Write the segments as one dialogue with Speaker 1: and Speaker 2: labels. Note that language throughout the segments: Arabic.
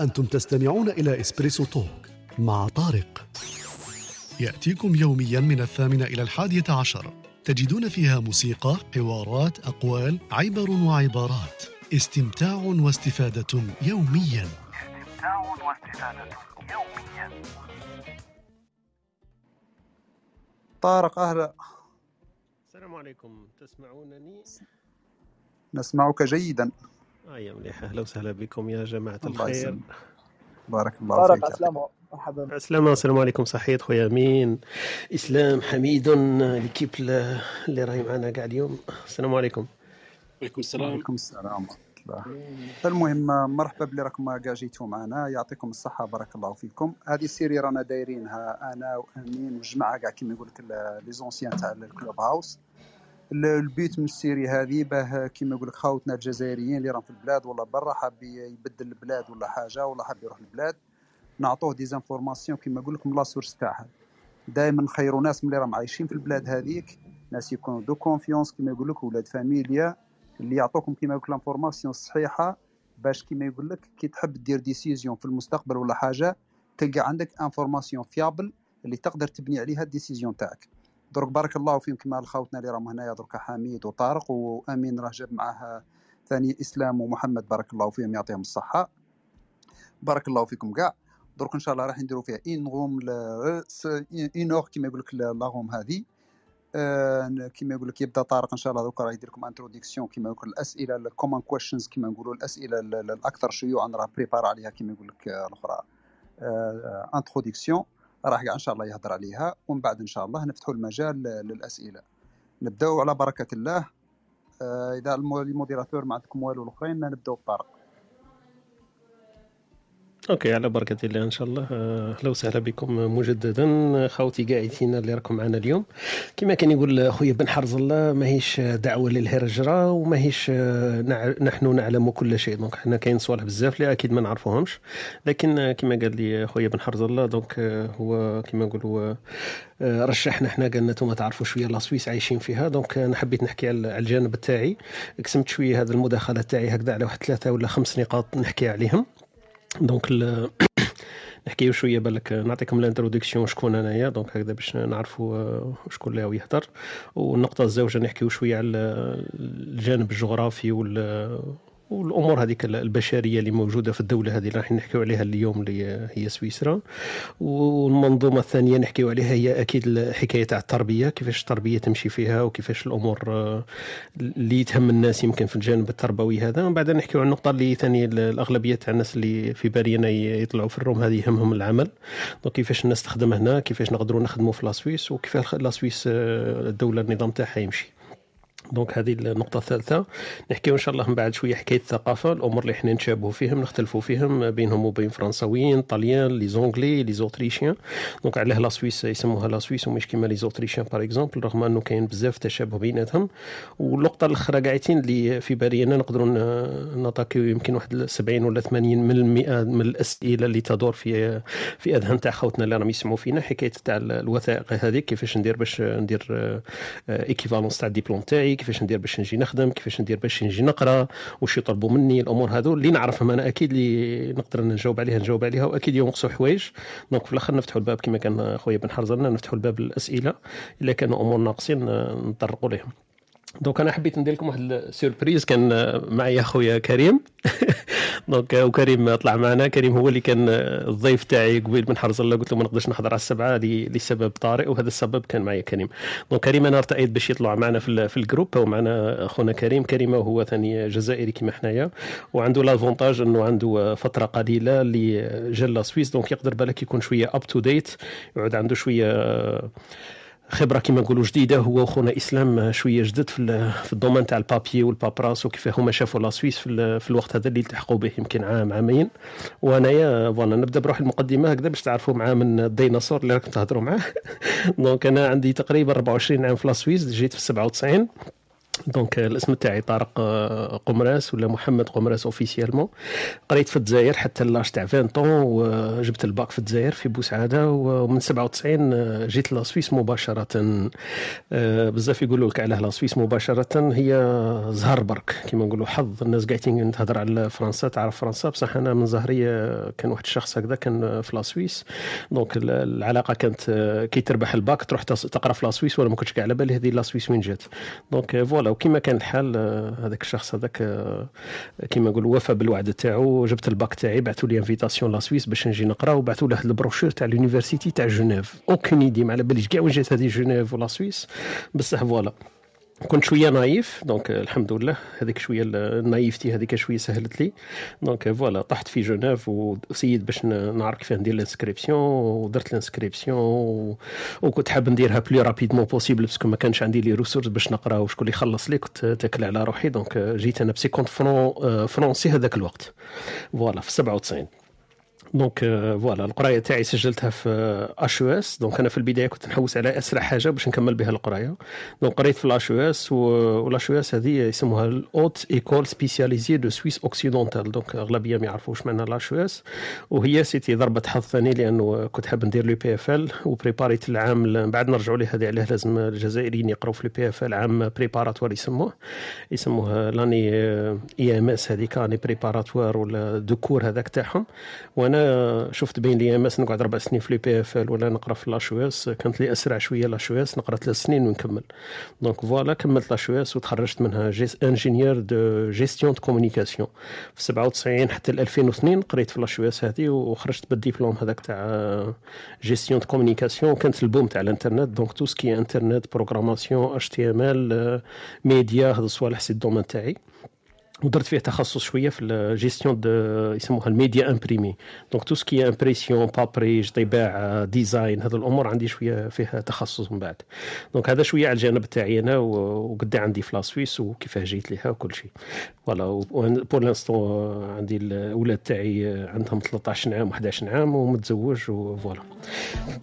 Speaker 1: أنتم تستمعون إلى إسبريسو توك مع طارق. يأتيكم يوميا من الثامنة إلى الحادية عشر. تجدون فيها موسيقى، حوارات، أقوال، عبر وعبارات. استمتاع واستفادة يوميا. استمتاع واستفادة يوميا
Speaker 2: طارق أهلا.
Speaker 3: السلام عليكم. تسمعونني؟
Speaker 2: نسمعك جيدا.
Speaker 3: آه يا مليح. أهلا وسهلا بكم يا جماعة
Speaker 2: الله
Speaker 3: الخير.
Speaker 2: يسلمك. بارك الله فيك
Speaker 4: عسلامة مرحبا
Speaker 3: عسلامة السلام عليكم صحيت خويا أمين. إسلام حميد ليكيب اللي راهي معنا كاع اليوم. السلام عليكم.
Speaker 5: عليكم السلام.
Speaker 2: وعليكم السلام المهم مرحبا بلي راكم كاع جيتوا معنا. يعطيكم الصحة. بارك الله فيكم. هذه السيري رانا دايرينها أنا وأمين والجماعة كاع كيما يقول لك les anciens تاع ال Clubhouse le but من ال série هذه باه كيما يقول لك خاوتنا الجزائريين اللي راهم في البلاد ولا برا حاب يبدل البلاد ولا حاجة ولا حاب يروح البلاد. نعطوه des informations كيما نقول لك من la source تاعها. دائما نخيروا ناس اللي راهم عايشين في البلاد هذيك ناس يكونوا de confiance كيما يقول لك ولاد فاميليا اللي يعطوكم كيما يقول l'information الصحيحة باش كيما يقول لك كي تحب دير décision في المستقبل ولا حاجة تلقى عندك information fiable اللي تقدر تبني عليها ال décision تاعك. درك بارك الله فيهم كما الخوتنا اللي راهم هنايا درك حميد وطارق وأمين راه جاب معاه ثاني إسلام ومحمد بارك الله فيهم يعطيهم الصحة. بارك الله فيكم كاع. درك إن شاء الله راح نديروا فيها une room une heure كيما يقول لك la room هذه. آه، كيما يقول لك يبدا طارق إن شاء الله دوكا راه يدير لكم introduction كيما يقول الأسئلة ال common questions كيما نقولوا الأسئلة ال- ال- الأكثر شيوعا راه préparé عليها كيما يقول لك آه، الاخرى introduction راح إن شاء الله يهضر عليها ومن بعد إن شاء الله نفتحوا المجال للأسئلة. نبداو على بركة الله. آه، إذا ال mo- ال modérateurs ما عندكم والو الأخرين نبداو بطارق.
Speaker 3: okay على بركة الله إن شاء الله. آه، أهلا وسهلا بكم مجددا. خوتي قاعدين اللي راكم معنا اليوم. كما كان يقول خويا بن حرز الله ماهيش دعوة للهرجرة وماهيش آه،. نحن نعلم كل شيء. donc حنا كاين صوالح بزاف اللي أكيد ما نعرفوهمش. لكن آه، كما قال لي خويا بن حرز الله donc هو كما نقولوا رشحنا حنا قال لنا أنتم تعرفوا شوية la Suisse عايشين فيها. donc أنا حبيت نحكي على الجانب تاعي قسمت شوية هذه المداخلة تاعي هكذا على واحد ثلاثة ولا خمس نقاط نحكي عليهم. donc ال- نحكيو شوية بالك نعطيكم ال introduction شكون أنايا. donc هكذا باش نعرفوا آه، شكون اللي يهضر. والنقطة الزوجة نحكيو شوية على الجانب الجغرافي وال والأمور هذيك البشرية اللي موجودة في الدولة هذه اللي راح نحكيو عليها اليوم اللي هي سويسرا. والمنظومة الثانية نحكيو عليها هي أكيد الحكاية تاع التربية كيفاش التربية تمشي فيها وكيفاش الأمور آه، اللي تهم الناس يمكن في الجانب التربوي هذا. ومن بعد نحكيو على النقطة اللي ثاني الأغلبية تاع الناس اللي في بالينا يطلعوا في ال room هذه يهمهم العمل. donc كيفاش الناس تخدم هنا كيفاش نقدروا نخدموا في la Suisse وكيفاش la Suisse آه، الدولة النظام تاعها يمشي. donc هذه النقطة الثالثة. نحكيو إن شاء الله من بعد شوية حكاية الثقافة الأمور اللي إحنا نتشابهوا فيهم نختلفوا فيهم بينهم وبين فرنساويين طليان les Anglais les Autrichiens. donc علاه la Suisse يسموها la Suisse ومش كيما les Autrichiens par exemple رغم أنه كاين بزاف تشابه بيناتهم. والنقطة الأخرى قاعدين اللي في بالي أنا نقدروا ن- n'attaquيو يمكن واحد 70 ولا 80 من من الأسئلة اللي تدور في في أذهان تاع خوتنا اللي راهم يسمعوا فينا. حكاية تاع الوثائق هذيك كيفاش ندير باش ندير équivalence تاع الدبلوم تاعي كيفاش ندير باش نجي نخدم كيفاش ندير باش نجي نقرا واش يطلبوا مني الأمور هذو اللي نعرفهم. أنا أكيد اللي نقدر نجاوب عليها نجاوب عليها وأكيد ينقصوا حوايج donc في الأخر نفتحوا الباب كما كان خويا بن حرز الله نفتحوا الباب للأسئلة. إلا كانوا أمور ناقصين نطرقوا لهم. donc أنا حبيت ندير لكم واحد ال surprise كان معايا خويا كريم. donc وكريم طلع معنا كريم هو اللي كان الضيف تاعي قبيل من حرز الله قلت له ما نقدرش نحضر على السبعة لسبب طارئ وهذا السبب كان معايا كريم. donc كريم أنا ارتأيت باش يطلع معنا في في ال groupe ومعنا أخونا كريم. كريم هو ثاني جزائري كما حنايا وعنده l'avantage إنه عنده فترة قليلة اللي جا la Suisse donc يقدر بالك يكون شوية up to date يعود عنده شوية خبرة كما نقولوا جديدة هو وخونا إسلام شوية جدد في ال- في ال domaine تاع ال papiers وال paperasse وكيف هما شافوا la Suisse في, في الوقت هذا اللي التحقوا به يمكن عام عامين. وأنايا voilà نبدأ بروح المقدمة هكذا باش تعرفوا معاه من الديناصور اللي راكم تهضروا معاه. donc أنا عندي تقريبا 24 عام في la Suisse جيت في 97 donc الاسم تاعي طارق آه، قمراس ولا محمد قمراس officiellement قريت في الجزائر حتى لاش تاع 20 طون وجبت الباك في الجزائر في بوسعادة ومن 97 آه، جيت la Suisse مباشرة. آه، بزاف يقولوا لك علاه la Suisse مباشرة هي زهر برك كيما نقولوا حظ. الناس قاعدين تهضر على فرنسا تعرف فرنسا. بصح أنا من زهرية كان واحد الشخص هكذا كان في la Suisse donc العلاقة كانت كي تربح الباك تروح تقرا في la Suisse ولا ما كنتش كاع على بالي هذه la Suisse وين جات. donc voilà. وكما كان الحال آه، هذاك الشخص هذاك آه، كما نقول وفى بالوعد تاعو جبت الباك تاعي بعثوا لي invitation la Suisse باش نجي نقرا وبعثوا له البروشور تاع l'université تاع جنيف aucune idée ما على باليش. كاع وين جات هذه جنيف و la Suisse؟ بصح voilà. كنت شوية naïf donc الحمد لله هذيك شوية ال naïveté هذيك شوية سهلت لي. donc voilà طحت في جنيف وسيد باش نعرف كيف ندير ال inscription ودرت ال inscription وكنت حاب نديرها plus rapidement possible parce que ما كانش عندي les ressources باش نقرا وشكون اللي يخلص لي كنت تاكل على روحي. donc جيت أنا ب cinquante francs français هذاك الوقت. voilà في 97 donc voilà القراية تاعي سجلتها في HES donc أنا في البداية كنت نحوس على أسرع حاجة باش نكمل بها القراية. donc قريت في ال HES وال HES هذه يسموها ال Haute école spécialisée de Suisse occidentale donc أغلبية ما يعرفوش معنى ال HES وهي سيتي ضربة حظ ثاني لأنه كنت حاب ندير لو بي اف ال وبريباريت العام بعد نرجعوا ليه هذه عليه لازم الجزائريين يقراوا في لو بي اف ال عام بريباراتوار يسموه. يسموه لاني اي ام اس هذيك اني بريباراتوار ولا دو هذاك تاعهم. وأنا شفت بين لي ام اس نقعد أربع سنين في لي بي إف إل ولا نقرأ في لاشو اس كانت لي أسرع شوية لاشو اس نقرأ ثلاث سنين ونكمل. دونك فوالا كملت لاشو اس وتخرجت منها. انجينيور دو جيستيون دو كومونيكاسيون في 97 حتى 2002 قريت في l'HES هذه وخرجت بالدبلوم هذاك تاع gestion de communication كانت ال boom تاع الإنترنت donc tout ce qui Internet programmation HTML média هذا الصوالح c'est ال domaine تاعي. ودرت فيه تخصص شوية في الجيستيون يسموها ال média imprimé donc tout ce qui impression paperage طباعة design هذه الأمور عندي شوية فيها تخصص من بعد. donc هذا شوية على الجانب تاعي أنا وقد عندي في la Suisse وكيفاه جيت ليها وكل شيء. voilà pour l'instant عندي الأولاد تاعي عندهم 13 عام و11 عام ومتزوج و voilà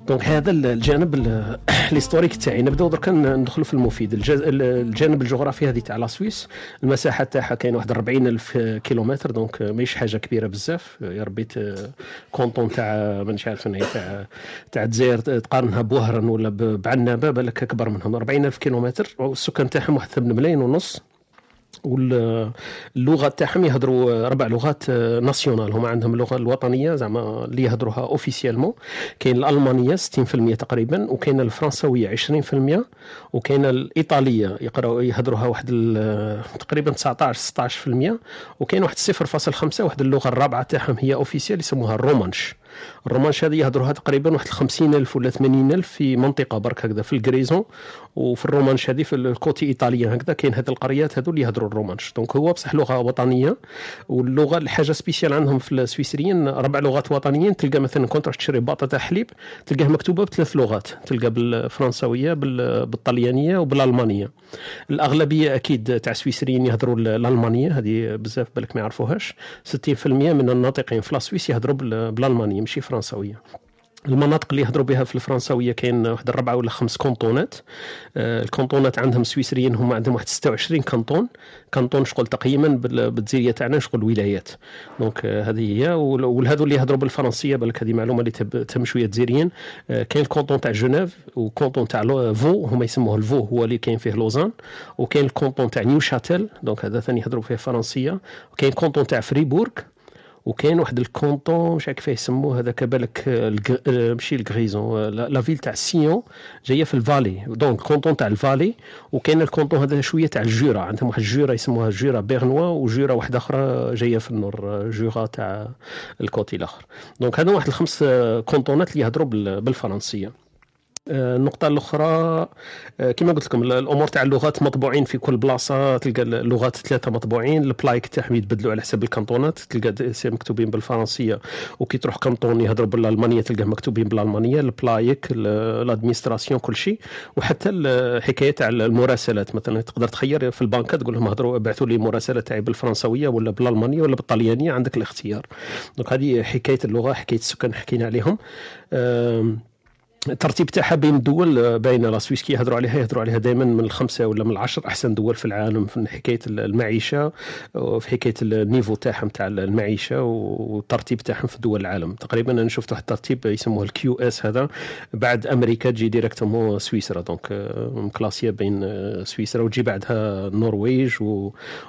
Speaker 3: donc هذا الجانب ال historique تاعي. نبداو درك ندخلوا في المفيد. الجانب الجغرافي هذه تاع la Suisse المساحة تاعها كاين واحد 40 ألف كيلومتر donc ماهيش حاجة كبيرة بزاف. يا ربي canton تاع مانيش عارف تاع تاع الجزائر تقارنها بوهران ولا بعنابة بالك أكبر منهم. 40 ألف كيلومتر والسكان تاعهم واحد 8 ملايين ونص. واللغة تاعهم يهضروا ربع لغات nationales. هما عندهم اللغة الوطنية زعما اللي يهضروها officiellement كاين الألمانية 60% تقريبا وكاين الفرنسويه 20% وكاين الإيطالية يقراو يهضروها واحد تقريبا 19 16% وكاين واحد 0.5 واحد اللغة الرابعة تاعهم هي officielle يسموها ال romanche ال romanche هذه يهضروها تقريبا واحد 50000 ولا 80000 في منطقة برك هكذا في الكريزون وفي الرومانش هذه في ال côté ايطاليا هكذا كاين هذه القريات هذو اللي يهضروا الرومانش. donc هو بصح لغة وطنية واللغة الحاجة spéciale عندهم في السويسريين ربع لغات وطنيين تلقى مثلا كنت تروح تشري باطه تاع حليب تلقاه مكتوبة بثلاث لغات تلقى بالفرنسويه بالطليانية وبالألمانية. الأغلبية أكيد تاع السويسريين يهضروا الألمانية هذه بزاف بالك ما يعرفوهاش. 60% من الناطقين في السويس يهضروا بالألمانية. ماشي فرنسويه المناطق اللي يهضروا بها في الفرنسويه كاين واحد اربعه ولا خمس كونطونات آه الكونطونات عندهم السويسريين هما عندهم واحد 26 canton canton شغل تقييما بالجزيريه تاعنا شغل ولايات donc آه هذه هي. وهذو اللي يهضروا بالفرنسية بالك هذه معلومة اللي تهم شوية جزائريين آه كاين ال canton تاع جنيف و canton تاع فو هما يسموه الفو هو اللي كاين فيه لوزان. وكاين ال canton تاع نيوشاتيل donc هذا ثاني يهضروا فيه فرنسية. وكاين ال canton تاع فريبورغ. وكاين واحد ال canton مش عارف كيفاه يسموه هذاك بالك ماشي الغريزون la ville تاع سيون جاية في الفالي. donc ال canton تاع الفالي وكاين ال canton هذا شوية تاع الجورا عندهم واحد الجورا يسموها جورا بيرنوا وجورا واحدة أخرى جاية في ال nord جورا تاع ال côté الآخر. donc هذو واحد الخمس كونطونات اللي يهضروا بالفرنسية. النقطة الأخرى كما قلت لكم الأمور تاع اللغات مطبوعين في كل بلاصة تلقى اللغات ثلاثة مطبوعين البلايك تاعهم يتبدلوا على حسب الكانطونات تلقى مكتوبين بالفرنسية وكي تروح canton يهضروا بالألمانية تلقاه مكتوبين بالألمانية البلايك ال administration كل شيء. وحتى الحكاية تاع المراسلات مثلا تقدر تخير في البنكة تقول لهم هضروا ابعثوا لي مراسلة تاعي بالفرنسوية ولا بالألمانية ولا بالطليانية عندك الاختيار. donc هذه حكاية اللغة حكاية السكان حكينا عليهم. الترتيب تاعها بين الدول آه، بين la Suisse كي يهضروا عليها يهضروا عليها دائما من الخمسة ولا من العشر أحسن دول في العالم في حكاية المعيشة وفي حكاية ال niveau تاعهم تاع المعيشة والترتيب تاعهم في دول العالم. تقريبا أنا شفت واحد الترتيب يسموه ال QS هذا بعد أمريكا تجي directement سويسرا. donc آه، مكلاسيه بين آه، سويسرا وتجي بعدها النرويج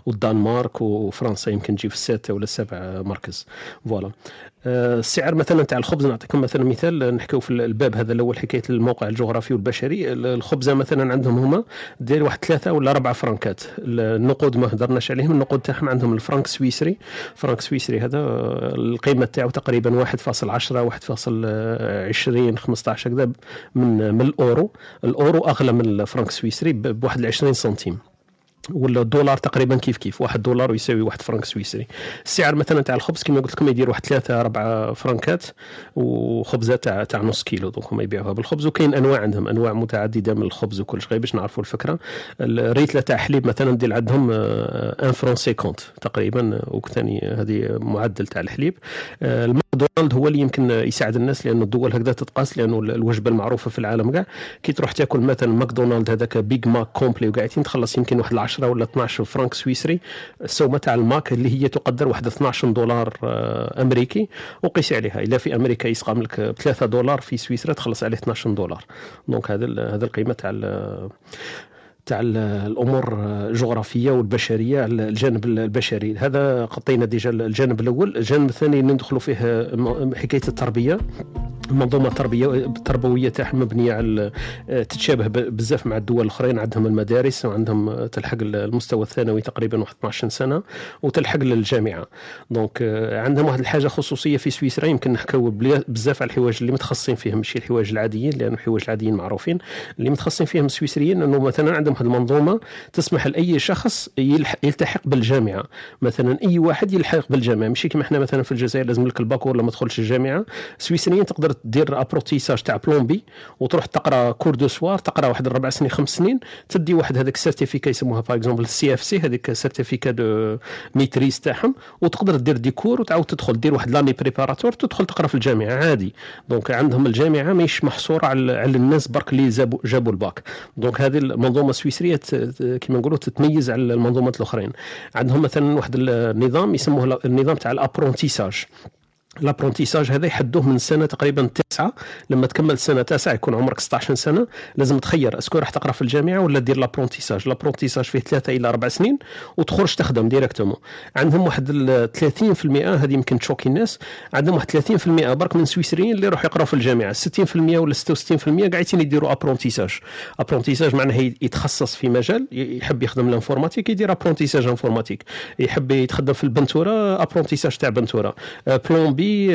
Speaker 3: والدنمارك وفرنسا يمكن تجي في السادسه ولا السابع مركز voilà السعر مثلا تاع الخبز نعطيكم مثلا مثال نحكيو في الباب هذا الأول حكاية الموقع الجغرافي والبشري. الخبزة مثلا عندهم هما دير واحد ثلاثة ولا أربع فرانكات النقود ما هضرناش عليهم النقود تاعهم عندهم الفرنك سويسري. فرنك سويسري هذا القيمة تاعو تقريبا 1.10 1.20 15 هكذا من من الأورو. الأورو أغلى من الفرنك السويسري بواحد 20 سنتيم. ولا الدولار تقريبا كيف كيف؟ واحد دولار يساوي واحد فرنك سويسري. السعر مثلا تاع الخبز كما قلت لكم يدير واحد ثلاثة أربعة فرنكات وخبزة تاع تاع نص كيلو donc هما يبيعوها بالخبز وكاين أنواع عندهم أنواع متعددة من الخبز وكل شيء باش نعرفوا الفكرة. الليترة تاع حليب مثلا دير عندهم un franc cinquante تقريبا وثاني هذه معدل تاع الحليب. الماكدونالد هو اللي يمكن يساعد الناس لأنه الدول هكذا تتقاس لأنه الوجبة المعروفة في العالم كاع. كي تروح تاكل مثلا ماكدونالد هذاك بيج ماك complet وقاعدين تخلص يمكن واحد 10 ولا 12 فرنك سويسري السومة تاع الماك اللي هي تقدر واحد 12 دولار آه، أمريكي وقيس عليها. اذا في أمريكا يسقام لك ب 3 دولار في سويسرا تخلص عليه 12 دولار. donc هذا هذا القيمة تاع تاع الأمور الجغرافية والبشرية على الجانب البشري. هذا غطينا déjà الجانب الأول. الجانب الثاني ندخلوا فيه حكاية التربية. المنظومه التربيه التربويه تاعهم مبنية على تتشابه بزاف مع الدول الأخرين. عندهم المدارس وعندهم تلحق المستوى الثانوي تقريبا واحد 12 سنة وتلحق للجامعه donc عندهم واحد الحاجة خصوصية في سويسرا. يمكن نحكيو بزاف على الحوايج اللي متخصصين فيهم. ماشي الحوايج العاديين لأن الحوايج العاديين معروفين. اللي متخصصين فيهم السويسريين إنه مثلا عندهم هذه المنظومة تسمح لأي شخص يلتحق بالجامعة. مثلا أي واحد يلحق بالجامعة. ماشي كما إحنا مثلا في الجزائر لازم لك الباكور ولا ما تدخلش الجامعة. السويسريين تقدر دير apprentissage تاع plombier وتروح تقرأ cours du soir تقرأ واحد ربع سنين خمس سنين. تدي واحد هذاك ال certificat يسموها par exemple ال CFC هذيك ال certificat de maîtrise تاعهم. وتقدر دير des cours وتعاود تدخل دير واحد l'année préparatoire تدخل تقرأ في الجامعة. عادي. donc عندهم الجامعة ماهيش محصورة على, الناس برك اللي جابوا ال bac. donc هذه المنظومة كما نقولوا تتميز على المنظومات الأخرين. عندهم مثلا واحد النظام يسموه النظام تاع ال apprentissage. l'apprentissage هذا يحدوه من سنة تقريبا تسعة. لما تكمل سنة تاسعة يكون عمرك 16 سنة. لازم تخير est-ce que راح تقرأ في الجامعة ولا دير l'apprentissage l'apprentissage فيه ثلاثة إلى أربع سنين وتخرج تخدم directement عندهم واحد 30% هذه يمكن تشوكي الناس. عندهم واحد 30% برك من سويسريين اللي يروحوا يقراوا في الجامعة. 60% ولا 66% قاعدين يديروا apprentissage apprentissage معناه يتخصص في مجال يحب يخدم ال informatique يدير apprentissage informatique. يحب يتخدم في البنتورة apprentissage تاع بنتورة.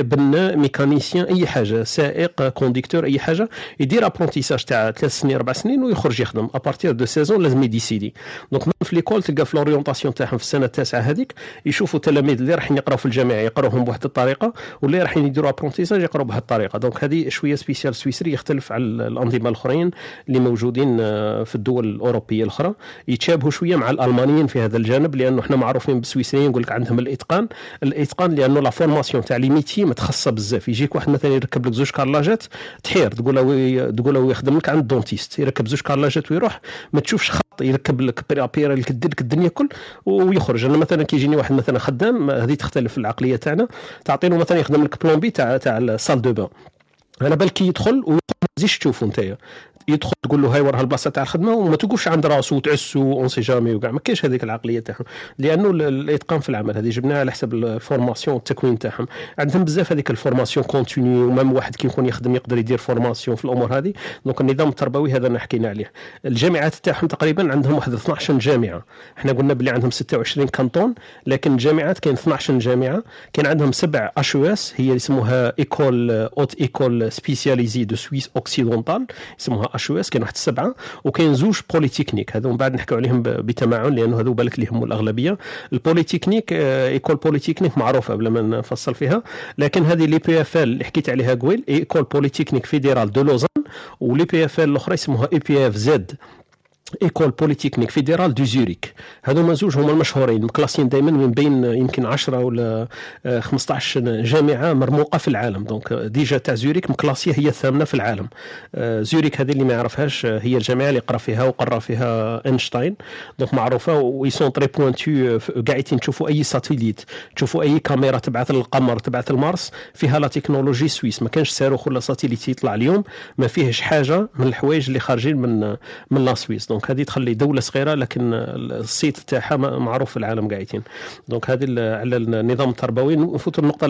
Speaker 3: بناء mécanicien أي حاجة سائق conducteur أي حاجة يدير apprentissage تاع ثلاث سنين أربع سنين ويخرج يخدم. à partir de seize ans لازم يديسيدي donc في l'école تلقى في l'orientation تاعهم في السنة التاسعة هذيك يشوفوا التلاميذ اللي رايحين يقراوا في الجامعة يقراوهم بواحد الطريقة واللي رايحين يديروا apprentissage يقراوا بهذه الطريقة. donc هذه شوية spécial سويسري يختلف على الأنظمة الأخرين اللي موجودين آه، في الدول الأوروبية الأخرى. يتشابهوا شوية مع الألمانيين في هذا الجانب لأنه إحنا معروفين بالسويسريين نقول لك عندهم الإتقان. الإتقان لأنه la formation تاع les métiers متخصصة بزاف. يجيك واحد مثلا يركب لك زوج كارلاجات تحير تقول له تقول له يخدم لك عند ال dentiste يركب زوج كارلاجات ويروح ما تشوفش خط يركب لك بريابير لك لك الدنيا كل ويخرج. أنا مثلا كيجيني واحد مثلا خدام هذه تختلف العقلية تاعنا تعطي له مثلا يخدم لك plomberie تاع تاع ال salle de bain. على بالك يدخل وما تزيدش تشوفه انت يدخل تقول له هاي وراه البلاصة تاع الخدمة وما توقفش عند راسه وتعسو on sait jamais وكاع. ما كاينش هذيك العقلية تاعهم. لأنه الإتقان في العمل هذه جبناها على حسب ال formation والتكوين تاعهم. عندهم بزاف هذيك ال formation continue و même واحد كي يكون يخدم يقدر يدير formation في الأمور هذه. donc النظام التربوي هذا اللي حكينا عليه. الجامعات تاعهم تقريبا عندهم واحد 12 جامعة. إحنا قلنا بلي عندهم 26 canton لكن الجامعات كاين 12 جامعة. كاين عندهم سبع HES هي يسموها école haute école spécialisée de Suisse occidentale يسموها HES كاين واحد سبعه وكاين زوج polytechniques هذو من بعد نحكيو عليهم بتمعن لأنه هذو بالك اللي يهموا الاغلبيه ال polytechnique école polytechnique معروفة بلا ما نفصل فيها. لكن هذه l'EPFL اللي حكيت عليها قويل école polytechnique fédérale de Lausanne و l'EPFL الأخرى يسموها EPFZ. école polytechnique fédérale de Zurich هذوما زوج هما المشهورين مكلاسيين دائما من بين يمكن 10 ولا 15 آه، جامعه مرموقه في العالم donc déjà تاع زوريك مكلاسيه هي الثامنه في العالم زوريك هذه اللي ما يعرفهاش هي الجامعة اللي قرا فيها وقرا فيها اينشتاين donc معروفه و ils sont très pointus قاعدين تشوفوا أي satellite تشوفوا أي كاميرا تبعث للقمر تبعث لمارس فيها la technologie suisse ما كانش صاروخ ولا satellite يطلع اليوم ما فيهش حاجة من الحوايج اللي خارجين من من la Suisse donc هذه تخلي دولة صغيرة لكن الصيت تاعها معروف في العالم قاعدين. donc هذه على النظام التربوي. نفوت النقطة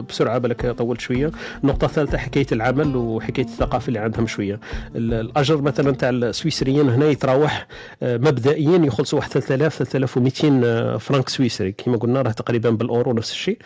Speaker 3: بسرعة بالك طولت شوية. النقطة الثالثة حكاية العمل وحكاية الثقافة اللي عندهم شوية. الأجر مثلا تاع السويسريين هنا يتراوح آه، مبدئيا يخلصوا واحد 3000 3200 فرانك سويسري. كما قلنا راه تقريبا بالأورو نفس الشيء.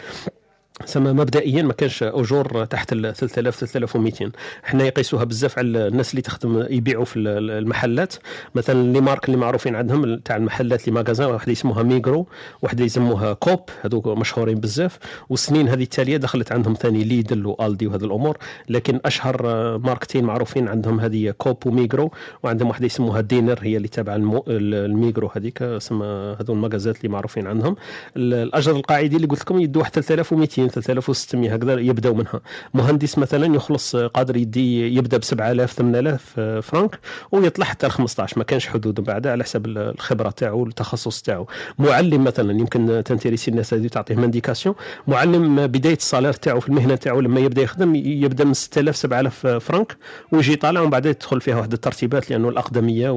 Speaker 3: سما مبدئيا ما كانش أجور تحت ال 3000 3200 حنا يقيسوها بزاف على الناس اللي تخدم يبيعوا في المحلات. مثلا les marques اللي معروفين عندهم تاع المحلات les magasins واحد يسموها ميغرو واحد يسموها كوب هذوك مشهورين بزاف. والسنين هذه التالية دخلت عندهم ثاني ليدل وآلدي وهذه الأمور. لكن أشهر ماركتين معروفين عندهم هذه كوب وميغرو وعندهم واحدة يسموها Denner هي اللي تابعة المو... الميغرو هذيك سما هذو المغازات اللي معروفين عندهم. الأجر القاعدي اللي قلت لكم يدوا 3200 3000 3600 هكذا يبداوا منها. مهندس مثلا يخلص آه، قادر يدي يبدأ ب 7000 8000 فرانك ويطلع حتى ل 15 ما كانش حدود من بعد على حسب الخبرة تاعو والتخصص تاعو. معلم مثلا يمكن تانتيريسي الناس هذه تعطيه une indication معلم آه، بداية ال salaire تاعو في المهنة تاعو لما يبدأ يخدم يبدأ من 6000 7000 آه، فرانك ويجي طالع ومن بعد يدخل فيها واحد الترتيبات لأنه الأقدمية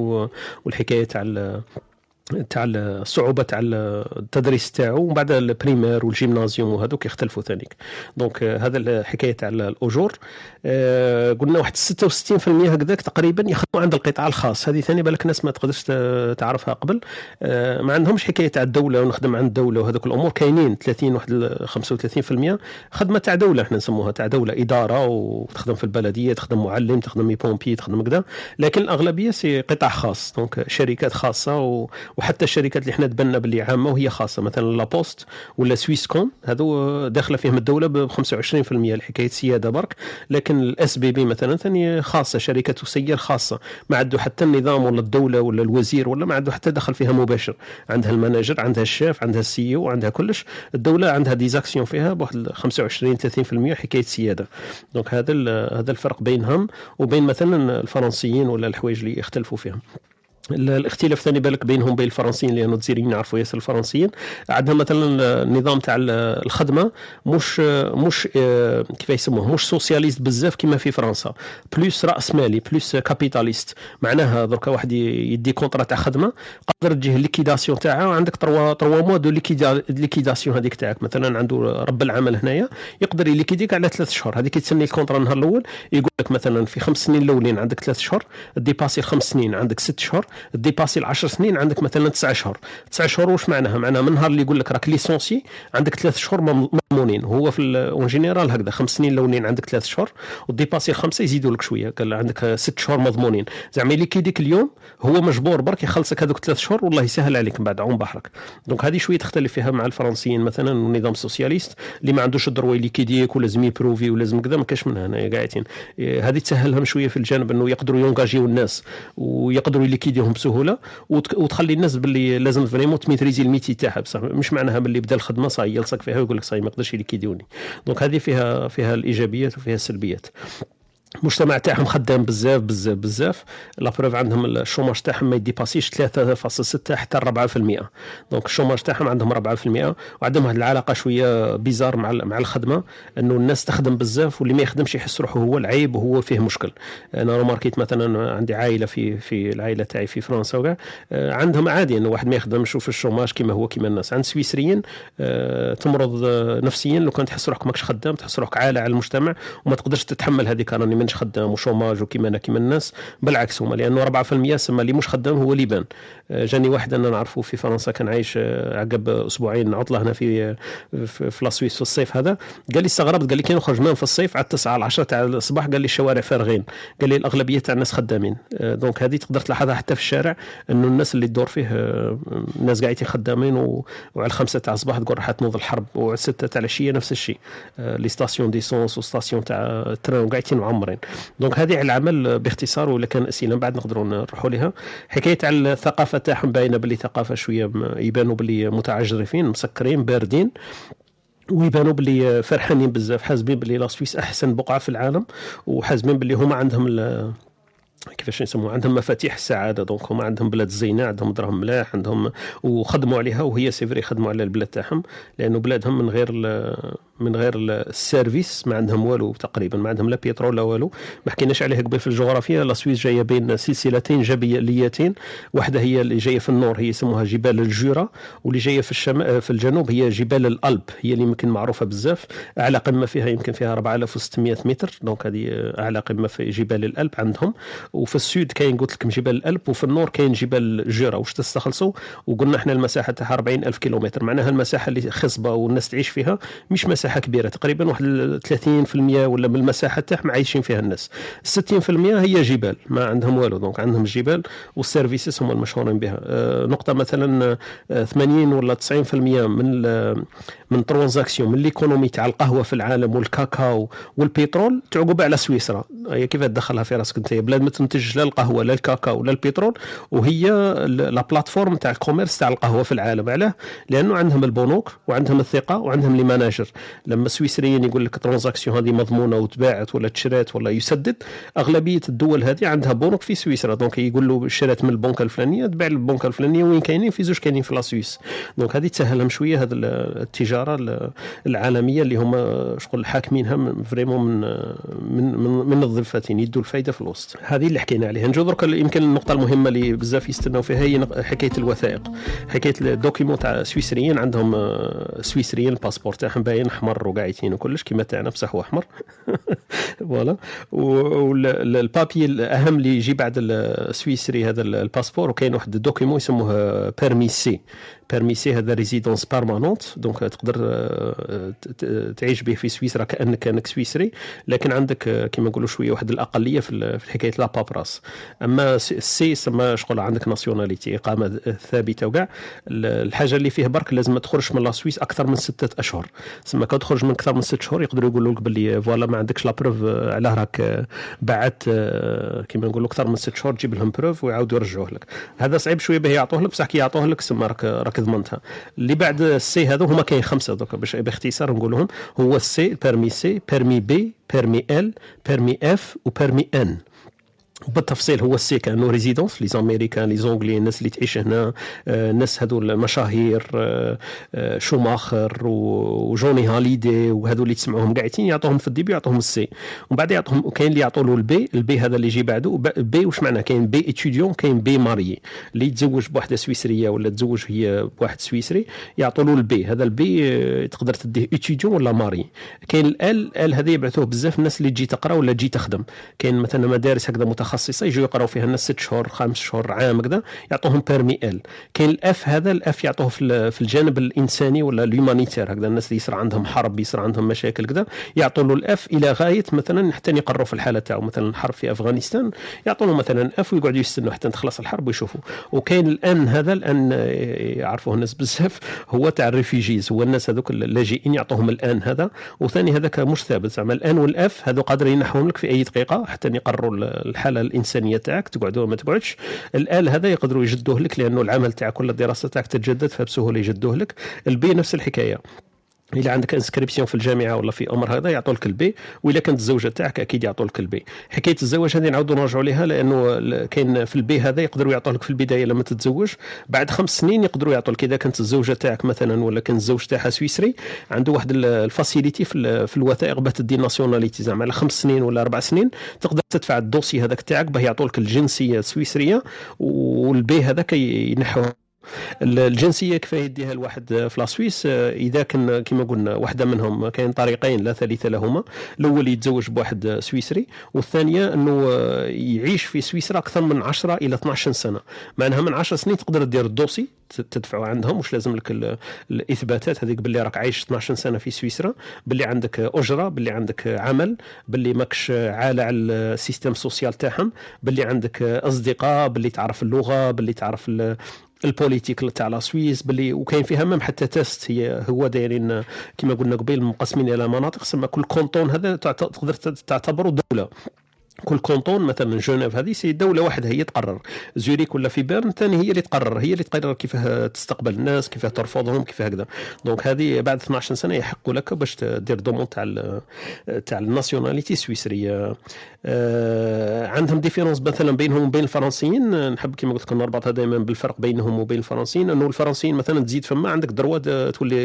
Speaker 3: والحكاية تاع تاع الصعوبه تاع التدريس تاعو ومن بعد ال primaire وال gymnasium وهذوك يختلفوا ثانيك. donc هذا الحكاية تاع الأجور. آه، قلنا واحد 66% هكذاك تقريبا يخدموا عند القطاع الخاص. هذه ثاني بالك الناس ما تقدرش تعرفها قبل. آه، ما عندهمش حكاية تاع الدولة ونخدم عند الدولة وهذوك الأمور. كاينين 30 واحد 35% خدمة تاع دولة إحنا نسموها تاع دولة إدارة وتخدم في البلدية تخدم معلم تخدم pompier تخدم كذا. لكن الأغلبية c'est قطاع خاص. donc شركات خاصة و وحتى الشركات اللي حنا تبنى باللي عامة وهي خاصة مثلا La Poste ولا Swisscom هذو داخلة فيهم الدولة ب 25% الحكاية سيادة برك. لكن ال SBB مثلا ثاني خاصة شركة تسير خاصة ما عنده حتى النظام ولا الدولة ولا الوزير ولا ما عنده حتى دخل فيها مباشر. عندها ال manager عندها الشيف عندها ال CEO عندها كلش. الدولة عندها des actions فيها بواحد 25 30% حكاية سيادة. donc هذا هذا الفرق بينهم وبين مثلا الفرنسيين ولا الحوايج اللي يختلفوا فيهم. الاختلاف ثاني بالك بينهم بين الفرنسيين لأن الجزائريين يعرفوا ياسر الفرنسيين. عندنا مثلا النظام تاع الخدمة مش مش آه، كيف يسموه مش socialiste بزاف كما في فرنسا. plus رأس مالي plus capitaliste. معناها درك واحد يدي contrat تاع خدمة قادر تجيه liquidation تاعها. وعندك trois trois mois de liquidation هذيك تاعك. مثلا عنده رب العمل هنايا يقدر يليكيديك على ثلاث شهور. هذيك تسني ال contrat النهار الأول يقول لك مثلا في خمس سنين الأولين عندك ثلاث شهور ديباسي الخمس سنين عندك ست شهور. ديباسي العشر سنين عندك مثلا تسع شهور. تسع شهور واش معناها؟ معناها من نهار اللي يقول لك راك licencié عندك ثلاث شهور مضمونين. هو في en général هكذا خمس سنين الأولين عندك ثلاث شهور وديباسي الخمسة يزيدوا لك شوية. قال عندك ست شهور مضمونين. زعما يليكيديك اليوم هو مجبور برك يخلصك هذوك ثلاث شهور والله يسهل عليك من بعد عون بحرك. donc هذه شوية تختلف فيها مع الفرنسيين مثلا النظام ال socialiste اللي ما عندوش ال droit يليكيديك ولازم يبروفي ولازم كذا ما كاش من هنا قاعدين. إيه، هذه تسهلهم شوية في الجانب إنه يقدروا يونجاجيو الناس ويقدروا يليكيديهم بسهولة وتخلي الناس باللي لازم vraiment تميتريزي ال métier تاعها. بصح مش معناها باللي بدا الخدمة صاي يلصق فيها ويقول لك صاي ما يقدرش يليكيديوني. donc هذه فيها فيها الإيجابيات وفيها السلبيات. المجتمع تاعهم خدام بزاف بزاف بزاف. la preuve عندهم ال chômage تاعهم ما يديباسيش 3.6 حتى 4% donc ال chômage تاعهم عندهم 4% وعندهم واحد العلاقة شوية bizarre مع مع الخدمة إنه الناس تخدم بزاف واللي ما يخدمش يحس روحه هو العيب وهو فيه مشكل. أنا ماركيت مثلا عندي عائلة في في العائلة تاعي في فرنسا وكاع. آه، عندهم عادي إنه واحد ما يخدمش وفي ال chômage كما هو كما الناس. عند سويسريين آه، تمرض نفسيا لو كان تحس روحك ماكش خدام تحس روحك عالة على المجتمع وما تقدرش تتحمل هذيك راني مانيش خدام و chômage وكيما أنا كيما الناس بالعكس هما لأنه 4% سما اللي مش خدام هو اللي بان آه، جاني واحد أنا نعرفه في فرنسا كان عايش آه، عقب أسبوعين عطلة هنا في في, في la Suisse في الصيف هذا. قال لي استغربت قال لي كي نخرج من في الصيف على 9 على 10 تاع الصباح قال لي الشوارع فارغين. قال لي الأغلبية تاع الناس خدامين. آه، donc هذه تقدر تلاحظها حتى في الشارع إنه الناس اللي تدور فيه الناس قاعدين خدامين وعلى الخمسه تاع الصباح تقول راح تنوض الحرب وعلى السته تاع العشية نفس الشيء. les stations d'essence و stations تاع ال train قاعدين معمرين. عمرين donc هذه على العمل باختصار ولا كان أسئلة بعد نقدروا نروحوا لها. حكاية على الثقافة تاعهم باينه باللي ثقافة شوية يبانوا باللي متعجرفين مسكرين باردين ويبانوا باللي فرحانين بزاف حاسبين باللي la Suisse أحسن بقعة في العالم وحاسبين باللي هما عندهم كيفاش نسموها عندهم مفاتيح السعادة donc هما عندهم بلاد زينة عندهم دراهم ملاح عندهم وخدموا عليها وهي c'est vrai خدموا على البلاد تاعهم لأنه بلادهم من غير من غير ال services ما عندهم والو تقريبا ما عندهم لا بيترول لا والو. ما حكيناش عليه قبل في الجغرافيا la Suisse جاية بين سلسلتين جبليتين. واحدة هي اللي جاية في ال nord هي يسموها جبال ال Jura واللي جاية في الشمال في الجنوب هي جبال الألب هي اللي يمكن معروفة بزاف. أعلى قمة فيها يمكن فيها 4600 متر donc هذه أعلى قمة في جبال الألب عندهم. وفي ال sud كاين قلت لكم جبال الألب وفي ال nord كاين جبال ال Jura واش تستخلصوا؟ وقلنا إحنا المساحة تاعها 40000 كيلومتر. معناها المساحة اللي خصبة والناس تعيش فيها مش مساحة مساحة كبيرة تقريبا واحد 30% ولا من المساحه تاعهم عايشين فيها الناس. 60% هي جبال ما عندهم والو donc عندهم الجبال وال services هم المشهورين بها. آه، نقطة مثلا 80 آه، ولا 90% من من transactions من l'économie تاع القهوة في العالم والكاكاو والبترول تعقب على سويسرا. هي كيف تدخلها في راسك أنت؟ بلاد ما تنتج لا القهوة لا الكاكاو لا البترول وهي la plateforme تاع ال commerce تاع القهوة في العالم. علاه؟ لأنه عندهم البنوك وعندهم الثقة وعندهم les managers لما السويسريين يقول لك transaction هذه مضمونة وتباعت ولا تشرات ولا يسدد أغلبية الدول هذه عندها بنوك في سويسرا. donc يقول له شرات من البنكه الفلانية تباع البنكه الفلانية وين كاينين؟ في زوج كاينين في la Suisse. donc هذه تسهلهم شوية هذه التجارة العالمية اللي هما شغل حاكمينها vraiment من من من, من الضفتين يدوا الفائده في الوسط. هذه اللي حكينا عليها. نجو درك يمكن النقطة المهمة اللي بزاف يستناو فيها هي حكاية الوثائق. حكاية ال documents تاع سويسريين عندهم آه، سويسريين ال passeport تاعهم باين أحمر وقاعدين وكلش كيما تاعنا بصح هو أحمر. voilà. وال papier الاهم اللي يجي بعد السويسري هذا ال passeport وكاين واحد ال document يسموه permis C permis C هذا résidence permanente donc تقدر آه، تعيش به في سويسرا كأنك كأنك سويسري. لكن عندك آه، كما نقولوا شوية واحد الأقلية في حكاية la paperasse. أما ال C سما شغل عندك nationalité إقامة ثابتة وكاع الحاجة اللي فيه برك لازم ما تخرجش من la Suisse أكثر من ستة أشهر. سما كتخرج من أكثر من ست شهور يقدروا يقولوا لك باللي voilà ما عندكش la preuve آه، علاه راك بعت كما نقولوا أكثر من ست شهور تجيب لهم preuve ويعاودوا يرجعوه لك. هذا صعيب شوية به يعطوه لك بصح كي يعطوه لك سما راك راك ضمنتها اللي بعد ال C هذو هما كاين خمسة دوك باش باختصار نقولهم. هو ال C permis C permis B permis L permis F و permis N بالتفصيل هو ال C كانه résidence les Américains les Anglais الناس اللي تعيش هنا آه، الناس هذو المشاهير آه، آه، شوماخر وجوني هاليدي وهذو اللي تسمعوهم قاعدين يعطوهم في ال début يعطوهم ال C. ومن بعد يعطوهم وكاين اللي يعطوا له ال B ال B هذا اللي يجي بعده B واش معناه كاين B étudiant كاين B marié اللي يتزوج بواحدة سويسرية ولا تزوج هي بواحد سويسري يعطوا له ال B. هذا ال B تقدر تديه étudiant ولا marié كاين ال L هذا يبعثوه بزاف الناس اللي تجي تقرا ولا تجي تخدم. كاين مثلا مدارس هكذا متخصصة يجوا يقراو فيها الناس ست شهور خمس شهور عام كذا يعطوهم permis L كاين ال F هذا ال F يعطوه في الجانب الإنساني ولا ال humanitaire هكذا الناس اللي يصير عندهم حرب يصير عندهم مشاكل كذا يعطوا له ال F إلى غاية مثلا حتى يقروا في الحالة تاعو مثلا الحرب في أفغانستان يعطوا له مثلا F ويقعدوا يستنوا حتى تخلص الحرب ويشوفوا. وكاين ال N هذا ال N يعرفوه الناس بزاف هو تاع ال réfugiés هو الناس هذوك اللاجئين يعطوهم ال N هذا وثاني هذاك مش ثابت زعما ال N وال F هذو قادرين ينحوهم لك في أي دقيقة حتى يقرروا الحالة الإنسانية تاعك تقعد ولا ما تقعدش. ال L هذا يقدروا يجدوه لك لأنه العمل تاعك ولا الدراسة تاعك تتجدد فبسهولة يجدوه لك. ال B نفس الحكاية. إلا عندك inscription في الجامعة ولا في أمر هذا يعطوا لك ال B وإلا كانت الزوجة تاعك أكيد يعطوا لك ال B حكاية الزواج هذه نعاودوا نرجعوا لها لأنه كاين في ال B هذا يقدروا يعطوا لك في البداية لما تتزوج. بعد خمس سنين يقدروا يعطوا لك إذا كانت الزوجة تاعك مثلا ولا كان الزوج تاعها سويسري عنده واحد ال facilité في, في الوثائق باه تدي nationalité زعما على خمس سنين ولا أربع سنين تقدر تدفع ال dossier هذاك تاعك باه يعطوا لك الجنسية السويسرية وال B هذاك ينحوه الجنسية كيف يديها الواحد في la Suisse إذا كان كما قلنا واحدة منهم كاين طريقين لا ثالث لهما. الأول يتزوج بواحد سويسري والثانية أنه يعيش في سويسرا أكثر من 10 إلى 12 سنة. معناها من 10 سنين تقدر دير ال dossier تدفعوا عندهم واش لازم لك الإثباتات؟ هذيك باللي راك عايش 12 سنة في سويسرا باللي عندك أجرة باللي عندك عمل باللي ماكش عالة على ال système social تاعهم باللي عندك أصدقاء باللي تعرف اللغة باللي تعرف ال politique تاع la Suisse باللي وكاين فيها même حتى test هي هو دايرين كما قلنا قبيل مقسمين إلى مناطق سما كل canton هذا تقدر تعتبره دولة. كل canton مثلا جنيف هذه c'est دولة واحدة هي تقرر. زوريك ولا في بيرن ثاني هي اللي تقرر. هي اللي تقرر كيفاه تستقبل الناس كيفاه ترفضهم كيف هكذا. donc هذه بعد 12 سنة يحق لك باش دير demande تاع تاع ال nationalité السويسرية. عندهم différence مثلا بينهم وبين الفرنسيين. نحب كما قلت لكم نربطها دائما بالفرق بينهم وبين الفرنسيين. إنه الفرنسيين مثلا تزيد تما. عندك droit تولي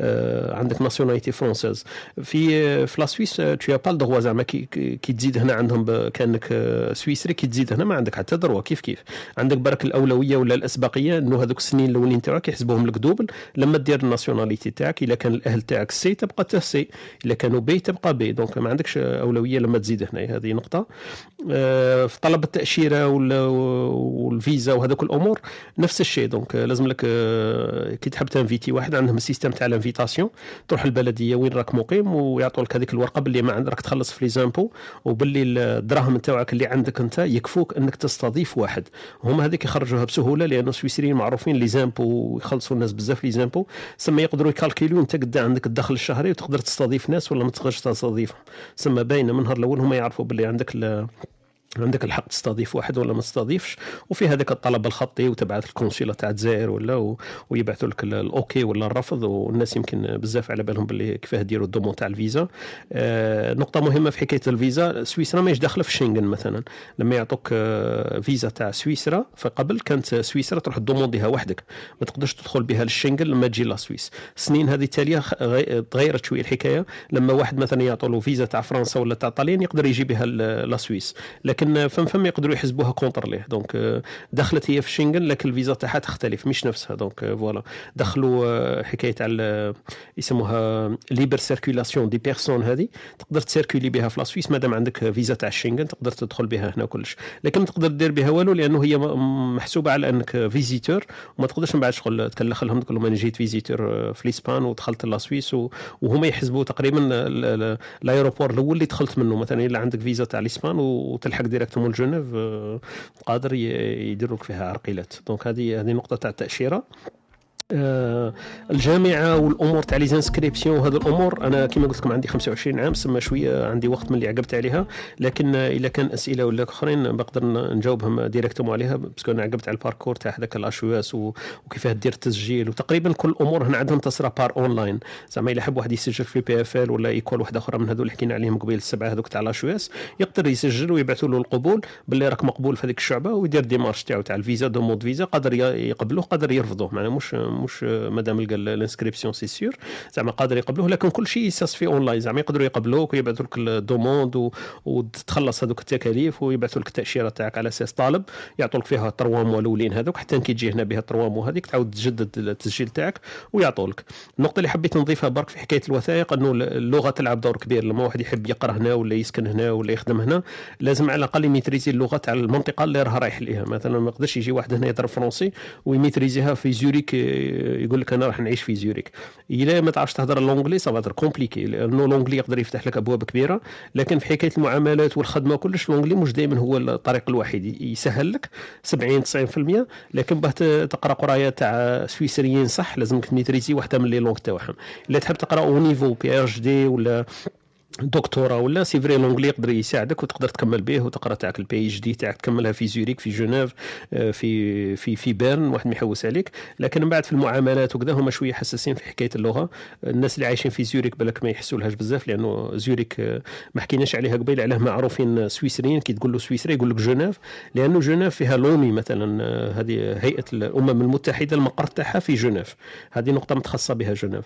Speaker 3: آه عندك nationalité française في في la Suisse t'as pas le droit زعما كي, تزيد هنا عندهم كأنك آه، سويسري كي تزيد هنا ما عندك حتى droit كيف كيف؟ عندك برك الأولوية ولا الأسبقية إنه هذوك السنين الأولين تاعك يحسبوهم لك double. لما دير ال nationalité تاعك اذا كان الأهل تاعك C تبقى تا C اذا كانوا B تبقى B donc ما عندكش أولوية لما تزيد هنا هذه نقطة. آه، في طلب التأشيرة والفيزا وهذوك الأمور نفس الشيء. donc لازم لك آه، كي تحب ت inviter واحد عندهم ال système تاع ال invitation تروح البلديه وين راك مقيم ويعطوا لك هذيك الورقة باللي ما عندك راك تخلص في les impôts وباللي الدراهم نتاعك اللي عندك أنت يكفوك أنك تستضيف واحد. هما هذيك يخرجوها بسهولة لأنه السويسريين معروفين les impôts ويخلصوا الناس بزاف les impôts سما يقدروا ي calculer و أنت قد عندك الدخل الشهري وتقدر تستضيف ناس ولا ما تقدرش تستضيفهم. سما باينة من نهار الأول هما يعرفوا باللي عندك عندك الحق تستضيف واحد ولا ما تستضيفش وفي هذاك الطلب الخطي وتبعث ال consulat تاع الجزائر ولا. ويبعثوا لك ال OK ولا الرفض والناس يمكن بزاف على بالهم باللي كيفاه ديروا ال demande تاع الفيزا. آه نقطة مهمة في حكاية الفيزا سويسرا ماهيش داخلة في شنغن مثلا. لما يعطوك آه فيزا تاع سويسرا فقبل كانت سويسرا تروح demander ها وحدك. ما تقدرش تدخل بها للشنغن لما تجي la Suisse. السنين هذه التالية تغيرت شوية الحكاية. لما واحد مثلا يعطوا له فيزا تاع فرنسا ولا تاع طاليان يقدر يجي بها la Suisse. لكن لكن فم فم يقدروا يحسبوها contre ليه. donc euh, دخلت هي في شنغن لكن الفيزا تاعها تختلف مش نفسها. donc voilà euh, دخلوا euh, حكاية تاع يسموها libre circulation des personnes هذه. تقدر ت circuler بها في la Suisse مادام عندك فيزا تاع شنغن تقدر تدخل بها هنا كلش. لكن ما تقدر دير بها والو لأنه هي محسوبة على أنك visiteur وما تقدرش من بعد شغل تكلخ لهم تقول لهم أنا جيت visiteur في الاسبان ودخلت la Suisse وهما يحسبوا تقريبا ال aéroport الأول اللي دخلت منه. مثلا إلا عندك فيزا تاع الاسبان وتلحق directement جنيف آه، قادر يديروك فيها عرقيلات. donc هذه هذه نقطة تاع التأشيرة. الجامعة والأمور تاع les inscriptions وهذه الأمور أنا كما قلت لكم عندي 25 عام سما شوية عندي وقت من اللي عقبت عليها لكن اذا كان أسئلة ولا أخرين بقدر نجاوبهم directement عليها parce que أنا عقبت على ال parcours تاع هذاك ال HES وكيفاه دير التسجيل وتقريبا كل الأمور هنا عندهم تصرى par online زعما إلا حب واحد يسجل في EPFL ولا école واحدة أخرى من هذو اللي حكينا عليهم قبيل السبعة هذوك تاع ال HES يقدر يسجل ويبعثوا له القبول باللي راك مقبول في هذيك الشعبة ويدير démarche تاعو تاع الفيزا demande visa قادر يقبلوه قادر يرفضوه معناها مش مش مادام قال ال inscription c'est sûr. زعما قادر يقبلوه لكن كل شيء في أونلاين. زعما يقدروا يقبلوك ويبعثوا لك ال demande وتخلص هذوك التكاليف ويبعثوا لك التأشيرة تاعك على أساس طالب يعطوا لك فيها ال trois mois الاولين هذوك. حتى كي تجي هنا بها ال trois mois هذيك تعاود تجدد التسجيل تاعك ويعطوا لك النقطة اللي حبيت نضيفها برك في حكاية الوثائق أنه اللغة تلعب دور كبير. لما واحد يحب يقرأ هنا ولا يسكن هنا ولا يخدم هنا لازم على الأقل ي maîtriser اللغة تاع المنطقة اللي راه رايح ليها. مثلا ما يقدرش يجي واحد هنا يهضر français وي maîtriser ها في زوريك يقول لك أنا راح نعيش في عليك إلا ما تعرفش تهضر l'anglais ça va être compliqué لأنه l'anglais يقدر يفتح لك أبواب كبيرة لكن في حكاية المعاملات والخدمة كلش l'anglais مش دائما هو الطريق الوحيد يسهل لك 70 90% لكن باه تقرأ قراية تاع سويسريين صح لازمك ت maîtriser واحدة من les langues تاعهم. الا تحب تقرأ au niveau PhD ولا دكتوراه ولا c'est vrai l'anglais يقدر يساعدك وتقدر تكمل به وتقرأ تاعك ال PhD تاعك تكملها في زوريك في جنيف آه، في في في بيرن واحد ما يحوس عليك. لكن من بعد في المعاملات وكذا هما شوية حساسين في حكاية اللغة. الناس اللي عايشين في زوريك بالك ما يحسوا لهاش بزاف لأنه زوريك آه، ما حكيناش عليها قبيل علاه معروفين سويسريين. كي تقول له سويسري يقول لك جنيف لأنه جنيف فيها l'ONU مثلا آه، هذه هيئة الأمم المتحدة المقر تاعها في جنيف. هذه نقطة متخصصة بها جنيف.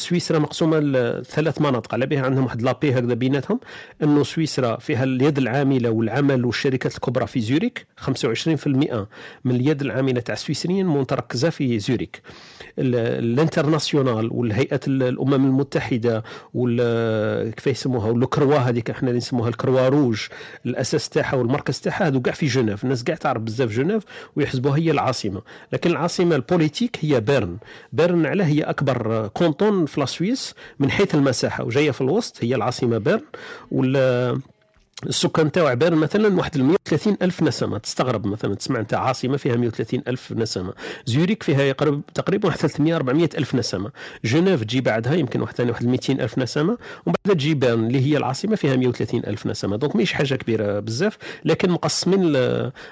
Speaker 3: سويسرا مقسومة لثلاث مناطق على بها عندهم واحد la paix هكذا بيناتهم إنه سويسرا فيها اليد العاملة والعمل والشركات الكبرى في زوريك 25% من اليد العاملة تاع السويسريين متركزه في زوريك ال international والهيئة الأمم المتحدة وال كيف يسموها وال Croix هذيك إحنا نسموها ال Croix-Rouge الأساس تاعها والمركز تاعها هذو كاع في جنيف. الناس كاع تعرف بزاف جنيف ويحسبوها هي العاصمة. لكن العاصمة ال politique هي بيرن. بيرن علاه هي أكبر canton في la Suisse من حيث المساحة وجاية في الوسط هي العاصمة بيرن وال السكان تاعو عبارة مثلا واحد 130 ألف نسمة. تستغرب مثلا تسمع أنت عاصمة فيها 130 ألف نسمة. زيوريك فيها يقرب تقريبا واحد 300 400 ألف نسمة. جنيف تجي بعدها يمكن واحد ثاني واحد 200 ألف نسمة. ومن بعد تجي بيرن اللي هي العاصمة فيها 130 ألف نسمة. donc ماهيش حاجة كبيرة بزاف لكن مقسمين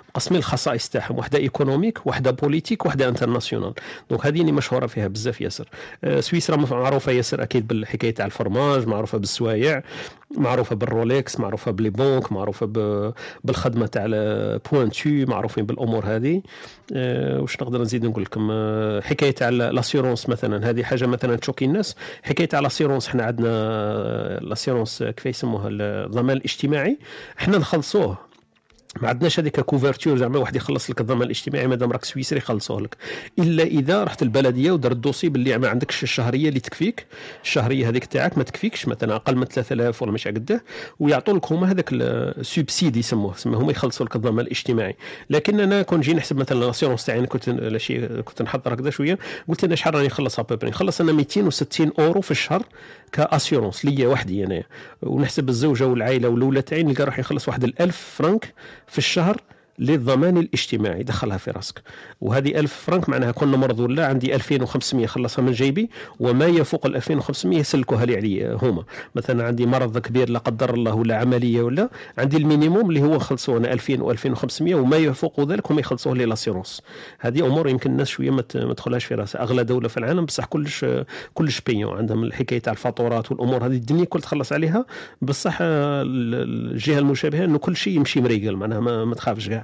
Speaker 3: مقسمين الخصائص تاعهم. واحدة économique واحدة politique واحدة internationale. donc هذه اللي مشهورة فيها بزاف ياسر. آه، سويسرا معروفة ياسر أكيد بالحكاية تاع الفرماج معروفة بالسوايع. معروفة بال Rolex معروفة ب les banques معروفه بالخدمة تاع pointu معروفين بالأمور هذه. أه واش نقدر نزيد نقول لكم؟ أه حكاية تاع l'assurance مثلا. هذه حاجة مثلا ت choquer الناس. حكاية تاع l'assurance حنا عندنا l'assurance كيف يسموها؟ الضمان الاجتماعي. حنا نخلصوه. ما عندناش هذيك couverture زعما واحد يخلص لك الضمان الاجتماعي مادام راك سويسري يخلصوه لك. إلا إذا رحت البلدية ودرت dossier باللي ما عندكش الشهرية اللي تكفيك الشهرية هذيك تاعك ما تكفيكش مثلا أقل من 3000 ولا مش قداه ويعطوا لك هما هذاك ال subside يسموه. هما يخلصوا لك الضمان الاجتماعي. لكن أنا كون نجي نحسب مثلا l'assurance تاعي كنت شيء كنت نحضر هكذا شوية قلت أنا شحال راني نخلص à peu près نخلص أنا 260 أورو في الشهر ك assurance ليا وحدي أنا ونحسب الزوجة والعائلة والأولاد تاعي نلقى روحي نخلص واحد الألف فرنك في الشهر للضمان الاجتماعي دخلها في راسك. وهذه 1000 فرنك معناها كل مرض ولا عندي 2500 خلصها من جيبي وما يفوق ال 2500 يسلكوها لي علي هما. مثلا عندي مرض كبير لا قدر الله ولا عملية ولا عندي ال minimum اللي هو خلصوا أنا 2000 و 2500 وما يفوق ذلك هم يخلصوه لي l'assurance. هذه أمور يمكن الناس شوية ما تدخلهاش في راسها. أغلى دولة في العالم بصح كلش كلش بيون عندهم الحكاية تاع الفاتورات والأمور هذه الدنيا كل تخلص عليها. بصح الجهة المشابهة إنه كل شيء يمشي مريقل معناها ما تخافش كاع.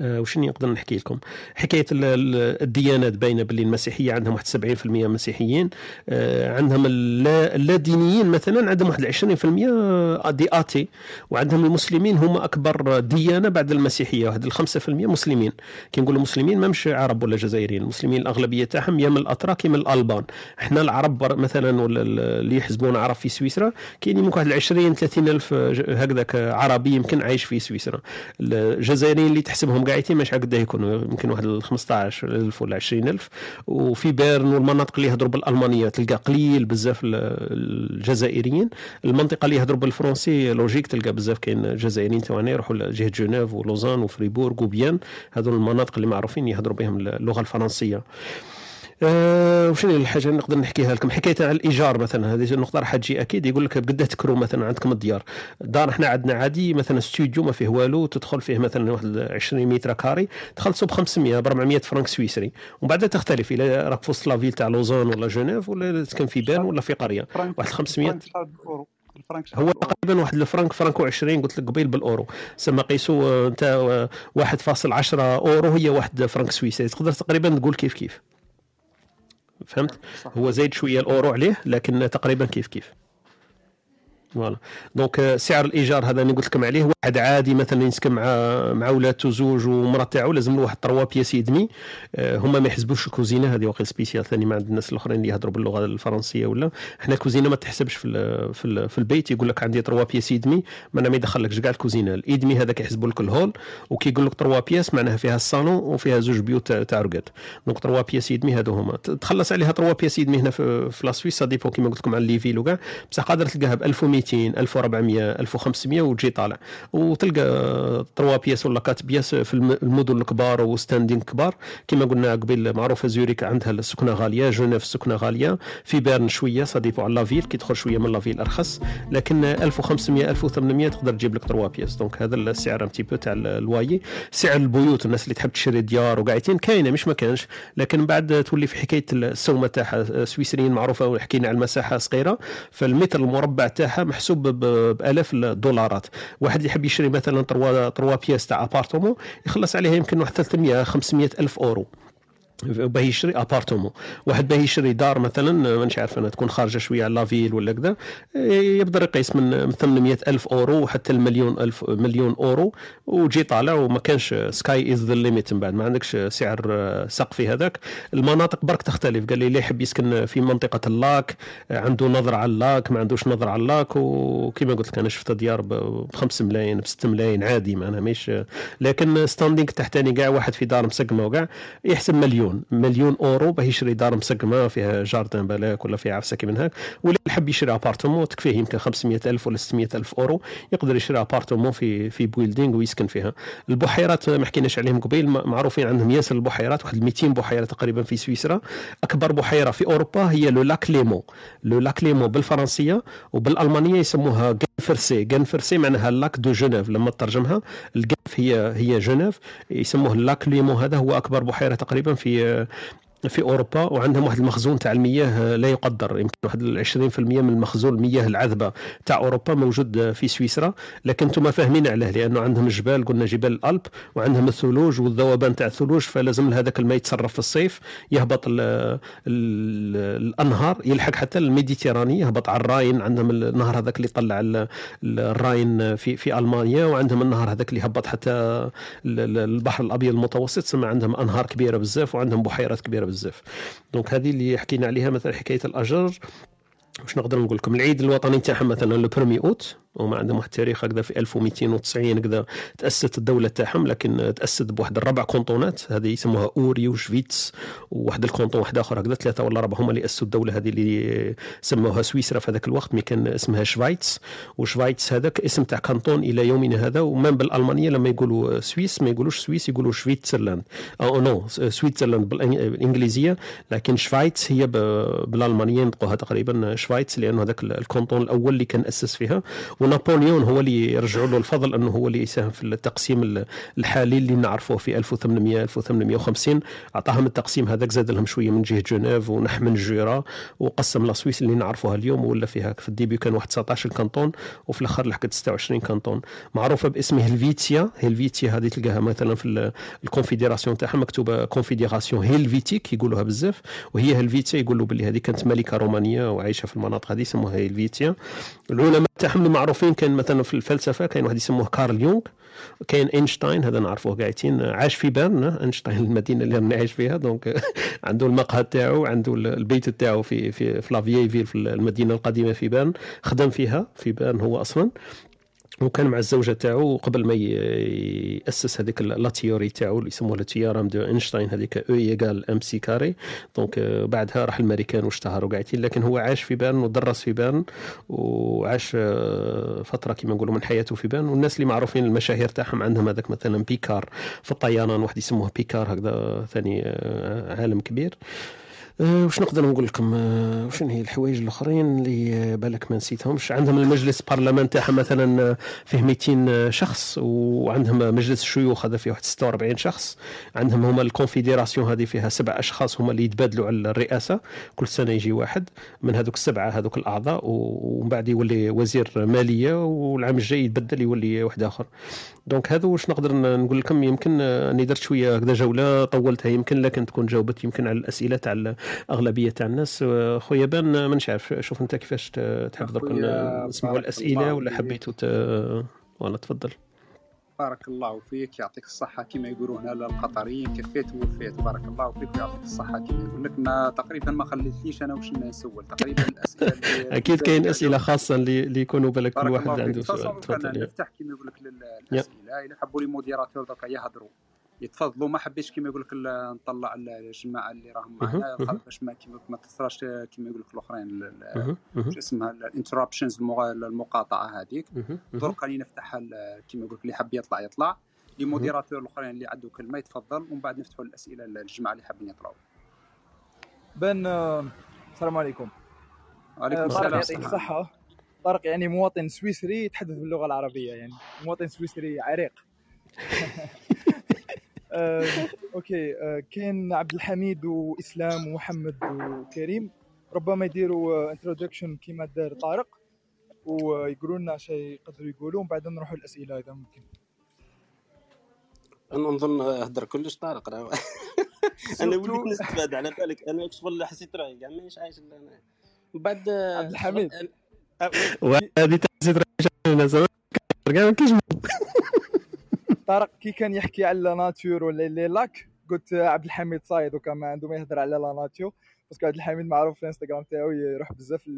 Speaker 3: آه، وش نقدر نحكي لكم؟ حكاية الديانات باينه باللي المسيحية عندهم واحد 70% مسيحيين آه، عندهم اللا دينيين مثلا عندهم واحد 20% دي آتي وعندهم المسلمين هم أكبر ديانة بعد المسيحية واحد 5% مسلمين. كي نقولوا مسلمين ما مش عرب ولا جزائريين المسلمين الأغلبية تاعهم يا من الأتراك يا من الألبان. إحنا العرب مثلا ولا اللي يحسبون عرب في سويسرا كاين يمكن واحد 20 30 ألف هكذاك عربي يمكن عايش في سويسرا. الجزائريين اللي تحسبهم هم قاعدين مش هكذا يكونوا يمكن واحد 15000 ولا 20000 وفي بيرن والمناطق اللي يهضروا بالألمانية تلقى قليل بزاف الجزائريين. المنطقة اللي يهضروا بالفرنسي logique تلقى بزاف كاين جزائريين تاعنا يروحوا لجهه جنيف ولوزان وفريبورغ وبيان. هذول المناطق اللي معروفين يهضروا بهم اللغة الفرنسية. أه وشنو الحاجة اللي نقدر نحكيها لكم؟ حكاية على الإيجار مثلا هذه النقطه راح تجي أكيد يقول لك بقدر تكرو مثلا عندكم الديار. دار إحنا عندنا عادي مثلا استوديو ما فيه والو تدخل فيه مثلا واحد 20 متر carré تخلصوا ب 500 ب 400 فرنك سويسري. ومن بعد تختلف إلى راك في وسط la ville تاع لوزان ولا جنيف ولا تسكن في بيرن ولا في قرية. واحد 500 هو تقريبا واحد الفرنك فرنك و20 قلت لك قبيل بالأورو. سما قيسوا انت 1.10 أورو هي واحد فرنك سويسري. تقدر تقريبا تقول كيف كيف. فهمت؟ هو زايد شوية الأورو عليه لكن تقريبا كيف كيف. voilà. donc euh, سعر الإيجار هذا اللي قلت لكم عليه واحد عادي مثلا يسكن مع مع ولادته زوج ومرأة تاعو لازم له واحد 3 pièces et demie. آه، هما ما يحسبوش الكوزينه هذه واقع spécial ثاني مع الناس الأخرين اللي يهضروا باللغة الفرنسية ولا. حنا الكوزينه ما تحسبش في في, في البيت. يقول لك عندي 3 pièces et demie معناها ما يدخلكش كاع الكوزينة. ال et demie هذاك يحسبوا لك ال hall وكي يقول لك 3 pièces معناها فيها الصالون وفيها زوج بيوت تاع رقاد. donc 3 pièces et demie هذو هما. تخلص عليها 3 pièces et demie هنا في, في la Suisse dépend كيما قلت لكم على les villes وكاع بصح قادر تلقاها ب 1200 1400 1500 وتجي طالع. وتلقى 3 pièces ولا 4 pièces في المدن الكبار و standing كبار. كما قلنا قبل معروفة زوريك عندها السكنة غالية جنيف السكنة غالية. في بيرن شوية ça dépend على la ville كي تدخل شوية من la ville أرخص. لكن 1500 1800 تقدر تجيب لك 3 pièces donc هذا السعر un peu تاع الواي سعر البيوت الناس اللي تحب تشري ديار وقاعدين كاينة مش ما كانش. لكن بعد تولي في حكاية السومة تاعها سويسريين معروفة وحكينا على المساحة صغيرة. فالمتر المربع تاعها محسوب بالاف الدولارات واحد يحب يشري مثلا 3 pièces تاع appartement يخلص عليها يمكن واحد 300 500 ألف أورو. باه يشري appartement واحد باه يشري دار مثلا مانيش عارف أنا تكون خارجة شوية على لافيل ولا كذا يقدر يقيس من 800 ألف أورو حتى المليون ألف مليون أورو وجي طالع وما كانش sky is the limit من بعد ما عندكش سعر سقفي هذاك. المناطق برك تختلف قال لي اللي يحب يسكن في منطقة ال lac عنده نظره على ال lac ما عندوش نظره على ال lac وكما قلت لك أنا شفت ديار ب 5 ملايين ب 6 ملايين عادي معناها مش لكن standing تحتاني كاع واحد في دار مسقمة وكاع يحسب مليون. مليون مليون أورو باه يشري دار مسقمه فيها garden ب lac ولا فيها عفسه كيما هاك ولا حب يشري appartement تكفيه يمكن 500 ألف ولا 600 ألف أورو. يقدر يشري appartement في في building ويسكن فيها. البحيرات ما حكيناش عليهم قبيل معروفين عندهم ياسر البحيرات واحد 200 بحيرة تقريبا في سويسرا. أكبر بحيرة في أوروبا هي le lac Léman. le lac Léman بالفرنسية وبالألمانية يسموها Genfersee Genfersee معناها lac de Genève لما ترجمها ال Genf هي هي جنيف يسموه ال lac Léman هذا هو أكبر بحيرة تقريبا في في أوروبا وعندهم واحد المخزون تاع المياه لا يقدر. يمكن واحد 20% من المخزون المياه العذبة تاع أوروبا موجود في سويسرا. لكن أنتم فاهمين عليه لأنه عندهم جبال قلنا جبال الالب وعندهم الثلوج والذوبان تاع الثلوج فلازم هذاك الماء يتصرف في الصيف يهبط ال ال الأنهار يلحق حتى ال Méditerranée يهبط على الراين. عندهم النهر هذاك اللي يطلع الراين في في ألمانيا وعندهم النهر هذاك اللي يهبط حتى البحر الأبيض المتوسط. سما عندهم أنهار كبيرة بزاف وعندهم بحيرات كبيرة بزاف. بزاف. donc هذه اللي حكينا عليها مثلا حكاية الأجر. واش نقدر نقول لكم؟ العيد الوطني تاعهم مثلا le premier août. وما عندهم واحد التاريخ هكذا في 1290 هكذا تأسست الدولة تاعهم لكن تأسست بواحد الربع كونطونات هذه يسموها أوري وشفيتس وواحد ال canton واحد آخر هكذا ثلاثة ولا اربعه هما اللي أسسوا الدولة هذه اللي سموها سويسرا في هذاك الوقت mais كان اسمها شفايتس وشفايتس هذاك اسم تاع canton إلى يومنا هذا ومن بالألمانية لما يقولوا Suisse ما يقولوش Suisse يقولوا Schweizerland. أو نو Switzerland بالإنجليزية لكن شفايتس هي بالألمانية ينطقوها تقريبا شفايتس لأنه هذاك ال canton الأول اللي كان أسس فيها. ونابليون هو اللي يرجعوا له الفضل أنه هو اللي يساهم في التقسيم الحالي اللي نعرفوه في 1800 1850 أعطاهم التقسيم هذاك زاد لهم شوية من جهة جنيف ونح من جيرا. وقسم la Suisse اللي نعرفوها اليوم ولا فيها. في ال début كان واحد 19 canton وفي الأخر لحقت 26 canton. معروفة باسم هلفيتيا هلفيتيا هذه تلقاها مثلا في ال confédération تاعها مكتوبة Confédération helvétique يقولوها بزاف. وهي هلفيتيا يقولوا باللي هذه كانت ملكة رومانية وعايشة في المناطق هذه يسموها هيلفيتيا. العلماء تاعهم معروفين كان مثلا في الفلسفة كاين واحد يسموه كارل يونغ. كاين إينشتاين هذا نعرفوه قاعدين عاش في بيرن إينشتاين المدينة اللي راني عايش فيها donc عنده المقهى تاعو عنده البيت تاعو في في في la vieille في المدينة القديمة في بيرن خدم فيها في بيرن هو أصلا. وكان مع الزوجة تاعو قبل ما يأسس هذيك la théorie تاعو اللي يسموها théorème d'Einstein هذيك E égale m c carré donc بعدها راح الماريكان واشتهر وقاعدين. لكن هو عاش في بيرن ودرس في بيرن وعاش آه، فترة كما نقولوا من حياته في بيرن. والناس اللي معروفين المشاهير تاعهم عندهم هذاك مثلا بيكار في الطيران واحد يسموه بيكار هكذا ثاني آه، عالم كبير. أه واش نقدر نقول لكم؟ أه هي الحوايج الآخرين اللي بالك ما نسيتهمش؟ عندهم المجلس البرلمان تاعهم مثلا آه، فيه 200 شخص وعندهم مجلس الشيوخ هذا فيه واحد 46 شخص. عندهم هما ال confédération هذه فيها سبع أشخاص هما اللي يتبادلوا على الرئاسة. كل سنة يجي واحد من هذوك السبعة هذوك الأعضاء ومن بعد يولي وزير مالية والعام الجاي يتبدل يولي واحد آخر. donc هذا واش نقدر نقول لكم؟ يمكن أني درت شوية هكذا جولة طولتها يمكن لكن تكون جاوبت يمكن على الأسئلة تاع الاغلبيه تاع الناس. خويا bon مانيش عارف شوف أنت كيفاش تحب درك نسمعوا الأسئلة ولا حبيتوا ت... ولا تفضل.
Speaker 2: بارك الله فيك. يعطيك الصحة كما يقولوا هنا القطريين كفيت ووفيت. بارك الله فيك ويعطيك الصحة كما يقول لك ما تقريبا ما خليتليش أنا واش نسول. تقريبا الأسئلة
Speaker 3: أكيد كاين أسئلة خاصة اللي, يكونوا بالك كل واحد عنده سؤال.
Speaker 2: تفضل نفتح كما يقول لك الأسئلة. إذا حبوا les modérateurs دوكا يهضروا يتفضلوا ما حبيتش كما يقول لك نطلع الجماعة اللي راهم معنا باش ما كما ما تثراش كما يقول لك الاخرين شو اسمها ال interruptions المقاطعة هذيك. درك راني نفتحها كما يقول لك اللي حب يطلع يطلع. les modérateurs الأخرين اللي عنده كلمة يتفضل. ومن بعد نفتحوا الأسئلة للجماعة اللي حابين يطلعوا
Speaker 4: bon السلام عليكم.
Speaker 2: وعليكم آه، السلام.
Speaker 4: يعطيك الصحه طارق يعني مواطن سويسري يتحدث باللغة العربية يعني مواطن سويسري عريق. آه، okay آه، كاين عبد الحميد وإسلام ومحمد وكريم. ربما يديروا introduction كيما دار طارق ويقولوا لنا شيء يقدروا يقولوا ومن بعد نروحوا الاسئله إذا ممكن.
Speaker 5: أنا نظن هدر كلش طارق راه. أنا وليت نستفاد على بالك أنا شغل حسيت روحي كاع مانيش عايش إلا أنا. من بعد
Speaker 4: عبد الحميد
Speaker 3: وهذه حسيت روحي كاع ما كاينش
Speaker 4: طارق كي كان يحكي على la nature ولا les lacs قلت عبد الحميد صايد وكان ما عنده ما يهضر على la nature. parce que عبد الحميد معروف في الانستغرام تاعو يروح بزاف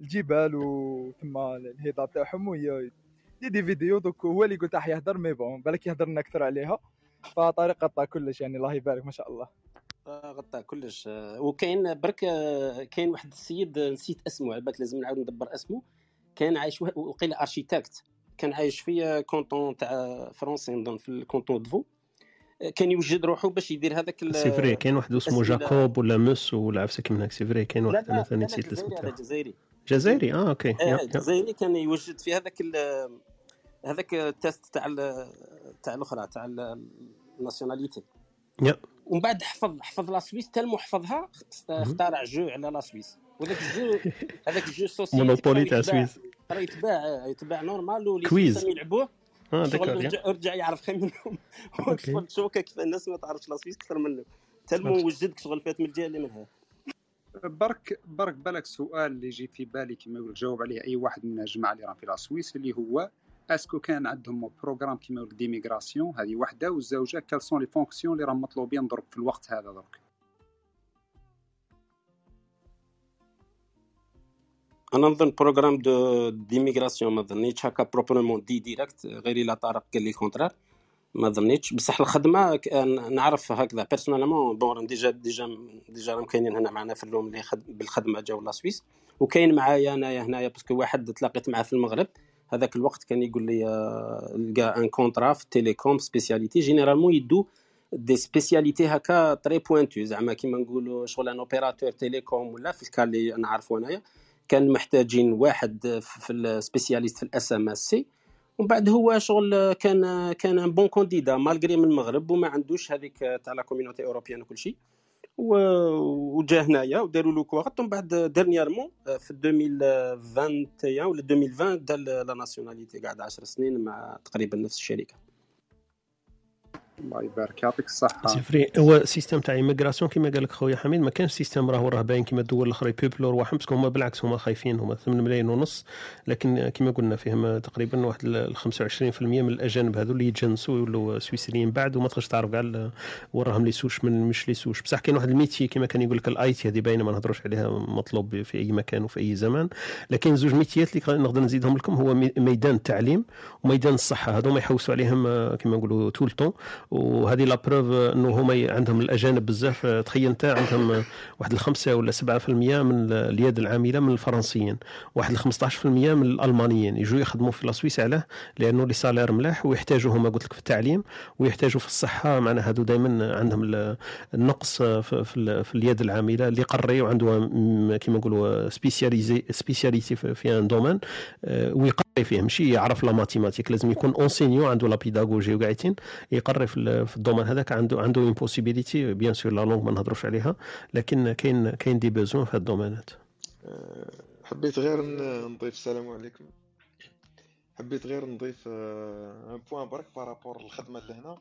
Speaker 4: الجبال وتما الهضاب تاعهم وهي دي فيديو دوك هو اللي قلت راح يهضر مي بون بالك يهضر لنا أكثر عليها. فطارق قطع كلش يعني الله يبارك ما شاء الله.
Speaker 5: غطى كلش. وكاين برك كاين واحد السيد نسيت اسمه على بالك لازم نعاود ندبر اسمه. كان عايش وقيل أرشيتكت. كان عايش في كونتون تاع فرنسي نظن في الكونتون دفو كان يوجد روحه باش يدير هذاك
Speaker 3: سي فري كاين واحد اسمه جاكوب ولا موس ولا عفسك من هاك سي فري كاين واحد أنا ثاني نسيت الاسم
Speaker 5: تاعو. جزائري.
Speaker 3: جزائري؟ آه أوكي.
Speaker 5: آه جزائري كان يوجد في هذاك هذاك التيست تاع تاع الأخرى تاع الناسيوناليتي.
Speaker 3: يا.
Speaker 5: ومن بعد حفظ حفظ لا سويس تلمو حفظها اخترع جو على لا سويس. وذاك الجو هذاك الجو سوسيتي
Speaker 3: مونوبولي تاع سويس.
Speaker 5: راه يتباع يتباع نورمال
Speaker 3: كويز.
Speaker 5: يلعبوه
Speaker 3: آه
Speaker 5: شغل رجع يعرف خير منهم. شغل شوكه كيف الناس ما تعرفش لا سويس أكثر منه تلمو وجدك شغل فات من الجهة اللي منها.
Speaker 2: برك برك بالك سؤال اللي يجي في بالي كما يقول جاوب عليه أي واحد من الجماعة اللي راهم في la Suisse اللي هو est-ce que كان عندهم programme كيما يقول d'immigration هذه وحدة والزوجة quelles sont les fonctions اللي راهم مطلوبين درك في الوقت هذا درك؟
Speaker 5: أنا نظن programme de d'immigration ما ظنيتش هكا proprement dit direct غير إلا طارق قال le contraire ما ظنيتش. بصح الخدمة نعرف هكذا personnellement bon déjà déjà déjà راهم كاينين هنا معنا في ال room اللي بالخدمة جاو la Suisse. وكاين معايا انايا هنايا parce que واحد تلاقيت معاه في المغرب. هذاك الوقت كان يقول لي آه، لقى un contrat في télécom spécialité généralement il y a des spécialités هكا très pointues زعما كيما نقولوا شغل un opérateur télécom ولا في lequel اللي نعرفو انايا كان محتاجين واحد في ال spécialiste في ال SMSC. ومن بعد هو شغل كان كان bon candidat malgré من المغرب وما عندوش هذيك تاع la communauté européenne وكل شيء. وجا هنايا وداروا له كوارت ومن بعد dernièrement في 2021 ولا 2020 دار la nationalité قاعد 10 سنين مع تقريبا نفس الشركة.
Speaker 2: الله يبارك يعطيك الصحة.
Speaker 3: c'est vrai هو système تاع immigration كما قال لك خويا حميد ما كانش système راهو راه باين كما الدول الأخرى بيبلور واحد parce que هما بالعكس هما خايفين هما 8 ملايين ونص لكن كما قلنا فيهم تقريبا واحد 25% من الأجانب هذو اللي يتجنسوا يولوا سويسريين بعد وما تقدرش تعرف كاع وراهم les souches من مش les souches. بصح كاين واحد ال métier كما كان يقول لك ال IT هذه باينة ما نهضروش عليها مطلوب في أي مكان وفي أي زمان لكن زوج ميتيات اللي نقدر نزيدهم لكم هو ميدان التعليم وميدان الصحة. هذو ما يحوسوا عليهم كما نقولوا طول وهذه la preuve إنه هما عندهم الأجانب بزاف. تخيل انت عندهم واحد الخمسة ولا 7% من اليد العاملة من الفرنسيين واحد 15% من الألمانيين يجوا يخدموا في la Suisse علاه لأنه les salaires ملاح ويحتاجوا هما قلت لك في التعليم ويحتاجوا في الصحة. معنا هذو دائما عندهم النقص في, في, اليد العاملة. اللي قري وعنده كما نقولوا spécialisé spécialité في un domaine ويقري فيه ماشي يعرف la mathématique لازم يكون enseignant عنده la pédagogie وقاعدين. يقري في ال domaine هذاك. عنده عنده une possibilité bien sûr la langue ما نهضروش عليها لكن كاين كاين des besoins في هاد الدومينات
Speaker 6: أه، حبيت غير نضيف السلام عليكم. حبيت غير نضيف ان أه، point برك par rapport للخدمة اللي هنا.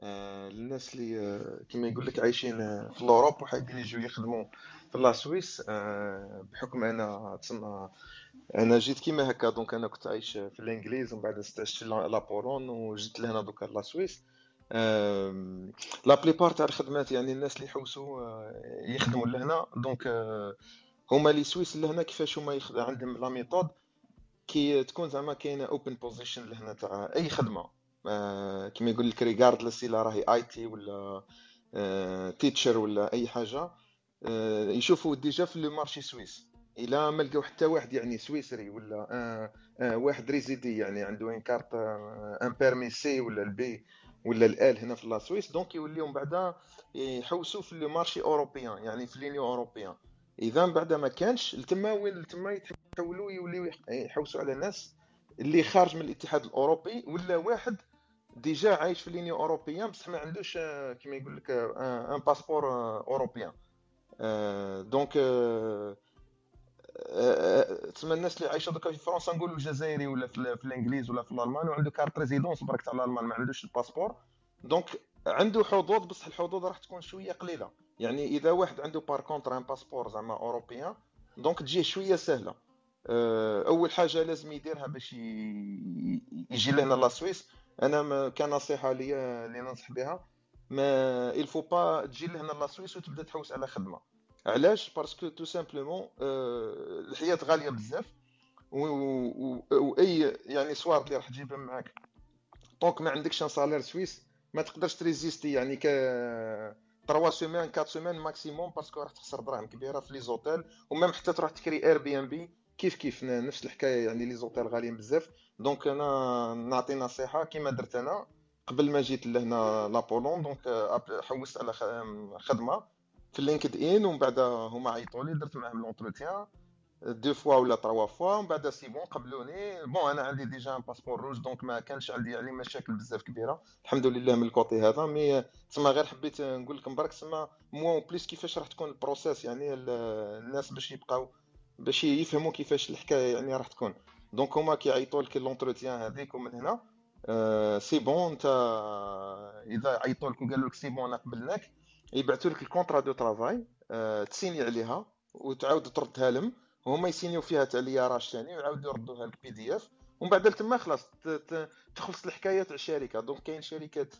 Speaker 6: أه، الناس اللي كما يقول لك عايشين في الأوروب وحابين يجوا يخدموا في la Suisse بحكم أنا تسمى أنا جيت كيما هكا donc أنا كنت عايش في الإنجليز ومن بعد استعشت la Pologne وجيت لهنا دوكا la Suisse. la plupart تاع الخدمات يعني الناس اللي يحوسوا آه، يخدموا لهنا. donc آه، هما les Suisses لهنا كيفاش هما عندهم la méthode كي تكون زعما كاينة open position لهنا تاع أي خدمة. آه، كيما يقول لك regardless إلا راهي IT ولا teacher ولا أي حاجة يشوفوا déjà في le marché suisse. الا ما لقاو حتى واحد يعني سويسري ولا آه آه واحد résidé يعني عنده une carte un permis C ولا ال B ولا ال L هنا في la Suisse. donc يوليو بعدا يحوسوا في le marché européen يعني في l'union européenne. إذا بعدا ما كانش لتما وين لتما يتحولوا يوليو يحوسوا على ناس اللي خارج من الاتحاد الأوروبي ولا واحد déjà عايش في l'union européenne. بصح ما عندوش آه، كيما يقول لك un passeport européen. donc تسمى الناس اللي عايشه دوكا في فرنسا نقولوا جزائري ولا في, في الإنجليز ولا في الالمان وعنده carte résidence برك تاع الألمان ما عندوش ال passeport. donc عنده حظوظ بصح الحظوظ راح تكون شوية قليلة. يعني إذا واحد عنده par contre un passeport زعما européen donc تجيه شوية سهلة. آه، أول حاجة لازم يديرها باش يجي لهنا la Suisse. أنا كنصيحه ليا اللي ننصح بها. mais il faut pas تجي لهنا la Suisse وتبدأ تحوس على خدمة. علاش؟ parce que tout simplement الحياة غالية بزاف. واي يعني سوارد اللي راح تجيبها معاك. donc ما عندكش un salaire suisse ما تقدرش ت résister يعني ك 3 semaines 4 semaines maximum parce que راح تخسر دراهم كبيرة في les hôtels و même حتى تروح تكري Airbnb كيف؟ كيف نفس الحكاية يعني les hôtels غاليين بزاف. donc أنا نعطي نصيحة كيما درت أنا. قبل ما جيت لهنا la Pologne donc حوست على خدمة. في LinkedIn ومن بعد هما عيطوا لي درت معاهم l'entretien deux fois ولا trois fois ومن بعد c'est bon قبلوني. bon أنا عندي déjà un passeport rouge donc ما كانش عندي يعني مشاكل بزاف كبيرة. الحمد لله من ال côté هذا mais تسمى غير حبيت نقول لكم برك تسمى مو بليس كيفاش راح تكون ال process يعني الناس باش يبقاو باش يفهموا كيفاش الحكاية يعني راح تكون. donc هما كيعيطوا لك l'entretien هذيك ومن هنا. c'est bon انت إذا عيطوا لك وقالوا لك c'est bon قبلناك. يبعثوا لك ال contrat de travail تسيني عليها وتعاود تردها لهم. وهما يسينيو فيها تاع les RH ثاني ويعاودوا يردوها ال PDF ومن بعد تما خلاص تخلص الحكاية تاع الشركة. donc كاين شركات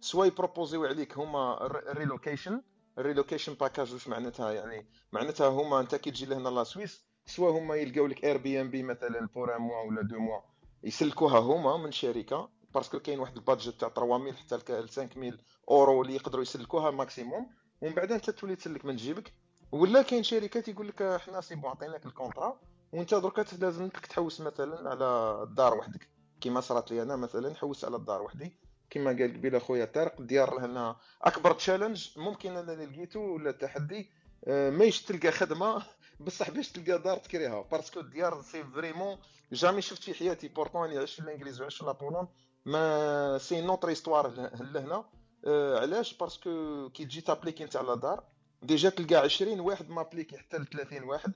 Speaker 6: soit يبروبوزيو عليك هما ال relocation ال relocation package واش معناتها يعني؟ معناتها هما انت كي تجي لهنا la Suisse soit هما يلقاو لك Airbnb مثلا pour un mois ولا deux mois يسلكوها هما من شركة. parce que كاين واحد ال budget تاع 3000 حتى ل 5000 أورو اللي يقدروا يسلكوها maximum. ومن بعد انت تولي تسلك من جيبك. ولا كاين شركات يقول لك إحنا c'est bon عطيناك ال contrat. وانت دركا لازم لك تحوس مثلا على الدار وحدك. كيما صرات لي أنا مثلا حوس على الدار وحدي. كيما قال قبيله خويا طارق الديار لهنا أكبر challenge ممكن أنا اللي لقيته ولا تحدي. آه، مايش تلقى خدمة. بصح باش تلقى دار تكريها. parce que الديار c'est vraiment jamais شفت في حياتي. pourtant اني عشت في الإنجليز وعشت في la Pologne mais c'est une autre histoire لهنا. آه، علاش؟ parce que كي تجي ت appliquer انت على دار déjà تلقى 20 واحد م appliqué حتى ل 30 واحد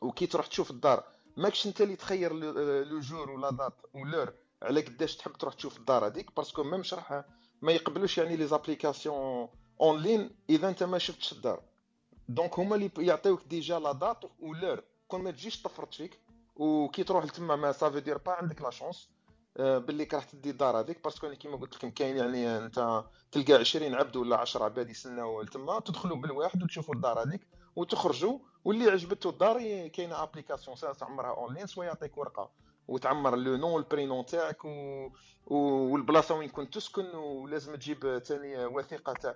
Speaker 6: وكي تروح تشوف الدار ماكش انت اللي تخير le jour و la date و l'heure على قداش تحب تروح تشوف الدار هذيك؟ parce que même شرح ما يقبلوش يعني les applications en ligne إذا أنت ما شفتش الدار. donc هما اللي يعطيوك déjà la date و l'heure كون ما تجيش تفرط فيك وكي تروح لتما mais ça veut dire pas عندك la chance آه، باللي راح تدي الدار هذيك parce que كيما قلت لكم كاين يعني أنت تلقى 20 عبد ولا 10 عباد يسناو تما تدخلوا بالواحد وتشوفوا الدار هذيك وتخرجوا واللي عجبته الدار كاينة application تعمرها en ligne soit يعطيك ورقة وتعمر le nom وال prénom تاعك و... والبلاصة وين كنت تسكن ولازم تجيب ثاني وثيقة تاع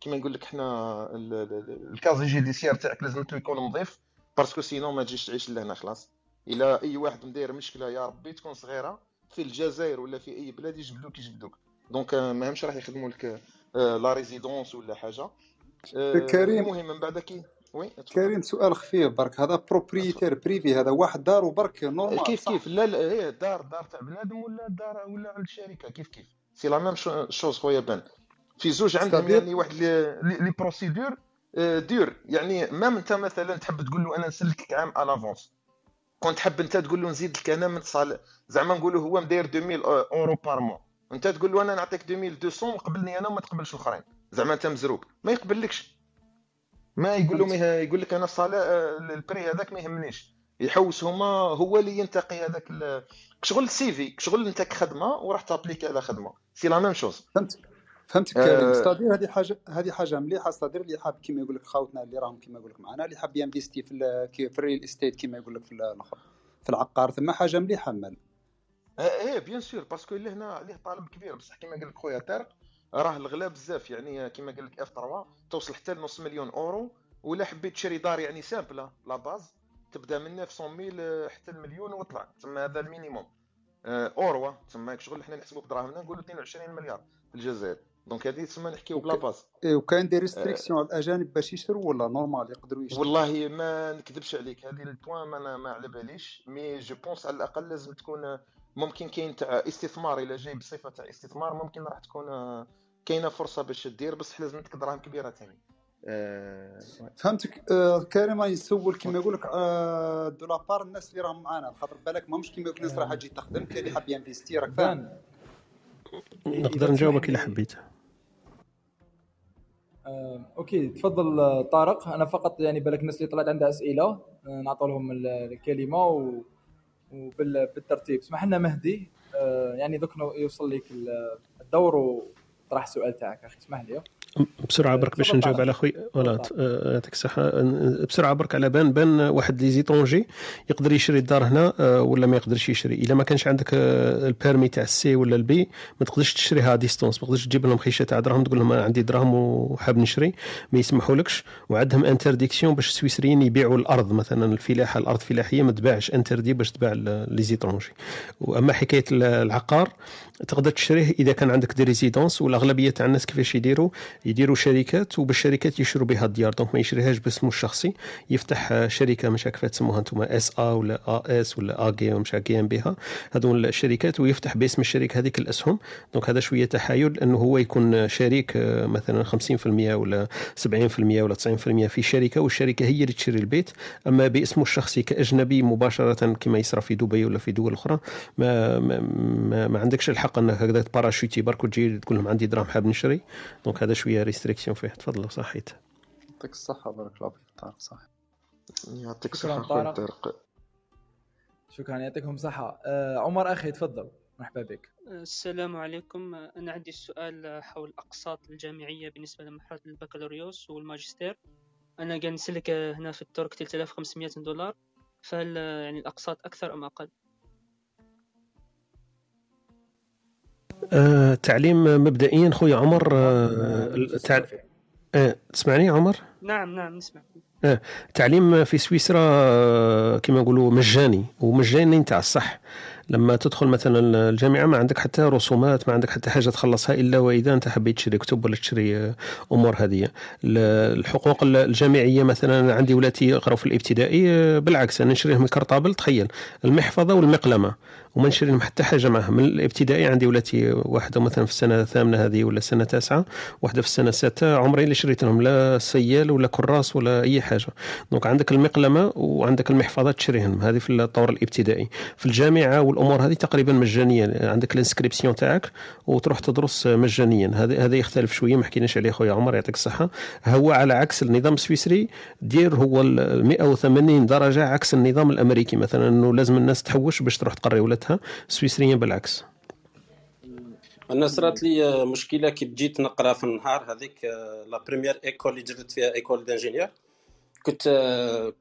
Speaker 6: كيما نقول لك حنا ال casier judiciaire تاعك لازم يكون نظيف parce que sinon ما تجيش تعيش لهنا خلاص. إلى أي واحد مداير مشكلة يا ربي تكون صغيرة في الجزائر ولا في أي بلاد يجبدوك يجبدوك. donc ماهمش راح يخدموا لك la résidence ولا حاجة.
Speaker 2: كريم.
Speaker 6: المهم من بعد كي وي
Speaker 2: كريم سؤال خفيف برك. هذا propriétaire privé هذا واحد دار وبرك normal
Speaker 6: كيف كيف؟ لا لا هي دار دار تاع بنادم ولا دار ولا الشركة كيف كيف؟ c'est la même chose خويا ben في زوج عندهم يعني واحد les procédures دور يعني même انت مثلا تحب تقول له أنا نسلكك عام à l'avance كنت تحب انت تقول له نزيد لك أنا mensuel زعما نقولوا هو مداير 2000 أورو par mois انت تقول له أنا نعطيك 2200 وقبلني أنا وما تقبلش الآخرين. زعما أنت مزروب ما يقبلكش. ما يقول له يقول لك أنا الصلاه آه، ال prix هذاك ما يهمنيش. يحوس هما هو اللي ينتقي هذاك شغل ال CV شغل أنت كخدمة وراح ت appliquer على خدمة. c'est la même chose
Speaker 2: فهمت. فهمتك كريم c'est-à-dire هذه حاجة هذه حاجة مليحة. c'est-à-dire اللي حاب كيما يقول لك خاوتنا اللي راهم كيما يقول لك معنا اللي حاب ي investir في في ال real estate كيما يقول لك في الأخر في العقار ثم حاجة مليحة مال.
Speaker 6: إيه bien sûr parce que اللي هنا عليه طالب كبير بصح كيما قال لك خويا طارق راه الغلا بزاف يعني كيما قال لك F3 توصل حتى لنص مليون أورو ولا حبيت تشري دار يعني simple la base تبدا من 900 mille حتى المليون وطلع تما هذا ال minimum. آه، أوروا تما شغل حنا نحسبوا بدراهمنا نقولوا 22 مليار في الجزائر. donc هذه تسمى نحكيو ب la base.
Speaker 2: إيه وكاين des restrictions على الأجانب باش يشروا ولا normal يقدروا يشروا؟
Speaker 6: والله ما نكذبش عليك هذه ال point ما أنا ما على باليش mais je pense على الأقل لازم تكون ممكن كاين تاع استثمار إلا جاي بصفة تاع استثمار ممكن راح تكون كاينة فرصة باش دير بصح لازم دراهم كبيرة ثاني
Speaker 2: أه فهمتك. أه كريم يسول كيما يقول لك أه de la part الناس اللي راهم معانا خاطر بالك ماهمش كيما يقول الناس راح تجي تخدم كاين اللي حاب ي investir راك فاهم.
Speaker 3: نقدر نجاوبك إلى حبيت.
Speaker 4: آه، OK تفضل طارق. أنا فقط يعني بالك الناس اللي طلعت عندها أسئلة آه، نعطوا لهم الكلمة و... وبالترتيب اسمح لنا مهدي آه، يعني دوك يوصل لك الدور وطرح السؤال تاعك أخي. اسمح لي.
Speaker 3: بسرعة برك باش نجاوب. على خويا ولا
Speaker 4: تفضل.
Speaker 3: آه، يعطيك الصحة. بسرعة برك على ben. ben واحد les étrangers يقدر يشري الدار هنا آه، ولا ما يقدرش يشري؟ إلا ما كانش عندك آه، ال permis تاع ال C ولا ال B ما تقدرش تشريها résidence. ما تقدرش تجيب لهم خيشة تاع دراهم تقول لهم عندي دراهم وحاب نشري ما يسمحولكش. وعندهم interdiction باش السويسريين يبيعوا الأرض. مثلا الفلاحة الأرض فلاحيه ما تباعش. interdit باش تباع les étrangers. وأما حكاية ال- العقار تقدر تشريه إذا كان عندك des résidences والأغلبية تاع الناس كيفاش يديروا؟ يديروا شركات وبالشركات يشروا بها الديار. donc ما يشريهاش باسمه الشخصي. يفتح شركة مش عارف تسموها أنتم SA ولا AS ولا AG مش عارف قايم بها هذو الشركات ويفتح باسم الشركة هذيك الأسهم. donc هذا شوية تحايل انه هو يكون شريك آه، مثلا 50% ولا 70% ولا 90% في شركة والشركة هي اللي تشري البيت. أما باسمه الشخصي كأجنبي مباشرة كما يصرى في دبي ولا في دول أخرى ما, ما, ما عندكش الحق أنك هكذا ت parachuter برك وتجي تقول لهم عندي دراهم حاب نشري. donc هذا شوية restriction فيه. تفضل صحيت.
Speaker 2: يعطيك الصحة بارك الله فيك طارق صح
Speaker 6: يعطيك خويا
Speaker 4: طارق. شكرا يعطيكم صحه آه، عمر أخي تفضل. مرحبا بك.
Speaker 7: السلام عليكم. أنا عندي سؤال حول الأقساط الجامعية بالنسبة لمرحلة البكالوريوس والماجستير. أنا قاعد نسلك هنا في الترك 3500 دولار. فهل يعني الأقساط أكثر أم أقل؟
Speaker 3: آه تعليم مبدئيا خويا عمر آه التع... آه تسمعني عمر؟
Speaker 7: نعم نعم نسمع.
Speaker 3: التعليم في سويسرا آه، كما نقولوا مجاني ومجاني تاع الصح. لما تدخل مثلا الجامعة ما عندك حتى رسومات ما عندك حتى حاجة تخلصها إلا وإذا أنت حبيت تشري كتب ولا تشري آه، أمور هذه. ال- الحقوق الجامعية مثلا عندي ولاتي يقرأوا في الابتدائي آه، بالعكس أنا نشري لهم ال cartable تخيل. المحفظة والمقلمة وما نشري لهم حتى حاجة معهم. من الابتدائي عندي ولاتي واحدة مثلا في السنة الثامنة هذه ولا السنة التاسعة واحدة في السنة السادسه عمري اللي شريت لهم لا سيال ولا كراس ولا أي حاجة. donc عندك المقلمة وعندك المحفظة تشريهم هذه في الطور الابتدائي. في الجامعة والامور هذه تقريبا مجانيه عندك ال inscription تاعك وتروح تدرس مجانيا. هذا هذا يختلف شوية. ما حكيناش عليه خويا عمر يعطيك الصحة. هو على عكس النظام السويسري دير هو ال 180 درجة عكس النظام الأمريكي. مثلا إنه لازم الناس تحوش باش تروح تقري ولادها السويسريين بالعكس.
Speaker 5: أنا صرات لي مشكلة كي بديت نقرا في النهار. هذيك la première école اللي جربت فيها école d'ingénieurs كنت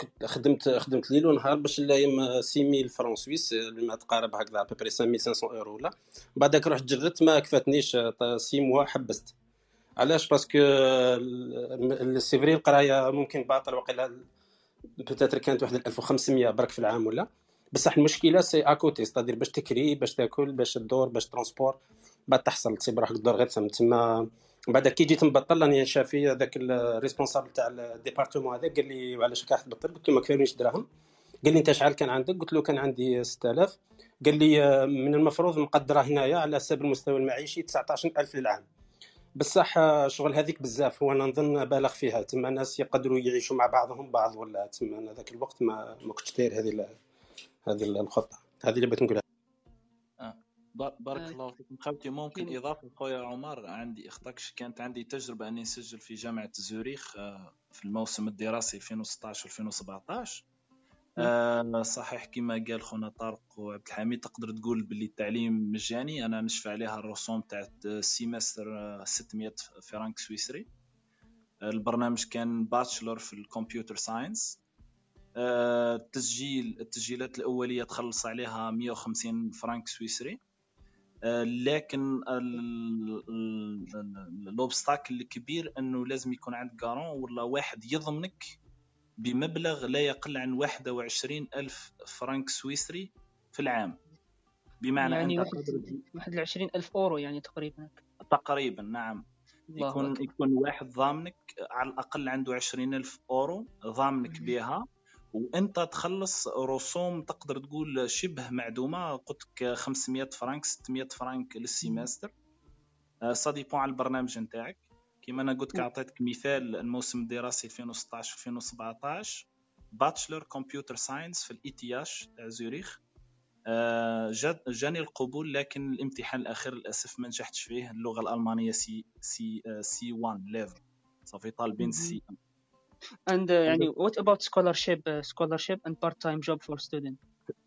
Speaker 5: كنت خدمت خدمت ليل ونهار باش نلايم 6000 francs suisses ما تقارب هكذا à peu près 5500 اورو ولا بعدك رحت جربت ما كفاتنيش 6 mois حبست. علاش؟ parce que c'est vrai القراية ممكن باطل وقيلا peut-être كانت واحد 1500 برك في العام ولا. بصح المشكلة c'est à côté c'est-à-dire باش تكري باش تاكل باش تدور باش transport بعد تحصل تسيب روحك تدور غير تما بعد كي جيت نبطل راني شافي هذاك ال responsable تاع ال département هذاك قال لي علاش راك تبطل؟ قلت له ما كفاونيش دراهم. قال لي أنت شحال كان عندك؟ قلت له كان عندي 6000 قال لي آه، من المفروض مقدرة هنايا على حساب المستوى المعيشي 19000 للعام. بصح آه، شغل هذيك بزاف وأنا نظن بالغ فيها. تما الناس يقدروا يعيشوا مع بعضهم بعض ولا تما أنا ذاك الوقت ما ما كنتش داير هذه هذه الخطة. هذه اللي بغيت نقولها.
Speaker 8: بارك
Speaker 7: آه،
Speaker 8: الله فيكم. خوتي ممكن إضافة خويا عمر عندي اختكش كانت عندي تجربة أني نسجل في جامعة زوريخ آه، في الموسم الدراسي 2016 2017 آه، صحيح كما قال خونا طارق وعبد الحميد تقدر تقول باللي التعليم مجاني أنا نشفع عليها الرسوم تاع ال semester آه، 600 فرنك سويسري. البرنامج كان bachelor في ال computer science. التسجيل التسجيلات الأولية تخلص عليها 150 فرنك سويسري. لكن ال- ال- ال obstacle الكبير إنه لازم يكون عندك garant ولا واحد يضمنك بمبلغ لا يقل عن 21 ألف فرنك سويسري في العام. بمعنى
Speaker 7: يعني
Speaker 8: أنت
Speaker 7: واحد
Speaker 8: قادر-
Speaker 7: واحد العشرين ألف أورو يعني تقريبا.
Speaker 8: تقريبا نعم. يكون
Speaker 7: أكبر.
Speaker 8: يكون واحد ضامنك على الأقل عنده 20 ألف أورو ضامنك. بها. وانت تخلص رسوم تقدر تقول شبه معدومة قلت لك 500 فرنك 600 فرنك لل semestre آه، ça dépend على البرنامج نتاعك. كيما أنا قلت لك أعطيتك مثال الموسم الدراسي 2016 2017 bachelor computer science في ال ETH تاع زوريخ آه، جا- جاني القبول لكن الامتحان الأخير للأسف ما نجحتش فيه اللغة الألمانية C C آه، C1 level صافي طالبين. سي
Speaker 7: and uh, يعني what about scholarship uh, scholarship and part-time job for student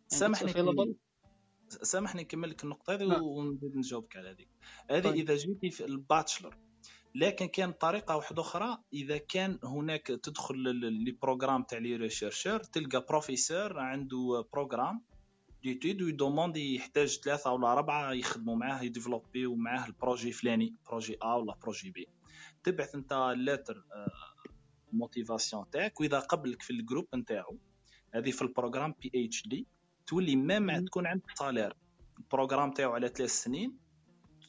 Speaker 8: سامحني سامحني نكمل لك النقطة هذه
Speaker 7: نعم.
Speaker 8: ونزيد نجاوبك على هذيك هذه
Speaker 7: طيب.
Speaker 8: إذا جيتي في ال bachelor لكن كان طريقة واحدة أخرى إذا كان هناك تدخل les programmes تاع les chercheurs تلقى بروفيسور عنده programme d'étude ويدوموندي يحتاج ثلاثة ولا اربعه يخدموا معاه يديفلوبيو معاه ال projet فلاني projet A ولا projet B تبعث أنت ال lettre motivation تاعك وإذا قبلك في ال groupe نتاعو هذه في ال programme PhD تولي même تكون عندك salaire ال programme تاعو على ثلاث سنين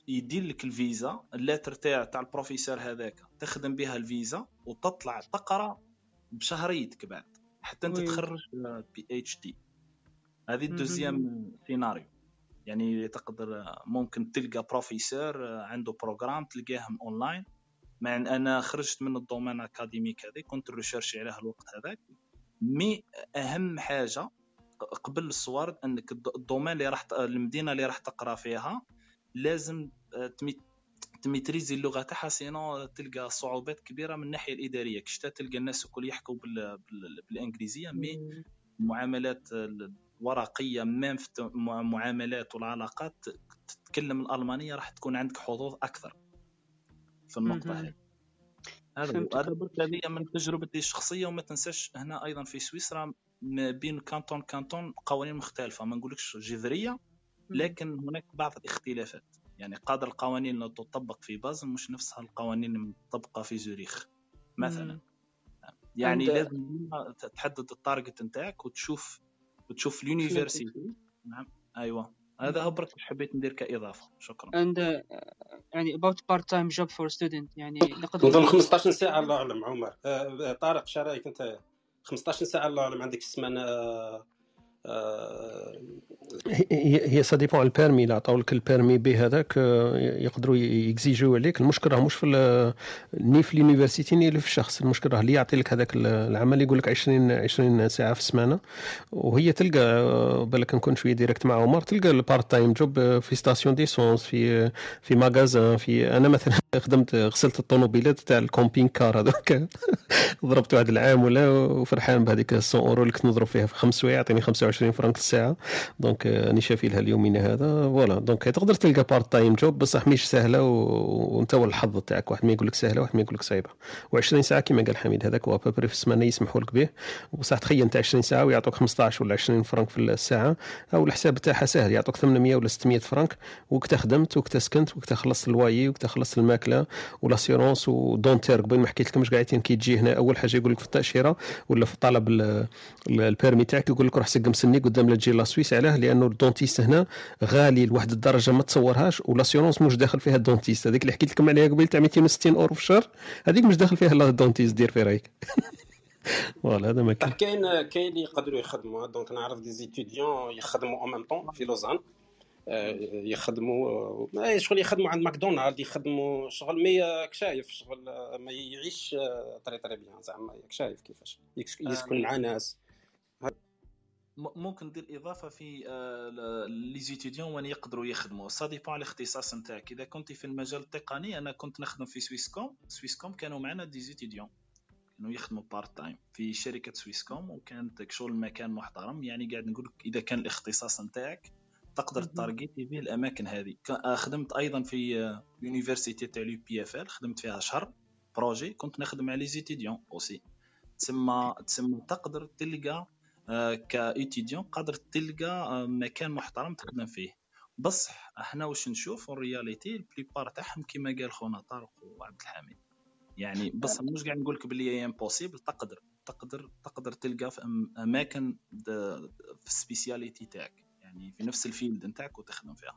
Speaker 8: يدير لك الفيزا ال lettre تاع تاع البروفيسور هذاك تخدم بها الفيزا وتطلع تقرأ بشهريتك بعد حتى أنت تخرج PhD هذه ال deuxième scénario يعني تقدر ممكن تلقى بروفيسور عنده programme تلقاهم اونلاين مع ان أنا خرجت من ال domaine académique هذا كنت ريشيرشي عليه الوقت هذاك. mais أهم حاجة قبل الصور أنك ال domaine اللي راح المدينة اللي راح تقرأ فيها لازم آه، تميتريزي اللغة تاعها sinon تلقى صعوبات كبيرة من الناحية الإدارية. كشتا تلقى الناس الكل يحكوا بالإنجليزية mais المعاملات الورقية même في المعاملات والعلاقات تتكلم الألمانية راح تكون عندك حظوظ أكثر. في النقطة هذه. هذا هذا برك هذه من تجربتي الشخصية وما تنساش هنا أيضا في سويسرا ما بين canton canton قوانين مختلفة ما نقولكش جذرية لكن هناك بعض الاختلافات. يعني قادر القوانين اللي تطبق في بازل مش نفسها القوانين المطبقة في زوريخ مثلا. يعني لازم تحدد ال target نتاعك وتشوف وتشوف ال université نعم. أيوه. هذا هو برك حبيت ندير كإضافة. شكرا.
Speaker 7: And uh, يعني about part time job for student. يعني
Speaker 5: نظن 15 ساعة الله أعلم عمر. آه طارق إيش رايك أنت؟ 15 ساعة الله أعلم عندك السمانه آه
Speaker 3: هي هي سا ديبون البيرمي اللي عطاو لك ال permis به هذاك آه، يقدروا يكزيجيو عليك. المشكل راه مش في ni في ال université ni في الشخص. المشكل راه اللي يعطي لك هذاك العمل يقول لك 20 20 ساعة في السمانة وهي تلقى آه، بالك نكون شوية direct مع عمر تلقى ال part time job في station d'essence في في magasin في أنا مثلا خدمت غسلت الطوموبيلات تاع ال camping-car هذوك. ضربت واحد العام ولا وفرحان بهذيك 100 أورو اللي كنت نضرب فيها في خمس سوايع يعطيني 25 فرنك الساعة. donc راني شافي لها اليومين هذا. voilà. donc تقدر تلقى part time job بصح مش سهلة وانت والحظ تاعك. واحد ما يقول لك سهلة واحد ما يقول لك صعيبة. و20 ساعة كما قال حميد هذاك هو في السمانة يسمحوا لك به. بصح تخيل انت 20 ساعة ويعطوك 15 ولا 20 فرنك في الساعة. أو الحساب تاعها سهل يعطوك 800 ولا 600 فرنك وقت خدمت وقت سكنت وقت خلصت الوايي وقت خلصت الماكلة. وال assurance و dentaire. قبل ما حكيت لكم قاعدين كي تجي هنا أول حاجة يقول لك في التأشيرة ولا في طلب ال permis تاعك يقول لك روح سقم سنيك قدام لا تجي la Suisse علاه لأنه ال dentiste هنا غالي لواحد الدرجة ما تصورهاش و l'assurance مش داخل فيها ال dentiste. هذيك اللي حكيت لكم عليها قبل تاع 260 أورو في الشهر هذيك مش داخل فيها لا ال dentiste دير في رأيك. voilà هذا ما كاين.
Speaker 5: كاين اللي يقدروا يخدموا donc نعرف des étudiants يخدموا en même temps في لوزان يخدموا آه، شغل يخدموا عند ماكدونالد يخدموا شغل mais شايف شغل آه، ما يعيش طري طري bien زعما شايف كيفاش. يسكن مع ناس.
Speaker 8: ممكن ندير إضافة في les étudiants وين يقدروا يخدموا. ça dépend على الاختصاص نتاعك. إذا كنت في المجال التقني أنا كنت نخدم في سويسكوم. سويسكوم كانوا معنا des étudiants. كانوا يخدموا part time في شركة سويسكوم وكانت شغل مكان محترم. يعني قاعد نقول إذا كان الاختصاص نتاعك تقدر تارجيتي به الأماكن هذه. خدمت أيضا في université تاع l'EPFL خدمت فيها شهر. projet كنت نخدم على les étudiants aussi تسمى تسمى تقدر تلقى آه، ك étudiant قادر تلقى آه، مكان محترم تخدم فيه. بصح إحنا واش نشوف ال réalité ال plupart تاعهم كيما قال خونا طارق وعبد الحميد. يعني بصح مش قاعد نقول لك بلي impossible تقدر تقدر تقدر تلقى في أماكن في ال spécialité تاعك. يعني في نفس ال field نتاعك وتخدم فيها.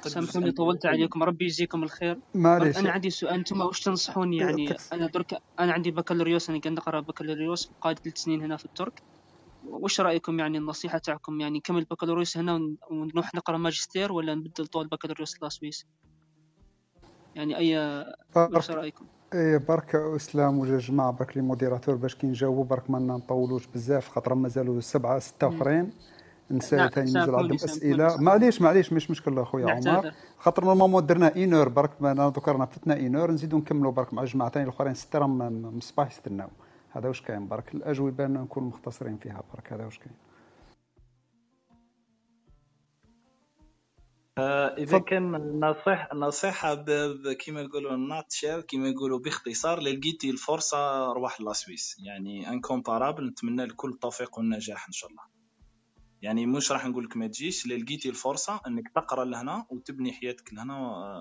Speaker 7: سامحوني طولت عليكم. ربي يجزيكم الخير.
Speaker 2: معليش.
Speaker 7: أنا عندي سؤال. أنتم واش تنصحوني؟ يعني أنا درك أنا عندي بكالوريوس. أنا قاعد نقرأ بكالوريوس قاعد ثلاث سنين هنا في الترك. وش رأيكم؟ يعني النصيحة تاعكم يعني نكمل البكالوريوس هنا ونروح نقرأ ماجستير ولا نبدل طول البكالوريوس la Suisse يعني أي وش رأيكم؟
Speaker 2: إيه برك أسلام ولا جماعة برك les modérateurs باش كي نجاوبوا برك ما نطولوش بزاف خاطر مازالوا سبعة ستة أخرين. نساء ثاني مازال عندهم أسئلة. معليش معليش مش مشكل أخويا عمر. خاطر normalement درنا une heure برك دوكا رانا فتنا une heure نزيدو نكملوا برك مع الجماعة ثاني الأخرين ستة راهم من الصباح يستناو. هذا واش كاين؟ برك الأجوبة نكون مختصرين فيها. برك هذا واش كاين؟
Speaker 8: آه إذا كان نصيحة نصيحه كيما يقولوا نات شير كيما يقولوا باختصار لقيتي الفرصة روح la Suisse يعني incomparable نتمنى لك كل التوفيق والنجاح إن شاء الله. يعني مش راح نقول لك ما تجيش لقيتي الفرصة إنك تقرأ لهنا وتبني حياتك لهنا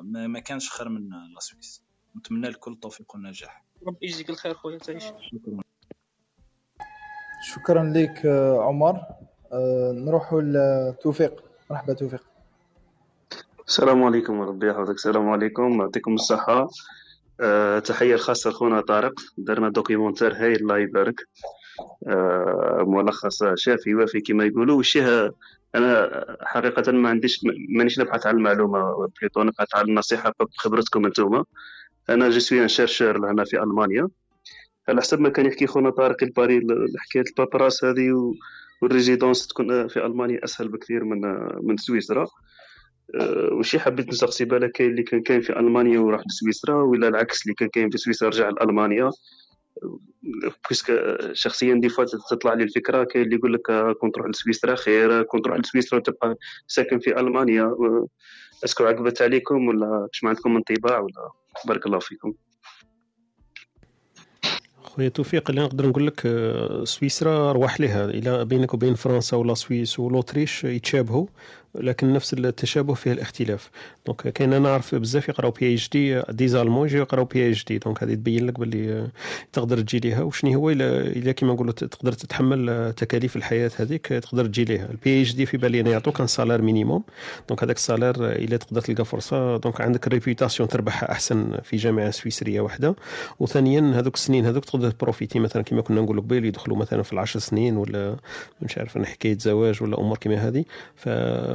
Speaker 8: ما, ما كانش خير من la Suisse نتمنى لك كل التوفيق والنجاح.
Speaker 7: ربي يجزيك الخير خويا تعيش.
Speaker 8: شكرا.
Speaker 4: شكرا لك عمر. آه، نروحوا لتوفيق. مرحبا توفيق.
Speaker 9: السلام عليكم وربي يحفظك. السلام عليكم يعطيكم الصحة. أه تحية خاصة لخونا طارق. درنا documentaire هايل الله يبارك ملخص شافي وافي كما يقولوا. والشيء أنا حقيقة ما عنديش مانيش نبحث على المعلومة plutôt نبحث على النصيحة بخبرتكم أنتم. أنا je suis un chercheur لهنا في ألمانيا. على حسب ما كان يحكي خونا طارق الباري حكاية ال paperasse هذه وال résidence تكون في ألمانيا أسهل بكثير من من سويسرا. أه، وشي حبيت نسقسي بالك كاين اللي كان كاين في ألمانيا وراح لسويسرا ولا العكس اللي كان كاين في سويسرا رجع لألمانيا. puisque شخصيا des fois تطلع لي الفكرة كاين اللي يقول لك كون تروح لسويسرا خير كون تروح لسويسرا وتبقى ساكن في ألمانيا. est-ce que عقبت عليكم ولا كش عندكم انطباع ولا؟ بارك الله فيكم.
Speaker 3: خويا توفيق اللي نقدر نقول لك آه، سويسرا رواح لها إلى بينك وبين فرنسا و la Suisse و l'Autriche يتشابهوا. لكن نفس التشابه فيه الاختلاف. donc كاين أنا نعرف بزاف يقراو PhD des Allemands يجيو يقراو PhD donc هذه تبين لك باللي تقدر تجي ليها. وشنو هو؟ الا كيما نقولوا تقدر تتحمل تكاليف الحياة هذيك تقدر تجي ليها. ال PhD في بالي أنا يعطوك un salaire minimum donc هذاك ال salaire إلا تقدر تلقى فرصة donc عندك réputation تربحها أحسن في جامعة سويسرية واحدة وثانيا هذوك السنين هذوك تقدر تبروفيتي مثلا كما كنا نقولوا قبيل يدخلوا مثلا في العشر سنين ولا مش عارف حكايه زواج ولا أمور كما هذه.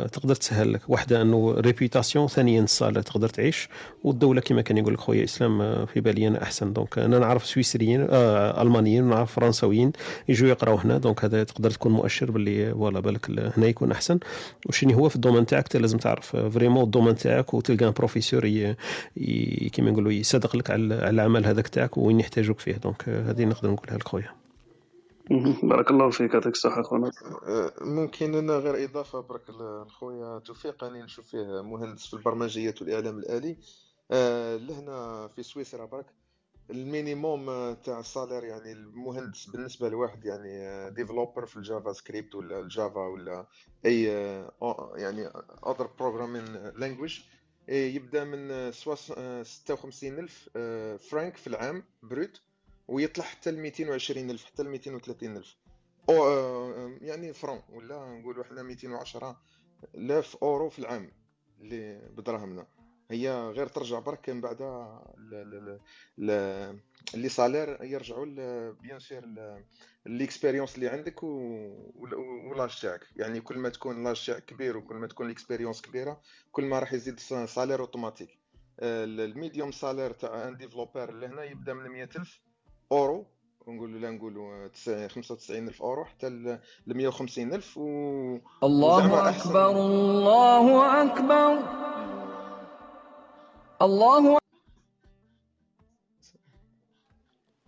Speaker 3: فتقدر تسهل لك. واحدة أنه réputation ثانيا ال salaire تقدر تعيش. والدولة كما كان يقول لك خويا إسلام آه، في بالي أنا أحسن. donc أنا نعرف سويسريين آه ألمانيين ونعرف فرنساويين يجوا يقراو هنا. donc هذا تقدر تكون مؤشر باللي voilà بالك هنا يكون أحسن. وشني هو في ال domaine تاعك؟ لازم تعرف. vraiment ال domaine تاعك وتلقى un professeur كيما نقولوا يصدق لك على العمل هذاك تاعك وين يحتاجوك فيه. donc هذه نقدر نقولها لك خويا.
Speaker 9: بارك الله فيك يعطيك الصحة خونا
Speaker 6: أه، ممكن أنا غير إضافة برك لخويا توفيق أني نشوف فيه مهندس في البرمجيات والإعلام الآلي. أه، لهنا في سويسرا برك ال minimum تاع ال salaire يعني المهندس بالنسبة لواحد يعني developer في ال JavaScript ولا ال Java ولا أي يعني other programming language يبدأ من 56 ألف فرانك في العام brut ويطلع حتى ل 220 ألف حتى ل 230 ألف. أو آه، يعني francs ولا نقولوا حنا 210 الاف أورو في العام اللي بدراهمنا هي غير ترجع برك من بعد les salaires يرجعوا bien sûr l'expérience اللي عندك و l'âge تاعك. يعني كل ما تكون l'âge تاعك كبير وكل ما تكون l'expérience كبيرة كل ما راح يزيد salaire automatique. ال médium salaire تاع un developer لهنا يبدأ من 100000 أورو نقولوا لا نقولوا 95 ألف أورو حتى ل 150 ألف و
Speaker 10: الله أكبر الله أكبر. الله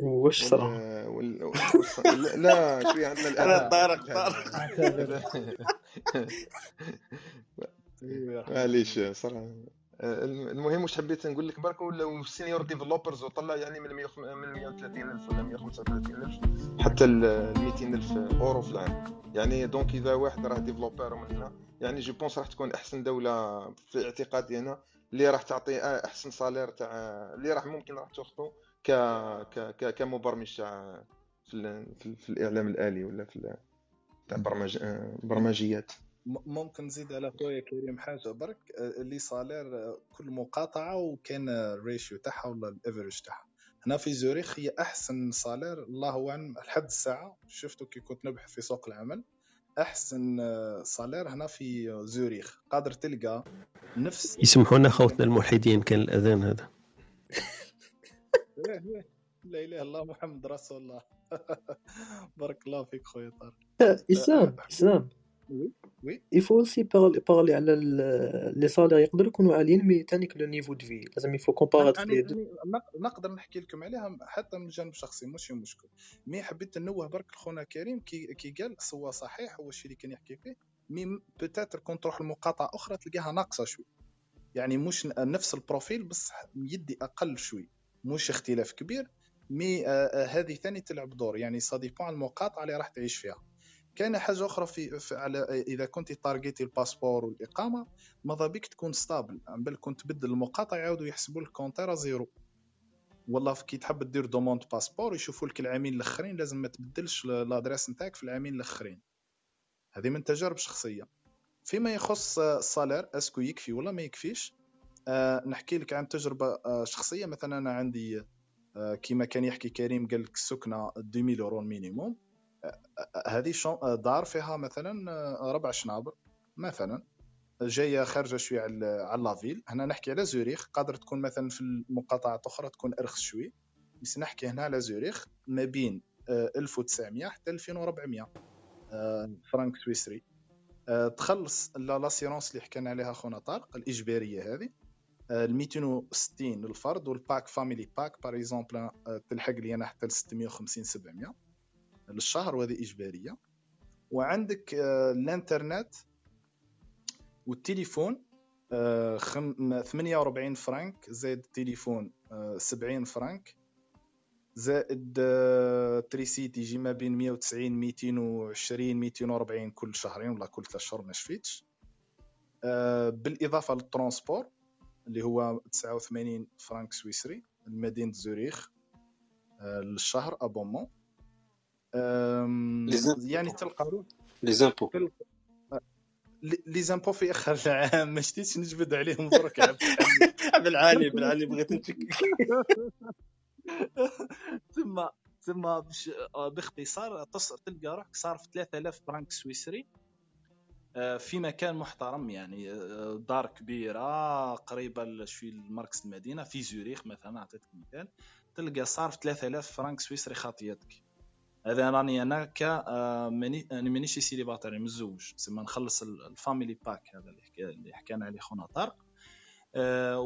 Speaker 11: واش صرا
Speaker 6: وال... لا شوية عندنا
Speaker 11: الان طارق طارق
Speaker 6: معليش صراحة. المهم واش حبيت نقول لك برك ولاو ال senior developers وطلع يعني من 130 ألف ولا 135 ألف حتى ل 200 ألف اورو في العام. يعني donc إذا واحد راه developer من هنا يعني je pense راح تكون أحسن دولة في اعتقادي أنا اللي راح تعطي أحسن salaire تاع اللي راح ممكن راح تاخذه ك ك كمبرمج تاع في, في, في الإعلام الآلي ولا في تاع برمج برمجيات.
Speaker 8: ممكن نزيد على خويا كريم حاجة برك اللي salaire كل مقاطعة وكان ال ratio تاعها ولا ال average تاعها. هنا في زوريخ هي أحسن salaire الله أعلم لحد الساعة شفتو كي كنت نبحث في سوق العمل. أحسن صالير هنا في زوريخ قادر تلقى نفس
Speaker 3: يسمحوا لنا خوتنا الملحدين كان الأذان هذا.
Speaker 8: لا إله إلا الله محمد رسول الله. بارك الله فيك خويا طارق.
Speaker 11: إسلام إسلام.
Speaker 8: وي
Speaker 11: il faut aussi parler على لي صالير يقدروا يكونوا عاليين مي تانيك لو نيفو دو في لازم يفو دو
Speaker 8: نقدر نحكي لكم عليها حتى من جانب شخصي ماشي مشكل. mais حبيت ننوه برك لخونا كريم كي كي قال هو صحيح هو الشيء اللي كان يحكي فيه. mais peut-être كون تروح لمقاطعة أخرى تلقاها ناقصة شوي. يعني مش نفس ال profil بس يدي أقل شوي. مش اختلاف كبير. مي آه، آه، هذه ثاني تلعب دور. يعني ça dépend المقاطعة اللي راح تعيش فيها. كاينة حاجة أخرى في, في على إذا كنت تارجيتي ال passeport والإقامة ماذا بك تكون stable بل كنت تبدل المقاطعه يعاودوا يحسبوا لك compteur à zéro. والله كي تحب دير demande passeport يشوفوا لك العامين الأخرين لازم ما تبدلش l'adresse نتاعك في العامين الأخرين. هذه من تجارب شخصية. فيما يخص ال salaire est-ce que يكفي ولا ما يكفيش؟ أه نحكي لك عن تجربة آه، شخصية. مثلا أنا عندي أه كيما كان يحكي كريم قال لك السكنة 2000 يورو minimum هذه دار فيها مثلا آه، ربع chambres مثلا. جاية خارجة شوية على la ville هنا نحكي على زوريخ. قادر تكون مثلا في المقاطعات أخرى تكون أرخص شوي. بس نحكي هنا على زوريخ ما بين 1900 حتى 2400 فرانك سويسري. آه، تخلص l'assurance اللي حكينا عليها خونا طارق الإجبارية هذه. آه، ال 260 للفرد وال pack family pack par exemple تلحق لي أنا حتى ل 650 700 للشهر وهذه إجبارية. وعندك آه، الانترنت والتليفون 48 فرانك زائد التليفون 70 فرانك زائد électricité يجي ما بين 190 220 240 كل شهرين ولا كل ثلاث شهور ما شفيتش آه، بالإضافة لل transport اللي هو 89 فرانك سويسري لمدينه زوريخ آه، للشهر abonnement يعني تلقى
Speaker 5: les impôts
Speaker 8: les impôts في آخر العام. ما شتيش نجبد عليهم برك
Speaker 3: عبد العالي بالعالي بغيت نشكك
Speaker 8: ثم ثم آه، باختصار تلقى روحك صارف 3000 فرانك سويسري. آه، في مكان محترم يعني آه، دار كبيرة قريبة لشوي لمركز المدينة في زوريخ مثلا أعطيتك مثال. تلقى صارف 3000 فرانك سويسري خاطيتك. هذا راني أنا ك ماني أنا مانيش célibataire متزوج تسمى نخلص ال family pack هذا اللي حكينا عليه خونا طارق. آه،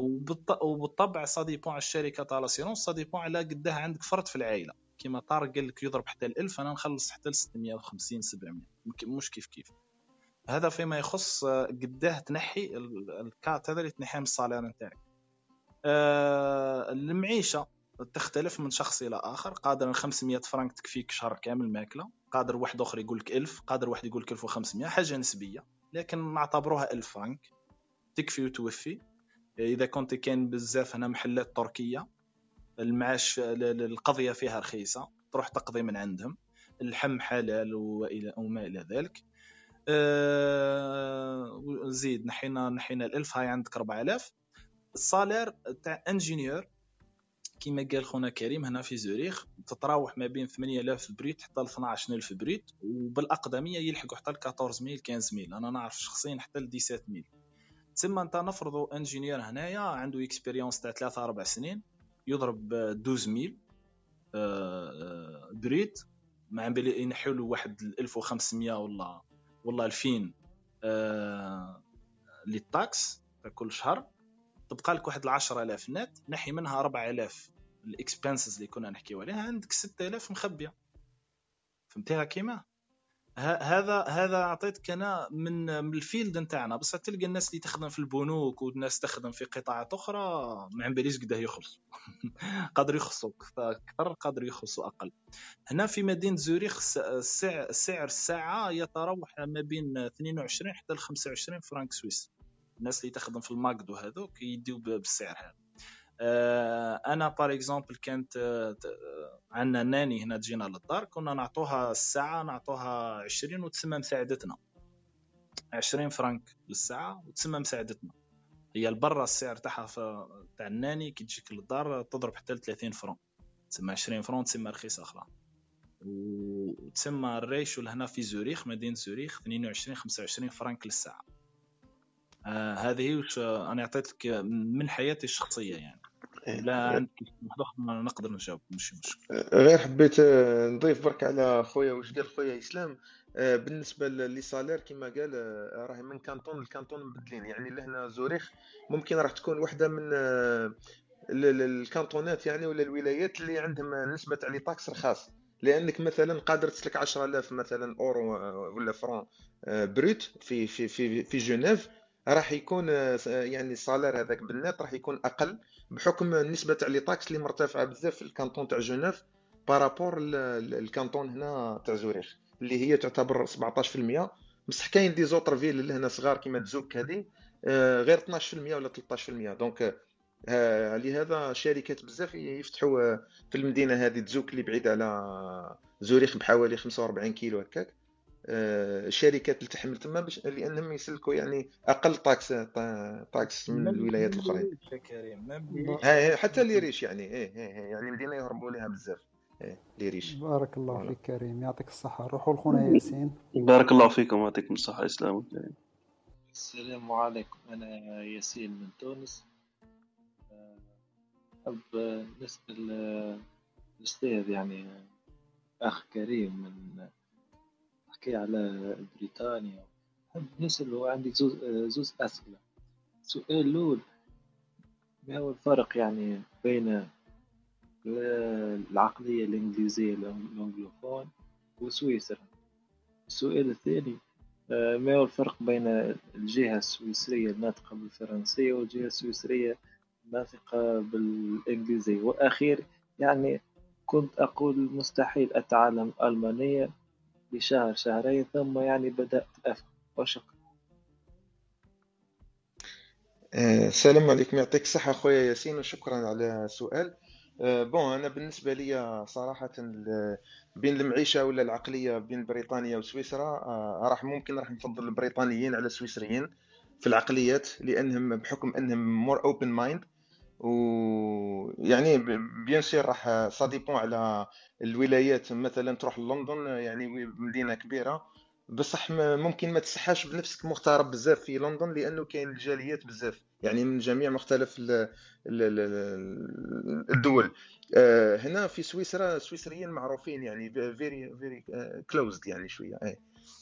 Speaker 8: وبالطبع ça dépend على الشركة تاع l'assurance ça dépend على قداه عندك فرد في العائلة. كيما طارق قال لك يضرب حتى ال1000 أنا نخلص حتى ل 650 700 مش كيف كيف. هذا فيما يخص آه، قداه تنحي الكات هذا اللي تنحيه من ال salaire نتاعك. آه، المعيشة. تختلف من شخص إلى آخر. قادر 500 فرنك تكفيك شهر كامل ماكلة. قادر واحد أخر يقول لك 1000 قادر واحد يقول لك 1500 حاجة نسبية. لكن نعتبروها 1000 فرنك تكفي وتوفي. إذا كنت كاين بزاف هنا محلات تركية المعاش القضية فيها رخيصة. تروح تقضي من عندهم. اللحم حلال والى وما إلى ذلك. أه زيد نحينا نحينا الألف. هاي عندك 4000 ال salaire تاع ingénieur كما قال خونا كريم هنا في زوريخ تتراوح ما بين 8000 brut حتى ل 12000 brut وبالأقدمية يلحقوا حتى ل 14000 15000 أنا نعرف شخصيا حتى ل 17000 تسمى أنت نفرضوا ingénieur هنايا عنده expérience تاع 3 4 سنين يضرب 12000 brut مع بالي ينحيو له واحد 1500 ولا ولا 2000 آه لل taxes كل شهر تبقى لك واحد 10000 نت نحي منها 4000 ال expenses اللي كنا نحكيو عليها عندك 6000 مخبية. فهمتيها كيما؟ هذا هذا عطيتك أنا من من ال field نتاعنا. بس تلقى الناس اللي تخدم في البنوك والناس تخدم في قطاعات أخرى ما باليش قداه يخلصوا قادر يخلصوا. أكثر قادر يخلصوا أقل. هنا في مدينة زوريخ سعر سعر الساعة يتراوح ما بين 22 حتى ل 25 franc suisse. الناس اللي تخدم في الماكدو هذوك يديو بالسعر هذا. أنا par exemple كانت آه، عندنا nanny هنا تجينا للدار كنا نعطوها الساعة نعطوها 20 وتسمى مساعدتنا. 20 فرانك للساعة وتسمى مساعدتنا. هي البرة السعر تاعها تاع ال nanny كي تجيك للدار تضرب حتى ل 30 francs تسمى 20 francs تسمى رخيصة أخرى. وتسمى ال ratio لهنا في زوريخ مدينة زوريخ 22 25 فرانك للساعة. آه هذه وش أنا أعطيتك من حياتي الشخصية يعني. إيه. لا عندك نقدر نجاوب مش مشكل.
Speaker 6: غير حبيت آه، نضيف برك على خويا واش قال خويا إسلام آه، بالنسبة les salaires كما قال آه، راهي من canton ل canton مبدلين. يعني لهنا زوريخ ممكن راح تكون واحدة من الكانتونات يعني ولا الولايات اللي عندهم نسبة تاع les taxes رخاص. لأنك مثلا قادر تسلك 10000 مثلا أورو ولا francs brut في في في في جنيف راح يكون يعني ال salaire هذاك بالنت راح يكون أقل. بحكم النسبة تاع les taxes اللي مرتفعة بزاف في ال canton تاع جنيف par rapport ال canton هنا تاع زوريخ اللي هي تعتبر 17% بصح كاين des autres villes هنا صغار كيما تزوك هذه آه، غير 12% ولا 13% donc آه، لهذا شركات بزاف يفتحوا في المدينة هذه تزوك اللي بعيدة على زوريخ بحوالي 45 كيلو هكاك. الشركات اللي تحمل تما باش لانهم يسلكوا يعني أقل taxes taxes من الولايات الأخرين. حتى les riches يعني إيه إيه, إيه يعني المدينة يهربوا لها بزاف. إيه les riches
Speaker 2: بارك الله فيك كريم يعطيك الصحة. نروحوا لخونا ياسين.
Speaker 9: بارك الله فيكم ويعطيكم الصحة إسلام
Speaker 12: السلام عليكم. أنا ياسين من تونس. حب نسأل الأستاذ يعني أخ كريم من نحكي على بريطانيا. نحب نسأله عندي زوز, زوز أسئلة. السؤال الأول ما هو الفرق يعني بين العقلية الإنجليزية الأنجلوفون وسويسرا؟ السؤال الثاني ما هو الفرق بين الجهة السويسرية الناطقة بالفرنسية والجهة السويسرية الناطقة بالإنجليزية؟ وأخير يعني كنت أقول مستحيل أتعلم ألمانية لشهر شهرين ثم يعني بدأت أفهم. وشكرا.
Speaker 6: آه، السلام عليكم. يعطيك الصحة خويا ياسين وشكرا على السؤال آه، بون أنا بالنسبة لي صراحة بين المعيشة ولا العقلية بين بريطانيا وسويسرا آه، راح ممكن راح نفضل البريطانيين على السويسريين في العقليات لأنهم بحكم أنهم more open mind ويعني bien sûr راح ça dépend على الولايات. مثلا تروح لندن يعني مدينة كبيرة بصح ممكن ما تحسش بنفسك مغترب بزاف في لندن لأنه كاين الجاليات بزاف يعني من جميع مختلف الدول. آه، هنا في سويسرا السويسريين معروفين يعني very very closed يعني شوية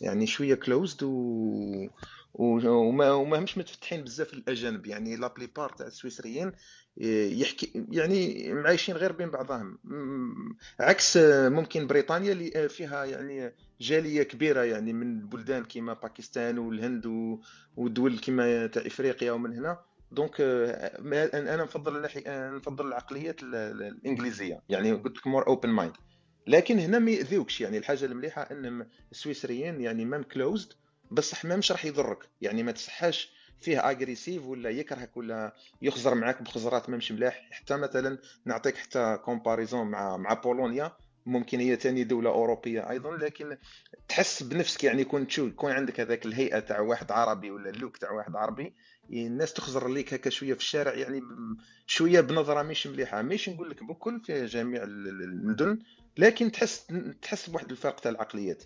Speaker 6: يعني شوية closed و وما وما همش متفتحين بزاف الأجانب. يعني la plupart تاع السويسريين يحكي يعني معايشين غير بين بعضهم. عكس ممكن بريطانيا اللي فيها يعني جالية كبيرة يعني من بلدان كيما باكستان والهند ودول كيما تاع إفريقيا ومن هنا. donc أنا نفضل نفضل العقليات الإنجليزية. يعني قلت لك more open mind لكن هنا ما يأذيوكش. يعني الحاجة المليحة أن السويسريين يعني même closed بصح ما مش راح يضرك. يعني ما تحسش فيه agressif ولا يكرهك ولا يخزر معاك بخزرات ما مش ملاح. حتى مثلا نعطيك حتى comparaison مع مع بولونيا. ممكن هي ثاني دولة أوروبية أيضا. لكن تحس بنفسك يعني كون تشوف يكون عندك هذاك الهيئة تاع واحد عربي ولا ال look تاع واحد عربي. الناس تخزر ليك هكا شوية في الشارع يعني شوية بنظرة مش مليحة. مش نقول لك بكل في جميع المدن لكن تحس تحس بواحد الفرق تاع العقليات.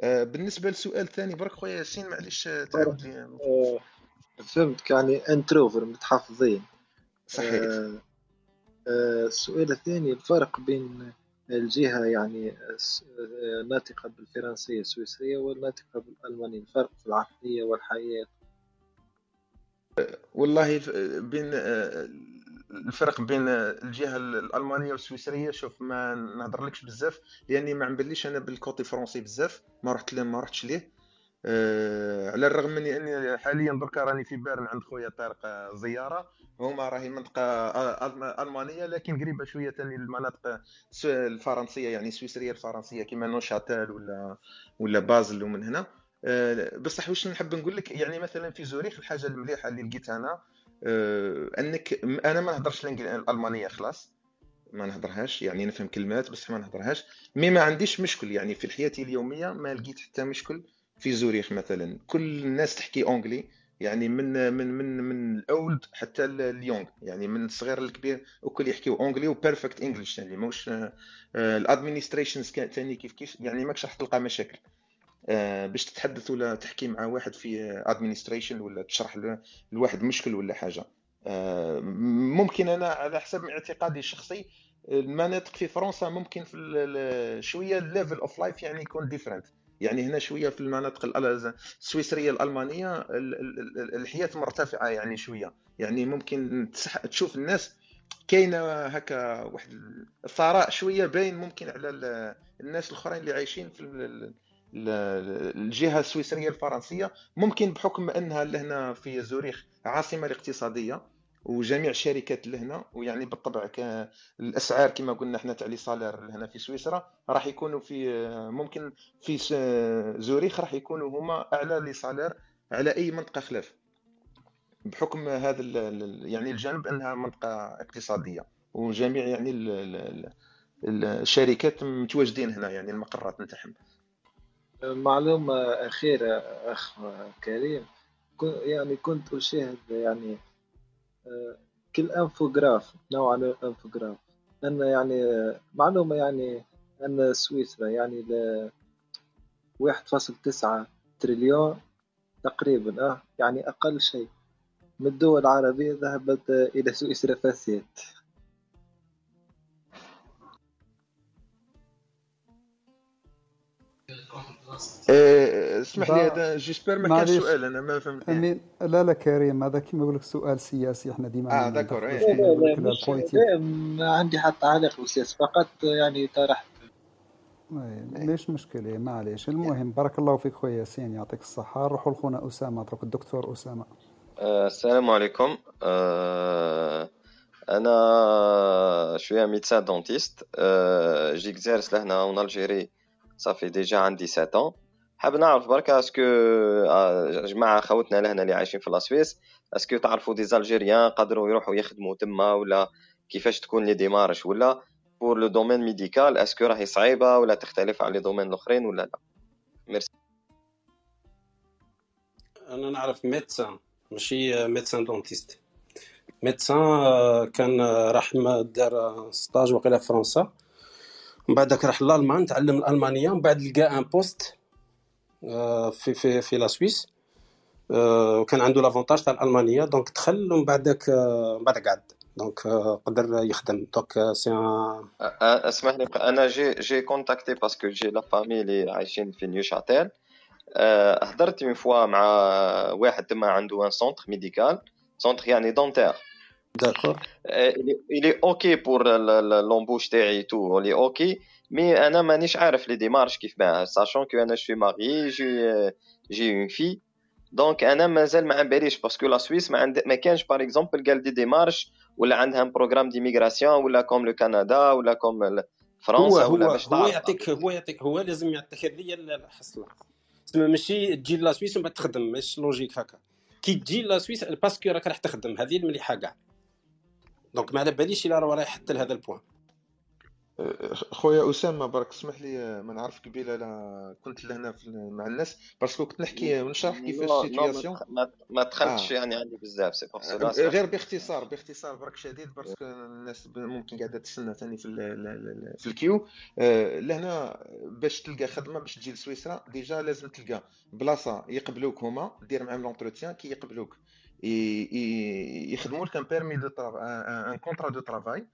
Speaker 6: آه، بالنسبة للسؤال الثاني برك خويا ياسين معليش آه، تعاود لي.
Speaker 12: آه، فهمت يعني انتروفر متحفظين.
Speaker 6: صحيح.
Speaker 12: السؤال الثاني الفرق بين الجهة يعني الناطقة بالفرنسية السويسرية والناطقة بالألمانية الفرق في العقلية والحياة.
Speaker 6: والله بين الفرق بين الجهة الألمانية والسويسرية شوف ما نهضرلكش بزاف لأني ما عمبليش أنا بال côté français بزاف ما رحت ما رحتش ليه أه على الرغم من أني حاليا دركا راني في بيرن عند خويا طارق زيارة هما راهي منطقة ألمانية لكن قريبة شوية ثاني للمناطق الفرنسية يعني السويسرية الفرنسية كيما نوشاتيل ولا ولا بازل ومن هنا. بصح واش نحب نقول لك؟ يعني مثلا في زوريخ الحاجة المليحة اللي لقيتها أنا آه، أنك أنا ما نهضرش الألمانية خلاص ما نهضرهاش يعني نفهم كلمات بس ما نهضرهاش mais ما عنديش مشكل يعني في حياتي اليومية ما لقيت حتى مشكل في زوريخ مثلا. كل الناس تحكي anglais يعني من من من من ال old حتى ال young يعني من الصغير للكبير الكل يحكيو anglais و perfect English يعني موش ال administrations ثاني كيف كيف يعني ماكش راح تلقى مشاكل. آه، باش تتحدث ولا تحكي مع واحد في administration ولا تشرح لواحد مشكل ولا حاجة. آه، ممكن أنا على حسب اعتقادي الشخصي المناطق في فرنسا ممكن في شوية ال level of life يعني يكون different يعني هنا شوية في المناطق السويسرية الألمانية الحياة مرتفعة يعني شوية. يعني ممكن تشوف الناس كاينة هكا واحد الثراء شوية باين ممكن على الناس الأخرين اللي عايشين في الجهة السويسرية الفرنسية ممكن بحكم أنها لهنا في زوريخ عاصمة الاقتصادية وجميع الشركات لهنا ويعني بالطبع الأسعار كما قلنا إحنا تاع لي سالير لهنا في سويسرا راح يكونوا في ممكن في زوريخ راح يكونوا هما أعلى لي سالير على أي منطقة خلاف. بحكم هذا يعني الجانب أنها منطقة اقتصادية وجميع يعني ال- ال- ال- الشركات متواجدين هنا يعني المقرات نتاعهم.
Speaker 12: معلومة أخيرة أخ كريم. يعني كنت أشاهد يعني آه، كالأنفوغراف نوعا من الأنفوغراف. أن يعني معلومة يعني أن سويسرا يعني ل 1.9 تريليون تقريبا أه يعني أقل شيء. من الدول العربية ذهبت إلى سويسرا فاسيت
Speaker 6: اسمح لي هذا جيسبر ما كانش سؤال أنا ما فهمت. يعني
Speaker 2: أمين. لا لا كريم هذا كيما نقول لك سؤال سياسي إحنا ديما
Speaker 6: آه
Speaker 2: ما
Speaker 6: داكور إيه.
Speaker 12: لا ما عندي حتى تعليق بالسياسة فقط يعني طرحت.
Speaker 2: إيه، ليش مشكلة؟ معليش المهم بارك الله فيك خويا ياسين يعطيك الصحة. نروحوا لخونا أسامة أترك الدكتور أسامة.
Speaker 13: آه، السلام عليكم. آه، أنا je suis médecin dentiste. آه، j'exerce لهنا en Algérie. ça fait déjà عندي 7 حاب نعرف بركا est-ce que آه، جماعة خوتنا لهنا اللي عايشين في la Suisse est-ce que تعرفوا des Algériens قدروا يروحوا يخدموا تما ولا كيفاش تكون les démarches ولا؟ pour le domaine médical est-ce que راهي صعيبة ولا تختلف على les domaines الأخرين ولا لا؟ ميرسي
Speaker 5: أنا نعرف médecin ماشي médecin dentiste. médecin آه، كان آه، راح دار stage وقيله في فرنسا. من بعدك راح l'Allemagne تعلم الألمانية ومن بعد لقى un poste آه، في في في la Suisse آه، وكان عنده l'avantage تاع الألمانية. donc دخل ومن بعدك آه، من بعد قعد. donc قدر يخدم. دونك
Speaker 13: c'est اسمح لي أنا j'ai j'ai contacté parce que j'ai la famille اللي عايشين في نيوشاتيل. أه، هضرت une fois مع واحد تما عنده un centre médical centre يعني
Speaker 5: dentaire
Speaker 13: d'accord est ok pour l'embauche تاعي tout est ok mais أنا مانيش عارف les démarches كيف باه sachant que أنا je suis marié j'ai j'ai une fille donc أنا مازال ما على باليش parce que la Suisse ما عند ما كانش par exemple قال des démarches ولا عندها un programme d'immigration ولا comme le Canada ولا
Speaker 5: comme
Speaker 13: فرنسا
Speaker 5: هو
Speaker 13: ولا باش
Speaker 5: هو يعطيك هو يعطيك هو لازم يعطيك هذه الحصله تسمى ماشي تجي la Suisse ومن بعد تخدم ماشي logique هكا. كي تجي la Suisse parce que راك راح تخدم هذه المليحة كاع. donc ما على باليش الا راه رايح حتى لهذا ال point.
Speaker 6: خويا أسامة برك اسمح لي ما نعرف قبيلة أنا كنت لهنا في مع الناس parce que كنت نحكي ونشرح كيفاش
Speaker 13: ما
Speaker 6: ال
Speaker 13: situation ما ما دخلتش
Speaker 6: آه.
Speaker 13: يعني عندي بزاف c'est
Speaker 6: غير باختصار باختصار برك شديد parce que الناس ممكن قاعدة تستنى ثاني في ال- ال- ال- في ال queue. آه، لهنا باش تلقى خدمة باش تجي لسويسرا déjà لازم تلقى بلاصة يقبلوك هما دير معاهم l'entretien كي يقبلوك. يخدموا لك un permis de un contrat de travail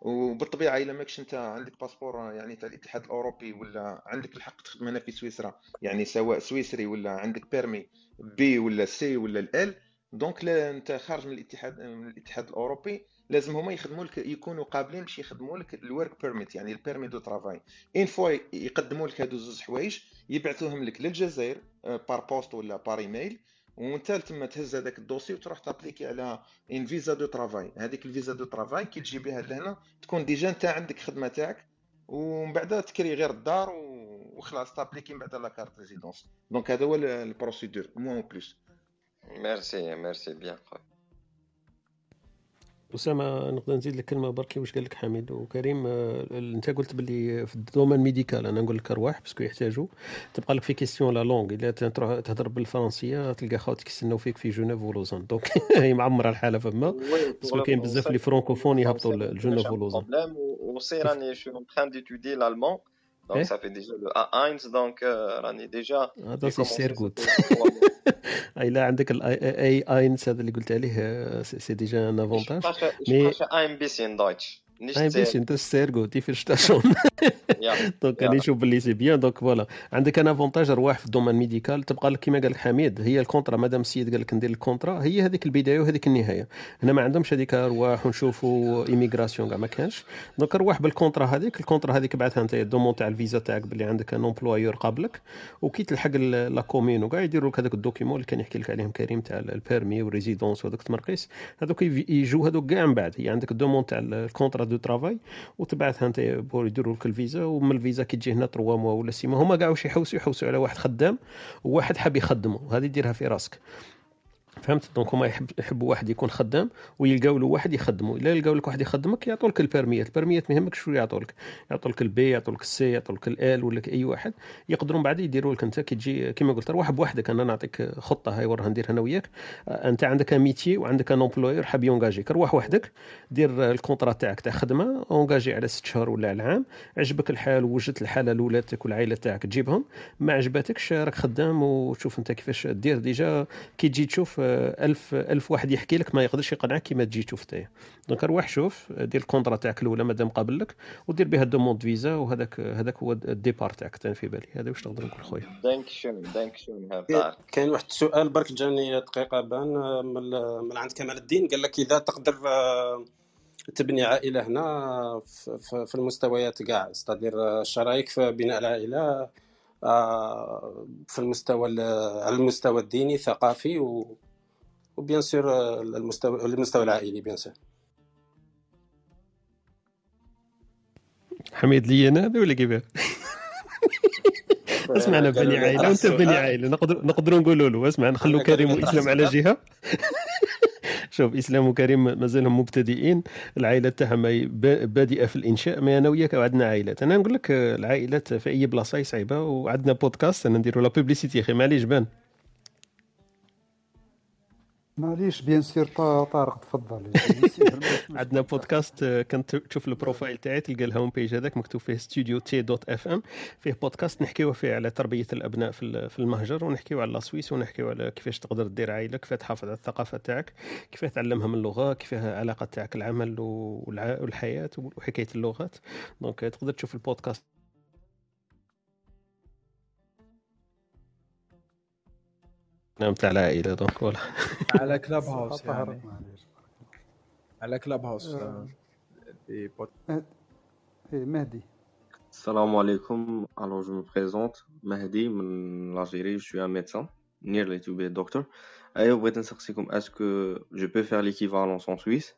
Speaker 6: وبالطبيعه الا ماكش انت عندك passeport يعني تاع الاتحاد الاوروبي ولا عندك الحق تخدم هنا في سويسرا يعني سواء سويسري ولا عندك permis B ولا C ولا L donc لا انت خارج من الاتحاد من الاتحاد الاوروبي لازم هما يخدموا لك يكونوا قابلين باش يخدموا لك ال work permit يعني ال permis de travail une fois يقدموا لك هادو زوج حوايج يبعثوهم لك للجزائر par poste ولا par email وانت تما تهز هذاك ال dossier وتروح t'appliquer على un visa de travail. هذيك ال visa de travail كي تجي بها لهنا تكون déjà انت عندك خدمة تاعك ومن بعد تكري غير الدار وخلاص t'appliquer من بعد la carte résidence. donc هذا هو ال- ال procédure مو en plus
Speaker 13: merci merci bien خويا.
Speaker 3: أسامة نقدر نزيد لك كلمة بركي واش قال لك حميد وكريم؟ آه، أنت قلت باللي في ال domaine médical أنا نقول لك أرواح parce que يحتاجوا. تبقى لك في كيستيون لا لونغ إلا تروح تهضر بالفرنسية تلقى خوتك يستناو فيك في جنيف ولوزان دونك هي معمرة الحالة فما. باسكو كاين بزاف لي فرونكوفون يهبطوا لجنيف ولوزان
Speaker 13: وسي راني شو ان تران ديتودي l'allemand. دونك
Speaker 3: إيه
Speaker 13: صافي ديجا لو A1 دونك آه، راني ديجا
Speaker 3: هذا سي سير جود
Speaker 13: صافي 3 موا
Speaker 3: الا عندك الاي اينس هذا اللي قلت عليه سي ديجا ان افونتاج مي
Speaker 13: spreche ein bisschen Deutsch.
Speaker 3: باش انت السير قلتي في الشتاشون دونك أنا نشوف باللي سي بيان دونك فوالا عندك أنا افونتاج رواح في الدومين ميديكال تبقى لك كيما قال لك حميد. هي الكونترا مادام السيد قال لك ندير الكونترا هي هذيك البداية وهذيك النهاية. هنا ما عندهمش هذيك ارواح ونشوفوا ايميغراسيون كاع ما كانش دونك رواح بالكونترا هذيك الكونترا هذيك بعثها أنت الدومون تاع الفيزا تاعك باللي عندك ان امبلويور قابلك. وكي تلحق لا كومين وكاع يديروا لك هذاك الدوكيمون اللي كان يحكي لك عليهم كريم تاع البيرمي والريزيدونس وهذوك التمرقيس هذوك يجوا هذوك كاع من بعد. هي عندك ال demande تاع ال contrat de travail وتبعثها أنت pour يديروا لك الفيزا ومن الفيزا كي تجي هنا 3 موا ولا 6 موا هما كاع واش يحوسوا يحوسوا على واحد خدام وواحد حاب يخدمه هذه ديرها في راسك. فهمت؟ donc هما يحب يحبوا واحد يكون خدام ويلقاو له واحد يخدمه إلا لقاو لك واحد يخدمك يعطوا لك ال permis ما يهمك شو يعطوا لك يعطوا لك ال B يعطوا لك ال C يعطوا لك L ولا أي واحد. يقدروا من بعد يديروا لك أنت كي تجي كيما قلت روح بوحدك. أنا نعطيك خطة هاي وراها نديرها أنا وياك. آه، أنت عندك métier وعندك un employeur حاب y engagi ك روح وحدك دير ال contrat تاعك تاع خدمة engagé على ست شهور ولا على عام. عجبك الحال ووجدت الحالة لولادك والعائلة تاعك تجيبهم ما عجبتكش راك خدام وتشوف أنت كيفاش دير. déjà كي تجي تشوف آه، ألف ألف واحد يحكي لك ما يقدرش يقنعك كيما تجي تشوف انت donc روح شوف دير ال contrat تاعك الأولى مادام قابل لك ودير بها demande visa وهذاك هذاك هو ال départ تاعك تاني في بالي. هذا واش نقدر نقول خويا؟
Speaker 13: دانك شون دانك شون هذا
Speaker 5: كاين- واحد السؤال برك جاني دقيقة بان آه، من عند كمال الدين قال لك إذا تقدر آه، تبني عائلة هنا في- المستويات كاع استدير الشرايك في بناء العائلة آه، في المستوى ال- على المستوى الديني الثقافي و وبيان سور آه، المستوى المستوى العائلي بيان سور
Speaker 3: حميد لي أنا هذا ولا كيفاه اسمع أنا بني
Speaker 5: عائلة.
Speaker 3: وانت بني عائلة. نقدر نقدروا نقولوا له. اسمع نخلوا
Speaker 5: قالوا
Speaker 3: كريم وإسلام على جهة. شوف إسلام وكريم مازالهم مبتدئين. العائلة تاعهم بادئة في الإنشاء. ما أنا وياك عندنا عائلات أنا نقول لك آه، العائلات في أي بلاصة صعيبه وعندنا بودكاست أنا نديروا la publicité أخي معليش ben.
Speaker 2: معليش bien sûr طا- طارق تفضل
Speaker 3: عندنا. بودكاست آه، كنت تشوف ال profile تاعي تلقى ال home page هذاك مكتوب فيه studio T dot FM فيه بودكاست نحكيو فيه على تربية الأبناء في ال- في المهجر ونحكيو على ال Suisse ونحكيو على كيفاش تقدر دير عائلة كيفاش تحافظ على الثقافة تاعك كيفاش تعلمهم اللغة كيف العلاقه تاعك العمل والحياة وحكاية اللغات donc تقدر تشوف البودكاست نعم تاع العائله دونك فوالا
Speaker 4: على كلاب هاوس
Speaker 2: طهرت
Speaker 4: يعني
Speaker 2: معليش
Speaker 4: على كلاب هاوس
Speaker 2: آه.
Speaker 4: آه، في بود-
Speaker 2: إيه مهدي
Speaker 14: Salam alaikum. Alors, je me présente, Mahdi, من l'Algérie. Je suis un médecin, nearly to be a doctor. Et بغيت نسقسيكم, est-ce que je peux faire l'équivalence en Suisse?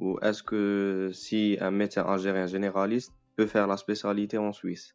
Speaker 14: Ou est-ce que si un médecin algérien généraliste peut faire la spécialité en Suisse?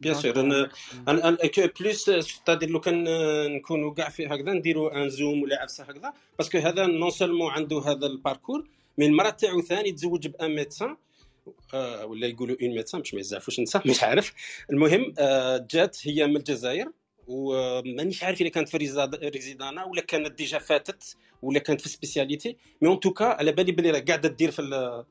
Speaker 5: بيان سور أنا. أنا بلوس ستادير لو كان نكونوا كاع في هكذا نديروا ان زوم ولا عفسة هكذا باسكو هذا نون سولمون عنده هذا الباركور مي المراه تاعو ثاني تزوج بأن ميدسان آه، ولا يقولوا اون ميدسان باش ما يزعفوش نسى مش عارف المهم آه، جات هي من الجزائر ومانيش عارف اذا كانت في ريزيدانا ولا كانت ديجا فاتت ولا كانت في سبيسياليتي مي اون توكا على بالي بلي راه قاعدة دير في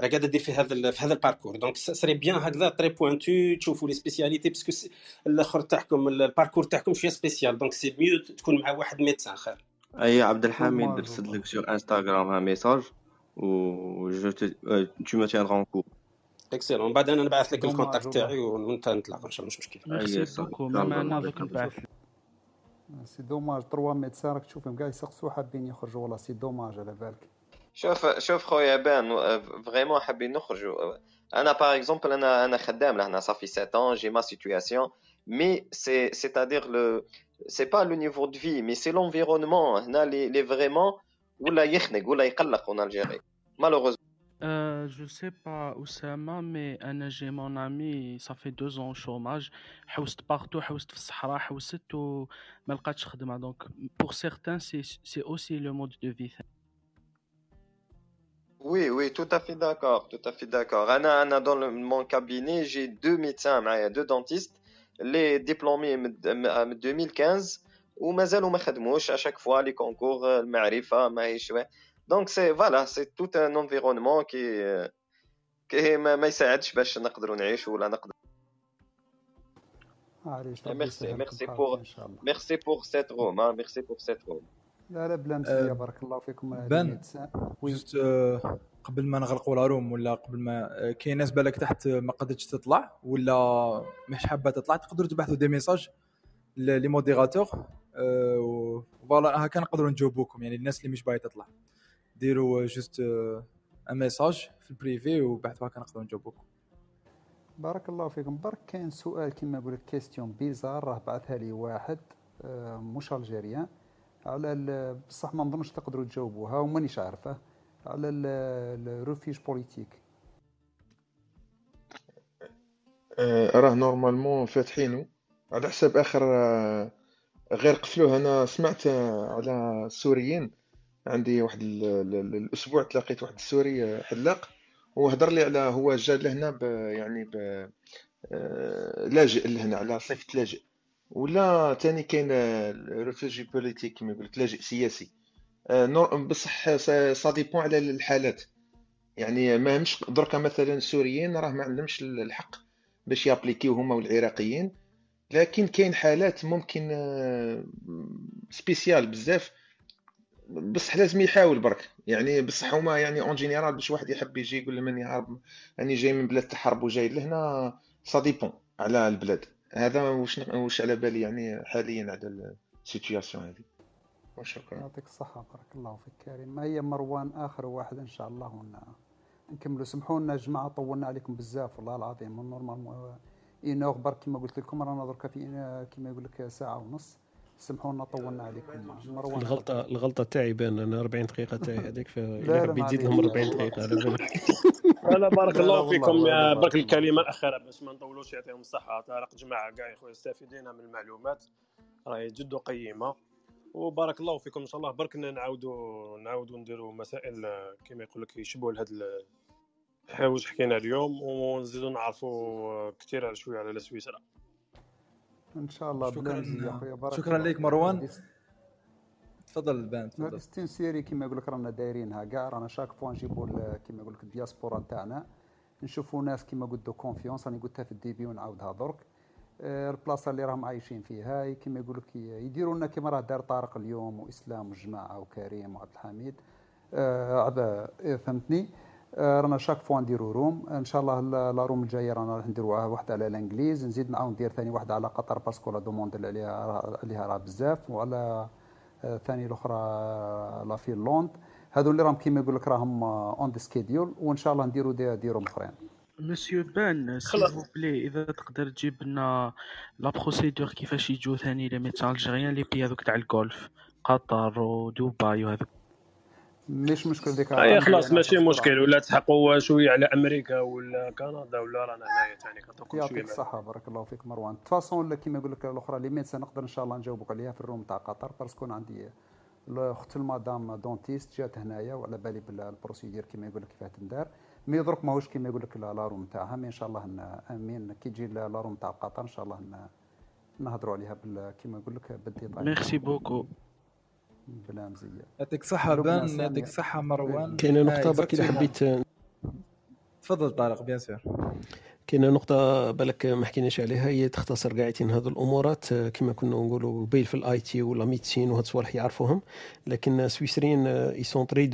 Speaker 5: راه قاعدة دير في هذا ال- في هذا الباركور دونك سري بيان هكذا تري بوانتو تشوفوا لي سبيسياليتي باسكو الآخر تاعكم الباركور تاعكم شوية سبيسيال دونك سي ميو تكون مع واحد ميدسان خير
Speaker 14: اي عبد الحميد
Speaker 2: والله.
Speaker 14: لك Instagram un message و tu me tiendras en cours
Speaker 5: اكسلون بعد أنا نبعث لك الكونتاكت. تاعي وانت نتلاقى ان شاء الله مش مشكل
Speaker 15: Merci
Speaker 14: اي صافي
Speaker 15: beaucoup.
Speaker 14: ان
Speaker 15: Même
Speaker 14: شاء الله
Speaker 15: un
Speaker 14: نهضر
Speaker 15: avec
Speaker 14: لك
Speaker 15: البعث.
Speaker 2: سي دوماج تروا ميدسان راك تشوفهم كاع يسقسوا حابين يخرجوا والله سي دوماج على بالك
Speaker 13: شوف شوف خويا بان vraiment حابين نخرجوا أنا par exemple أنا أنا خدام لهنا ça fait 7 ans j'ai ma situation mais c'est c'est-à-dire le c'est pas le niveau de vie mais c'est l'environnement هنا لي لي vraiment ولا يخنق ولا يقلق en Algérie malheureusement
Speaker 15: Euh, je sais pas Oussama, mais أنا j'ai mon ami, ça fait deux ans au chômage. حوست partout, حوست في الصحراء, حوست وما لقاتش خدمة. Donc, pour certains, c'est c'est aussi le mode de vie.
Speaker 13: Oui, oui, tout à fait d'accord, tout à fait d'accord. أنا، أنا، dans le- mon cabinet, j'ai deux médecins, معايا, deux dentistes. اللي diplômés من من 2015 ومازالوا ما خدموش à chaque fois les concours المعرفه ماهيش donc c'est voilà c'est tout un environnement qui qui ما, ما يساعدش باش نقدروا نعيشوا ولا نقدر
Speaker 2: معليش
Speaker 13: merci merci pour merci pour cette room merci pour cette room
Speaker 2: لا لا بلا مزية بارك الله فيكم
Speaker 16: bon juste قبل ما نغلقوا la room ولا قبل ما كاين ناس بالك تحت ما قدرتش تطلع ولا مش حابة تطلع تقدروا تبعثوا des messages لي modérateurs voilà هكا نقدروا نجاوبوكم يعني الناس اللي مش باغية تطلع. ديروا juste un message في ال privé وبعثوا هكا نقدروا نجاوبوكم.
Speaker 2: بارك الله فيكم. برك كاين سؤال كيما نقول لك question bizarre راه بعثها لي واحد مش algérien. على بصح ما نظنش تقدروا تجاوبوها ومانيش عارفة. على ال refuge politique
Speaker 6: راه normalement فاتحينه على حساب آخر غير قفلوه. أنا سمعت على السوريين. عندي واحد الأسبوع تلاقيت واحد السوري حلاق. وهضر لي على هو جا لهنا يعني ب لاجئ لهنا على صفه لاجئ. ولا تاني كاين réfugié politique كما يقول لك لاجئ سياسي. بصح ça dépend على الحالات. يعني ما همش دركا مثلا السوريين راه ما عندهمش الحق باش يابليكيو هما والعراقيين. لكن كاين حالات ممكن spécial بزاف. بصح لازم يحاول برك. يعني بصح هما يعني en général باش واحد يحب يجي يقول ماني هارب راني جاي من بلاد تحرب وجاي لهنا ça dépend على البلاد. هذا واش واش على بالي يعني حاليا على ال situation هذه. وشكرا.
Speaker 2: يعطيك الصحة بارك الله فيك كريم. ما هي مروان آخر واحد إن شاء الله ون... نكملوا. سمحوا لنا جماعة طولنا عليكم بزاف والله العظيم من normal إينوغ برك كما قلت لكم رانا دركا في كما يقول لك ساعة ونص. سمحوا لنا طولنا عليكم.
Speaker 3: مروان الغلطة الغلطة تاعي بان أنا 40 دقيقة تاعي هذيك حبيت تزيد لهم 40 دقيقة. على بالك
Speaker 17: لا بارك الله فيكم برك الكلمة الأخيرة باش ما نطولوش يعطيهم الصحة. طارق جماعة كاع يا خويا استفيدين من المعلومات. راهي جد قيمة. وبارك الله فيكم إن شاء الله. برك نعاودوا نعاودوا نديروا مسائل كما يقول لك يشبهوا لهاد الحوايج حكينا اليوم ونزيدوا نعرفوا كثير على شوية على سويسرا
Speaker 2: إن شاء الله
Speaker 16: شكرا. يا خويا بارك شكرا لك مروان. تفضل بان
Speaker 2: تفضل. c'est une série كما يقول لك رانا دايرينها كاع رانا chaque fois نجيبوا كما يقول لك الدياسبورا تاعنا نشوفوا ناس كما قلت de confiance راني قلتها في ال début ونعاودها درك. البلاصة اللي راهم عايشين فيها كما يقول لك يديروا لنا كما راه دار طارق اليوم وإسلام والجماعه وكريم وعبد الحميد. آه فهمتني؟ آه رانا chaque fois نديروا room. إن شاء الله la room الجاية رانا راح نديروا واحدة على الإنجليز. نزيد نعاود ندير ثاني واحدة على قطر parce que la demande اللي عليها عليها راه بزاف. وعلى آه ثاني الأخرى la Finlande هذو اللي راهم كيما يقول لك راهم on the schedule وإن شاء الله نديروا des, des room أخرين.
Speaker 15: مسيو بان s'il plaît إذا تقدر تجيب لنا la procédure كيفاش يجوا ثاني les médecins algériens les pays هذوك تاع ال Golfe قطر ودبي وهذوك.
Speaker 2: مش مشكل ديك
Speaker 17: أي خلاص ماشي مشكل ولا تحقوا شوية على أمريكا ولا كندا ولا رانا هنايا ثاني كنعطوكم
Speaker 2: يعطيك الصحة بارك الله فيك مروان. de toute façon ولا كيما يقول لك الأخرى les médecins نقدر إن شاء الله نجاوبك عليها في ال room تاع قطر parce que عندي الاخت المدام dentiste جات هنايا وعلى بالي بال procédure كيما يقول لك كيفاه تندار. mais درك ماهوش كيما يقول لك la room تاعها. mais إن شاء الله آمين. كي تجي la room تاع قطر إن شاء الله نهضروا عليها كيما يقول لك بال
Speaker 15: détail. merci beaucoup
Speaker 2: بلا مزيه
Speaker 16: يعطيك الصحة بان يعطيك الصحة مروان.
Speaker 3: كاينة نقطة برك إذا حبيت
Speaker 16: تفضل طارق bien sûr.
Speaker 3: كاينة نقطة بالك ما حكيناش عليها هي تختصر كاعتين هذو الأمورات. كما كنا نقولوا قبيل في ال IT ولا médecine وهاد الصوالح يعرفوهم. لكن السويسريين ils sont très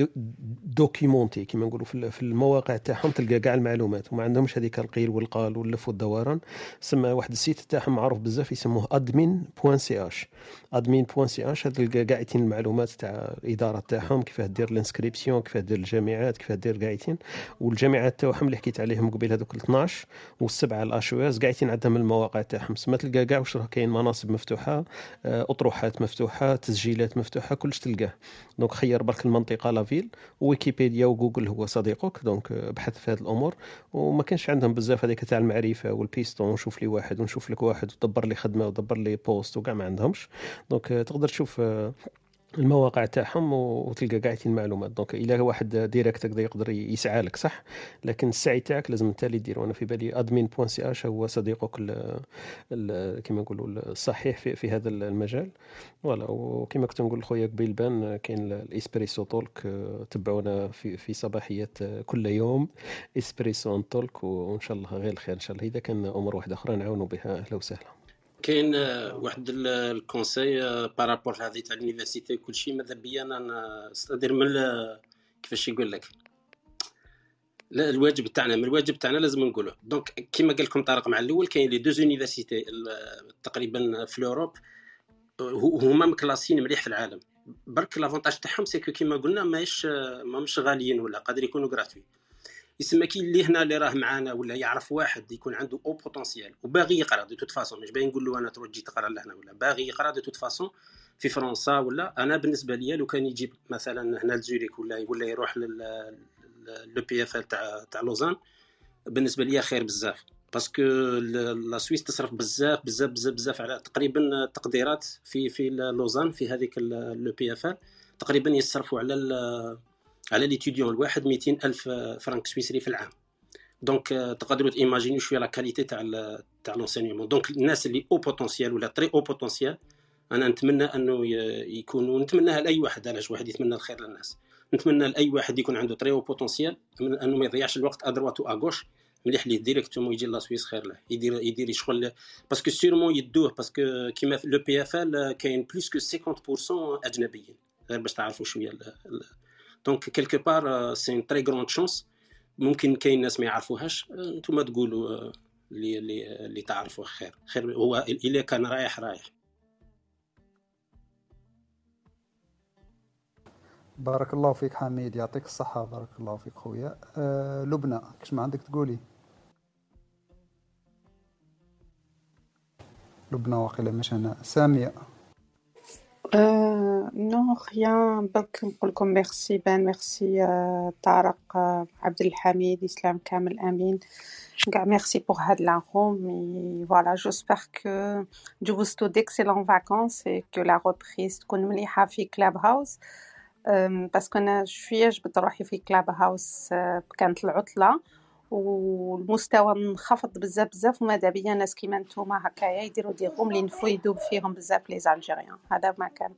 Speaker 3: documentés كما نقولوا في المواقع تاعهم تلقى كاع المعلومات. وما عندهمش هذيك القيل والقال واللف والدوران. سما واحد ال site تاعهم معروف بزاف يسموه admin point ch admin point ch تلقى كاعتين المعلومات تاع الاداره تاعهم كيفاه دير ال inscription كيفاه دير الجامعات كيفاه دير كاعتين والجامعات تاعهم اللي حكيت عليهم قبيل هذوك 12 والسبعة الأشواز قاعدين عندهم المواقع تاعهم. سما تلقى كاع واش راه كاين مناصب مفتوحة أطروحات مفتوحة تسجيلات مفتوحة كلش تلقاه. donc خير برك المنطقة لافيل ويكيبيديا وجوجل هو صديقك donc بحث في هذه الأمور. وما كانش عندهم بزاف هذيك تاع المعرفة والبيستون ونشوف لي واحد ونشوف لك واحد ودبر لي خدمة ودبر لي poste وكاع ما عندهمش. donc تقدر تشوف المواقع تاعهم وتلقى كاع المعلومات. donc إلا واحد direct هكذا يقدر يسعى لك صح؟ لكن السعي تاعك لازم انت اللي دير وأنا في بالي admin point ch هو صديقك كما نقولوا الصحيح في, في هذا المجال. voilà وكما كنت نقول خويا قبيل بان كاين ال Espresso Talk تبعونا في في صباحيات كل يوم. Espresso Talk وإن شاء الله غير الخير. إن شاء الله إذا كان أمور واحدة أخرى نعاونوا بها. أهلا وسهلا.
Speaker 5: كاين آه، واحد الـ conseil par rapport هذه تاع الـ université وكل شيء ماذا بيا أنا استدير من كيفاش يقول لك؟ لا الواجب تاعنا من الواجب تاعنا لازم نقوله donc كيما قال لكم طارق مع الأول كاين les deux universités تقريبا في الـ Europe. هما مـ classé ين مليح في العالم. برك l'avantage تاعهم c'est que كيما قلنا ماهيش ماهمش غاليين ولا قادر يكونوا gratuits يسمى كي اللي هنا اللي راه معانا ولا يعرف واحد يكون عنده haut potentiel وباغي يقرا de toute façon مش باغي نقول له أنا تروح تجي تقرا لهنا ولا باغي يقرا de toute façon في فرنسا ولا. أنا بالنسبة لي لو كان يجيب مثلا هنا لـ Zurich ولا ولا يروح l'EPF تاع تاع لوزان بالنسبة لي خير بزاف. parce que la Suisse تصرف بزاف بزاف بزاف بزاف على تقريبا تقديرات في في لوزان في هذيك l'EPF تقريبا يصرفوا على على l'étudiant الواحد 200 ألف فرنك سويسري في العام. donc تقدروا t'imaginer وا شوية la qualité تاع تاع l'enseignement donc الناس اللي haut potentiel ولا très haut potentiel أنا نتمنى أنه يكونوا نتمناها لأي واحد. علاش واحد يتمنى الخير للناس؟ نتمنى لأي واحد يكون عنده très haut potentiel أنه ما يضيعش الوقت à droite à gauche مليح ليه directement يجي la Suisse خير له. يدير يدير شغل parce que sûrement يدوه. parce que كيما l'EPFL كاين plus que 50% أجنبيين. غير باش تعرفوا شوية donc quelque part c'est une très grande chance ممكن كاين ناس ما يعرفوهاش أنتم تقولوا اللي اللي اللي خير خير هو الا كان رايح رايح
Speaker 2: بارك الله فيك حميد يعطيك الصحة بارك الله فيك خويا أه لبنى كش ما عندك تقولي لبنى واقيلا مش هنا سامية
Speaker 18: Euh, non, rien. برك نقول لكم merci ben merci طارق آه، عبد الحميد اسلام كامل امين كاع merci pour هاد l'info mais voilà j'espère que vous êtes d'excellentes vacances et que la reprise تكون مليحه في كلاب هاوس parce que أنا شوية جبت روحي في كلاب هاوس كانت العطله والمستوى منخفض بزاف بزاف وماذا بيا ناس كيما نتوما هكايا يديروا des rooms الـ niveau يدوب فيهم بزاف les Algériens. هذا ما كان.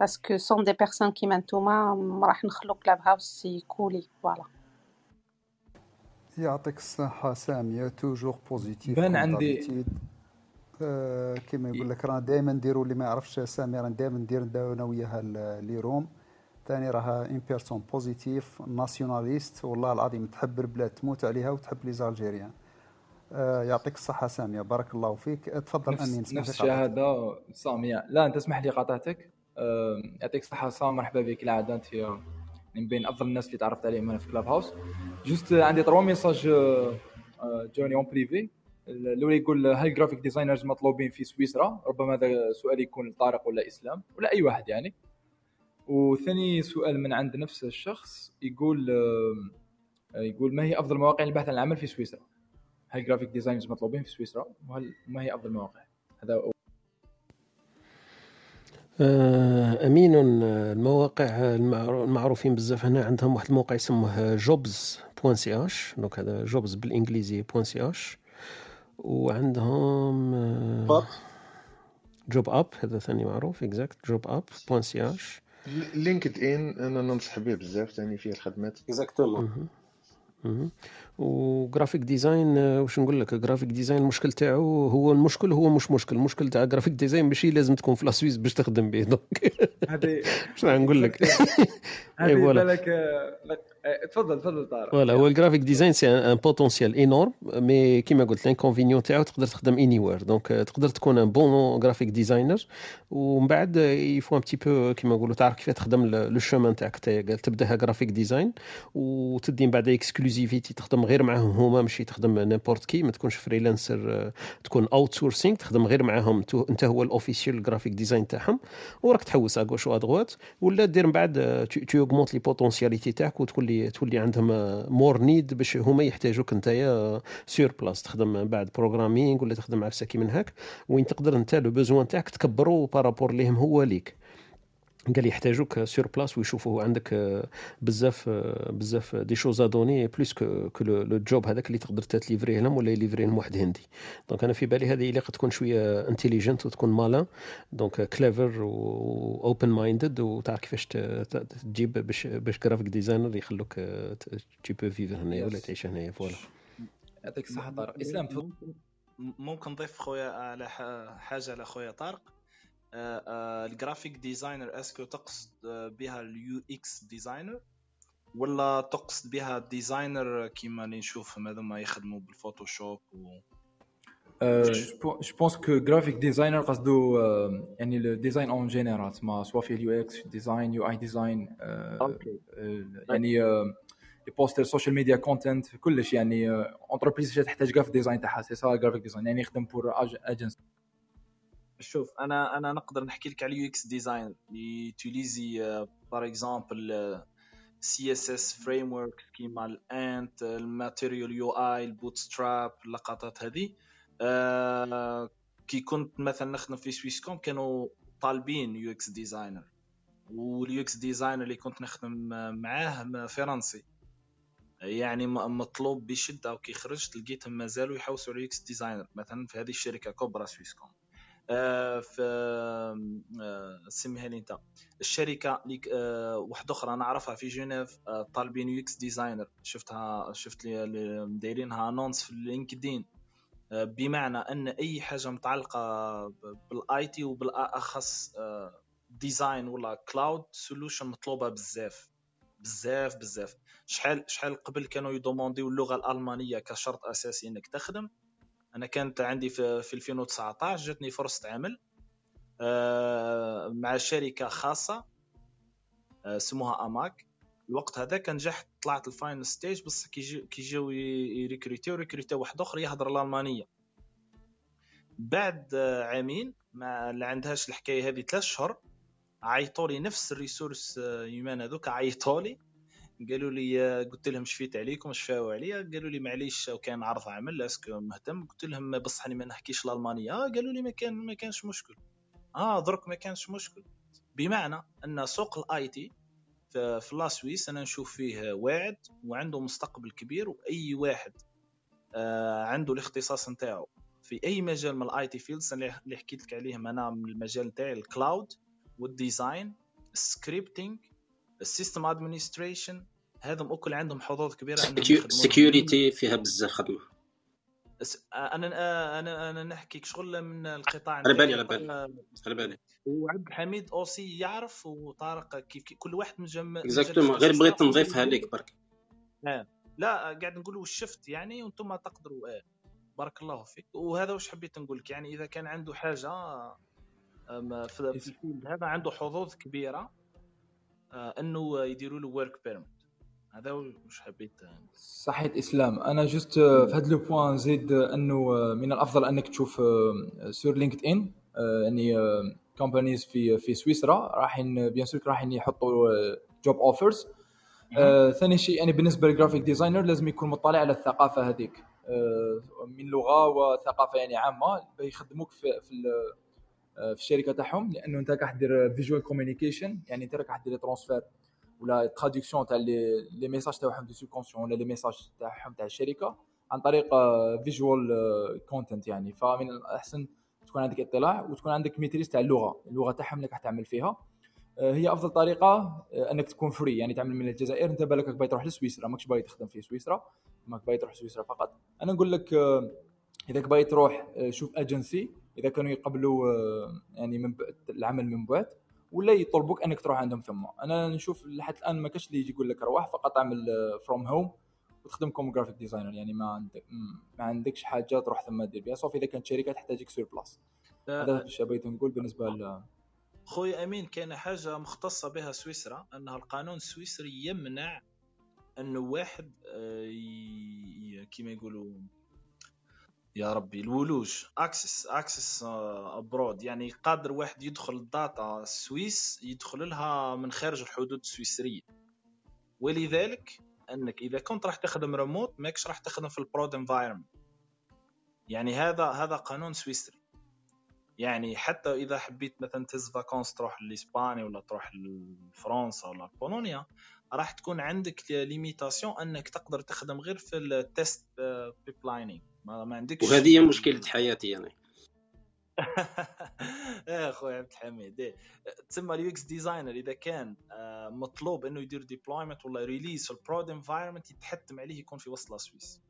Speaker 18: parce que sans des personnes كيما نتوما راح نخلو كلاب هاوس يكولي voilà
Speaker 2: يعطيك الصحة سامية. toujours positive
Speaker 4: ben عندي
Speaker 2: آه كيما يقول لك رانا دائما نديروا اللي ما يعرفش سامي رانا دائما ندير أنا وياها les rooms ثاني راها une personne positive nationaliste والله العظيم تحب البلاد تموت عليها وتحب les Algériens آه يعطيك الصحة سامية. بارك الله فيك. تفضل
Speaker 4: نفس
Speaker 2: أمين
Speaker 4: نفس الشهادة. سامية. لا أنت اسمح لي قاطعتك آه يعطيك الصحة سام مرحبا بك. العادة أنت من بين أفضل الناس اللي تعرفت عليهم هنا في كلاب هاوس juste عندي trois messages آه، جوني en privé الأول يقول هل الـ graphic designers مطلوبين في سويسرا؟ ربما هذا سؤال يكون لطارق ولا إسلام ولا أي واحد يعني. وثاني سؤال من عند نفس الشخص يقول آه، يقول ما هي أفضل مواقع البحث عن العمل في سويسرا؟ هل graphic designers مطلوبين في سويسرا؟ وهل ما هي أفضل المواقع؟ هذا
Speaker 3: آه، أمين المواقع المعروفين بزاف هنا عندهم واحد الموقع يسموه jobs point ch donc هذا jobs بالإنجليزي point ch وعندهم jobup هذا ثاني معروف exact jobup point
Speaker 6: ch LinkedIn أنا ننصح به بزاف ثاني فيه الخدمات.
Speaker 5: exactement
Speaker 3: و graphic design واش نقول لك؟ graphic design المشكل تاعو هو المشكل هو مش مشكل. المشكل تاع graphic design ماشي لازم تكون في la Suisse باش تخدم به. donc
Speaker 4: هذه
Speaker 3: واش نقول لك؟
Speaker 4: هذه بالك إيه، تفضل تفضل طارق.
Speaker 3: voilà هو الـ graphic design c'est un potentiel énorme mais كيما قلت l'inconvénient تاعو تقدر تخدم anywhere donc تقدر تكون un bon graphic designer ومن بعد il faut un petit peu كيما نقولوا تعرف كيف تخدم le chemin تاعك تبدأها graphic design وتدي من بعد exclusivité تخدم غير معاهم هما ماشي تخدم n'importe qui ما تكونش freelancer تكون outsourcing تخدم غير معاهم. انت هو الـ official graphic design تاعهم وراك تحوس à gauche و à droite ولا دير من بعد tu augmentes les potentialités تاعك وتكون تولي عندهم more need باش هما يحتاجوك نتايا sur place تخدم بعد programming ولا تخدم عفسه كي من هاك وين تقدر انت le besoin تاعك تكبرو par rapport ليهم هو ليك. قال يحتاجوك sur place ويشوفوا عندك آه، بزاف آه، بزاف des choses données plus que que le job هذاك اللي تقدر t livrer يه لهم ولا ي livrer يه لهم واحد هندي. donc أنا في بالي هذه اللي قد تكون شوية intelligente وتكون malin donc clever و open-minded وتعرف كيفاش تجيب باش باش graphic designer يخلوك tu peux vivre هنايا ولا تعيش هنايا. voilà
Speaker 16: يعطيك الصحة طارق. إسلام تفضل
Speaker 8: ممكن نضيف خويا على حاجة على خويا طارق؟ الـ graphic designer est-ce que تقصد بها الـ UX designer؟ ولا تقصد بها designer كيما اللي نشوفهم هذوما يخدموا بالـ Photoshop و
Speaker 16: je pense que graphic designer قصدو يعني الـ design en général ما soit في الـ UX design UI design يعني les posters social media content كلش يعني entreprise تحتاج كاع في الـ design تاعها c'est ça graphic design يعني يخدم pour agency
Speaker 8: شوف أنا أنا نقدر نحكي لك على اليو إكس ديزاين يوتيليزي بار اكزومبل سي اس اس فريم ورك كيما الـ Ant الـ Material UI الـ Bootstrap اللقطات هذه. آه كي كنت مثلا نخدم في Swisscom كانوا طالبين UX designer والـ UX designer اللي كنت نخدم معاه فرنسي. يعني مطلوب بشدة وكي خرجت لقيتهم مازالوا يحوسوا على UX designer مثلا في هذه الشركة كوبرا Swisscom آه، في آه، سميها لي انت. الشركة اللي آه، واحدة أخرى نعرفها في جنيف طالبين UX designer. شفتها شفت لي دايرينها annonce في LinkedIn. بمعنى أن أي حاجة متعلقة بال IT وبالأخص design ولا cloud solution مطلوبة بزاف. بزاف بزاف. شحال شحال قبل كانوا يدومونديو اللغة الألمانية كشرط أساسي إنك تخدم؟ أنا كانت عندي في, في 2019 جاتني فرصة عمل آه، مع شركة خاصة آه، اسمها أماك. الوقت هذاك نجحت طلعت ال final stage بس كي جاو يروكريتيو روكريتاو واحد أخر يهضر الألمانية. بعد عامين ما عندهاش الحكاية هذه ثلاث شهور عيطوا لي نفس ال ressources humaines هذوك عيطوا لي. قالوا لي قلت لهم شفيت عليكم شفيتو عليا؟ قالوا لي معليش كان عرض عمل est-ce que مهتم. قلت لهم بصح ما نحكيش الألمانية. آه قالوا لي ما كان ما كانش مشكل. آه درك ما كانش مشكل. بمعنى أن سوق ال IT في la Suisse أنا نشوف فيه واعد وعنده مستقبل كبير وأي واحد آه عنده الاختصاص نتاعو في أي مجال من ال IT fields اللي حكيت لك عليهم أنا من المجال نتاعي الكلاود والديزاين السكريبتنج السيستم ادمنستريشن هذم الكل عندهم حظوظ كبيرة
Speaker 5: security فيها بزاف خدمة.
Speaker 8: أنا أنا أنا نحكي شغل من القطاع
Speaker 5: على بالي على بالي. على بالي.
Speaker 8: وعبد الحميد أوسي يعرف وطارق كيف كل واحد من جم
Speaker 5: exactement غير بغيت نضيفها لك برك.
Speaker 8: آه. لا قاعد نقولوا ال chiffre يعني وأنتم تقدروا آه. بارك الله فيك. وهذا واش حبيت نقول لك يعني إذا كان عنده حاجة في ال field هذا عنده حظوظ كبيرة آه، إنه يديروا له work permit هذا واش حبيت
Speaker 16: صحيت إسلام. أنا juste في هذا le point زيد أنه من الأفضل أنك تشوف sur LinkedIn يعني companies في في سويسرا. راحين bien sûr راحين يحطوا job offers ثاني شيء يعني بالنسبة لل graphic designer لازم يكون مطلع على الثقافة هذيك. من لغة وثقافة يعني عامة يخدموك في في في الشركة تاعهم لأنه أنت راح دير visual communication يعني أنت راح دير transfert ولا traduction تاع les messages تاعهم des subconscients ولا les messages تاعهم تاع الشركة عن طريق visual content يعني فمن الاحسن تكون عندك اطلاع وتكون عندك maîtrise تاع اللغة اللغة تاعهم اللي راح تعمل فيها هي افضل طريقه انك تكون free يعني تعمل من الجزائر انت بالك باغي تروح لسويسرا ماكش باغي تخدم في سويسرا ماك باغي تروح سويسرا فقط أنا نقول لك اذا باغي تروح شوف agence اذا كانوا يقبلوا يعني من العمل من بعد ولا يطلبوك أنك تروح عندهم ثم. أنا نشوف لحد الآن ما كاش اللي يجي يقول لك روح فقط أعمل from home وتخدم comme graphic designer يعني ما عندك ما عندكش حاجة تروح ثم دير بها صافي إذا كانت شركة تحتاجك sur place هذا إيش بغيت نقول بالنسبة ل
Speaker 8: خويا أمين كان حاجة مختصة بها سويسرا أنها القانون السويسري يمنع انه واحد آه، كيما يقولوا يا ربي الولوج. access access abroad يعني قادر واحد يدخل ال data السويس يدخل لها من خارج الحدود السويسرية. ولذلك أنك إذا كنت راح تخدم ريموت ماكش راح تخدم في ال prod environment يعني هذا هذا قانون سويسري. يعني حتى إذا حبيت مثلا تهز vacances تروح لإسبانيا ولا تروح لفرنسا ولا بولونيا راح تكون عندك limitation أنك تقدر تخدم غير في ال test pipelining ما, ما عندكش
Speaker 5: وهذه هي مشكلة حياتي يعني.
Speaker 8: يا أخوي عبد الحميد. إيه. تسمى ال UX designer إذا كان آه، مطلوب إنه يدير deployment ولا release في ال prod environment يتحتم عليه يكون في وسط سويس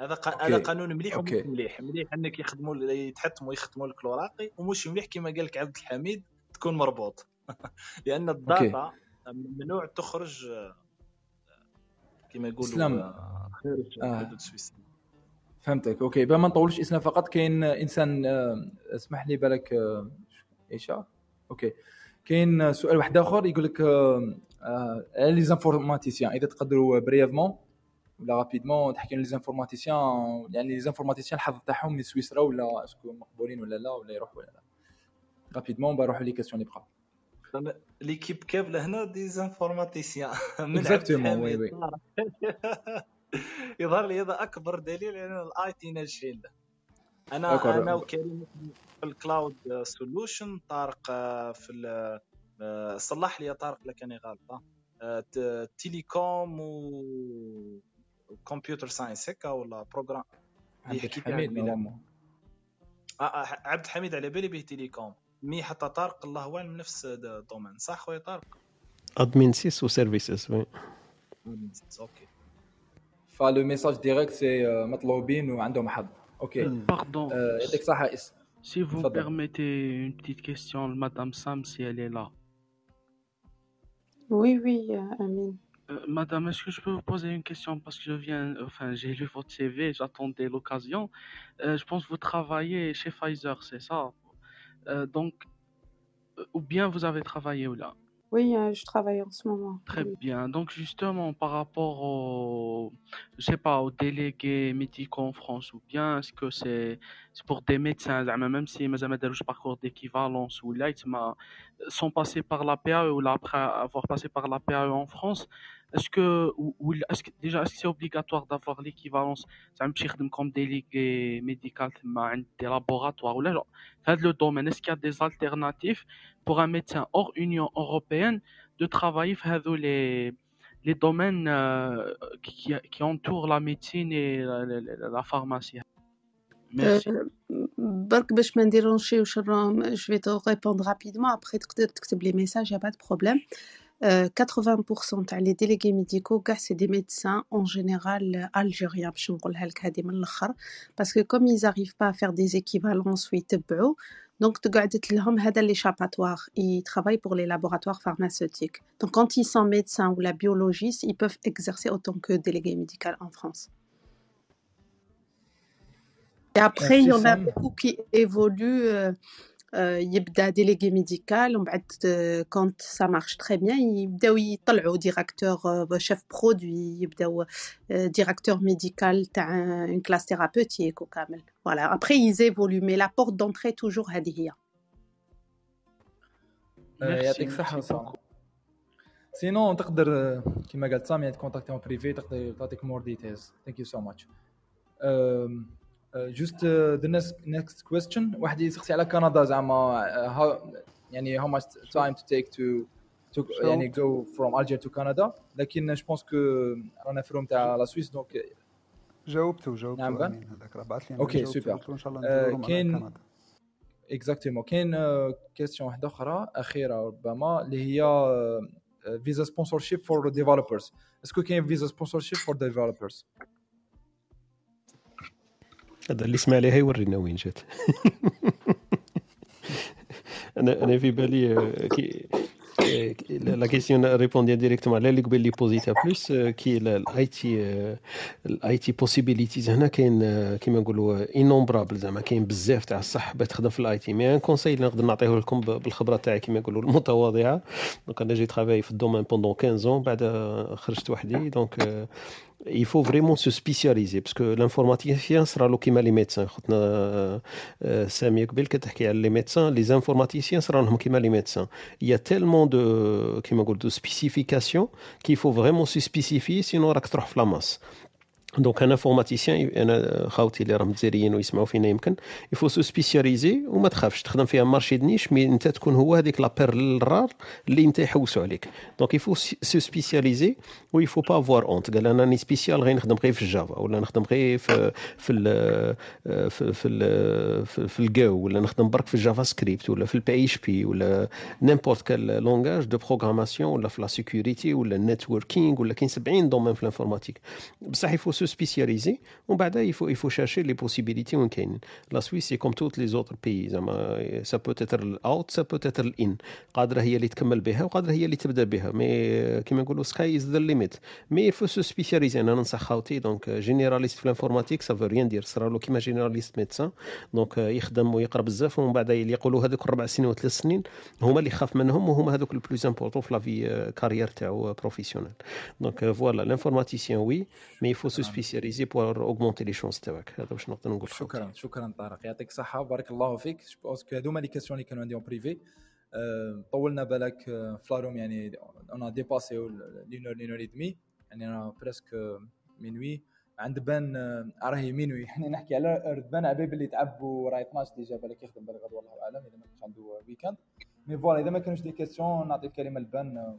Speaker 8: هذا ق... هذا قانون مليح ومش مليح. مليح إنك يخدموا يتحتموا يختموا لك الوراقي ومش مليح كما قال لك عبد الحميد تكون مربوط. لأن
Speaker 16: ال
Speaker 8: data ممنوع تخرج آه، كما يقولوا
Speaker 16: إسلام.
Speaker 8: آه، خارج
Speaker 16: آه.
Speaker 8: حدود سويسرا.
Speaker 16: فهمتك. OK. بما ما نطولش إسلام فقط كاين إنسان آه، اسمح لي بالك آه، إيش OK. كاين سؤال واحد آخر يقول لك آه، آه، لي زانفورماتيسيان إذا تقدروا بريفمون ولا رابيدمون تحكي لي زانفورماتيسيان يعني لي زانفورماتيسيان الحظ تاعهم من سويسرا ولا أسكو مقبولين ولا لا ولا يروحوا ولا لا. رابيدمون بروحوا لي كيسيون اللي بقاو
Speaker 8: ليكيب كامله هنا دي زانفورماتيسيان من
Speaker 16: اكزاكتومون وي وي
Speaker 8: يظهر. لي هذا أكبر دليل ان الاي تي ناجحين. أنا
Speaker 16: داكور
Speaker 8: أنا وكريم في الكلاود سولوشن طارق آه، في آه، صلح لي يا طارق لك اني غلطه آه، تيليكوم و كمبيوتر ساينس هكا ولا بروجرام اللي
Speaker 16: عبد
Speaker 8: على
Speaker 16: الحميد
Speaker 8: عبد الحميد على بالي به تيليكوم. مي حتى طارق الله اعلم نفس الدومين صح خويا طارق؟
Speaker 3: ادمين 6 وسيرفيسز وي
Speaker 8: اوكي
Speaker 16: فلو ميساج ديريكت سي آه، مطلوبين وعندهم حظ اوكي
Speaker 15: Pardon,
Speaker 16: آه، يعطيك صحه اس
Speaker 15: si vous me
Speaker 16: تفضل
Speaker 15: permettez une petite question, Madame Sam, si elle est là.
Speaker 18: Oui, oui, euh, Amine.
Speaker 15: Euh, Madame, est-ce que je peux vous poser une question parce que je viens, enfin, j'ai lu votre CV, j'attendais l'occasion. Euh, je pense que vous travaillez chez Pfizer, c'est ça? Euh, donc, euh, ou bien vous avez travaillé ou là
Speaker 18: oui, euh, je travaille en ce moment.
Speaker 15: Très bien. Donc justement, par rapport au, je sais pas, aux délégués médicaux en France, ou bien est-ce que c'est est pour des médecins, même si je parcours d'équivalence ou là, sans passer par la PAE ou là, après avoir passé par la PAE en France, est-ce que, ou, est-ce que, déjà, est-ce que c'est obligatoire d'avoir l'équivalence C'est un comme délégué médical, des laboratoires, ou là, genre, le domaine? Est-ce qu'il y a des alternatives pour un médecin hors Union européenne de travailler dans les, les domaines euh, qui, qui, entourent la médecine et la, la, la, pharmacie? Merci.
Speaker 18: Euh, bah, je vais te répondre rapidement. Après, tu les messages, il n'y a pas de problème. ميساج يا با دو بروبليم 80% تاع لي ديليغي ميديكو كاع سي دي ميدسان اون جينيرال الجيريان باش نقولها لك هذه من الاخر باسكو كوم يزاريف با فير دي زيكيفالونس ويتبعوا دونك تقعدت لهم هذا لي شاباتوار ils travaillent pour les laboratoires pharmaceutiques donc quand ils sont médecins ou la biologiste ils peuvent exercer autant que délégué médical en France Et après, il y
Speaker 16: ميرسي
Speaker 18: en a
Speaker 16: سام
Speaker 18: beaucoup qui évoluent. euh, euh, يبدا délégué médical ومن بعد euh, quand ça marche très bien يبداو يطلعوا directeur euh, chef produit يبداو euh, directeur médical تاع une classe thérapeutique وكامل voilà après ils évoluent mais la porte d'entrée toujours هذه هي
Speaker 16: آه،
Speaker 15: Merci,
Speaker 16: يعطيك
Speaker 15: merci
Speaker 16: الصحة سام
Speaker 15: beaucoup.
Speaker 16: سينون تقدر آه، كما قالت سامي تكونتاكتي اون بريفي تقدر تعطيك مور ديتيلز ثانك يو سو ماتش just the next question واحد يسقسي على كندا زعما آه، يعني how much time to take to يعني go from Alger to كندا لكن je pense que رانا في room تاع la Suisse donc
Speaker 2: جاوبته جاوبته
Speaker 16: نعم
Speaker 2: امين هذاك راه بعث لي
Speaker 16: أنا
Speaker 2: OK super إن شاء الله
Speaker 16: آه، كاين exactement كاين question واحدة أخرى أخيرة ربما اللي هي visa sponsorship for developers est-ce que كاين visa sponsorship for developers
Speaker 3: هذا اللي سمع عليها يورينا وين جات. أنا أنا في بالي آه، كي آه، la question répondait directement على اللي قبل لي posé يتها plus آه، كي ال IT ال IT possibilities هنا كاين كيما نقولوا innombrables زعما كاين بزاف تاع الصح باش تخدم في ال IT mais un conseil اللي نقدر نعطيه لكم بالخبرة تاعي كيما يقولوا المتواضعة. donc أنا j'ai travaillé في ال domaine pendant 15 بعد خرجت وحدي. donc il faut vraiment se spécialiser parce que l'informaticien صرا له كيما les médecins خوتنا آه، آه، سامي قبل كتحكي على les médecins les informaticiens صرا لهم كيما les médecins il y a tellement de كيما نقول de spécifications qu'il faut vraiment se spécifier sinon راك تروح في la masse donc أنا informaticien أنا خاوتي اللي راهم جزائريين ويسمعوا فينا يمكن il faut se spécialiser وما تخافش تخدم فيها marché de niche mais انت تكون هو هذيك la perle rare اللي انت يحوسوا عليك donc il faut se spécialiser و il faut pas avoir honte قال أنا راني spécial غير نخدم غير في ال Java ولا نخدم غير في في ال في في, في, في الجو ولا نخدم برك في ال JavaScript ولا في ال PHP ولا n'importe quel langage de programmation ولا في la sécurité ولا ال networking ولا كاين 70 domaines في ال informatique بصح il faut se spécialiser ومن il faut il faut chercher les وين كاينين la Suisse c'est comme tous les autres pays زعما ça peut être الاوت ça peut être الان قادره هي اللي تكمل بها وقادره هي اللي تبدا بها mais كيما نقولوا sky is the limit mais faut se spécialiser أنا ننصح خاوتي donc généraliste في ال informatique ça veut rien dire صرالو كيما généraliste médecin donc يخدم ويقرا بزاف ومن بعد اللي يقولوا هذوك أربع سنين وثلاث سنين هما اللي خاف منهم وهما هذوك ال plus important في la في carrière تاعو professionnelle donc voilà l'informaticien oui mais faut se spécialiser pour augmenter les chances تاعك. هذا واش نقدر نقول
Speaker 16: شكرا شكرا طارق. يعطيك الصحة. بارك الله فيك. parce que هذوما les questions اللي كانوا عندي en privé أه طولنا بالك في la room يعني أنا ديباسي لينور لينور دمي يعني on a presque minuit عند بان راهي minuit يعني نحكي على بان عبيب اللي تعبوا راهي 12 déjà بالك يخدم بالك غدوه الله اعلم إذا ما كانش عنده week-end mais voilà إذا ما كانوش des questions نعطي الكلمة لبان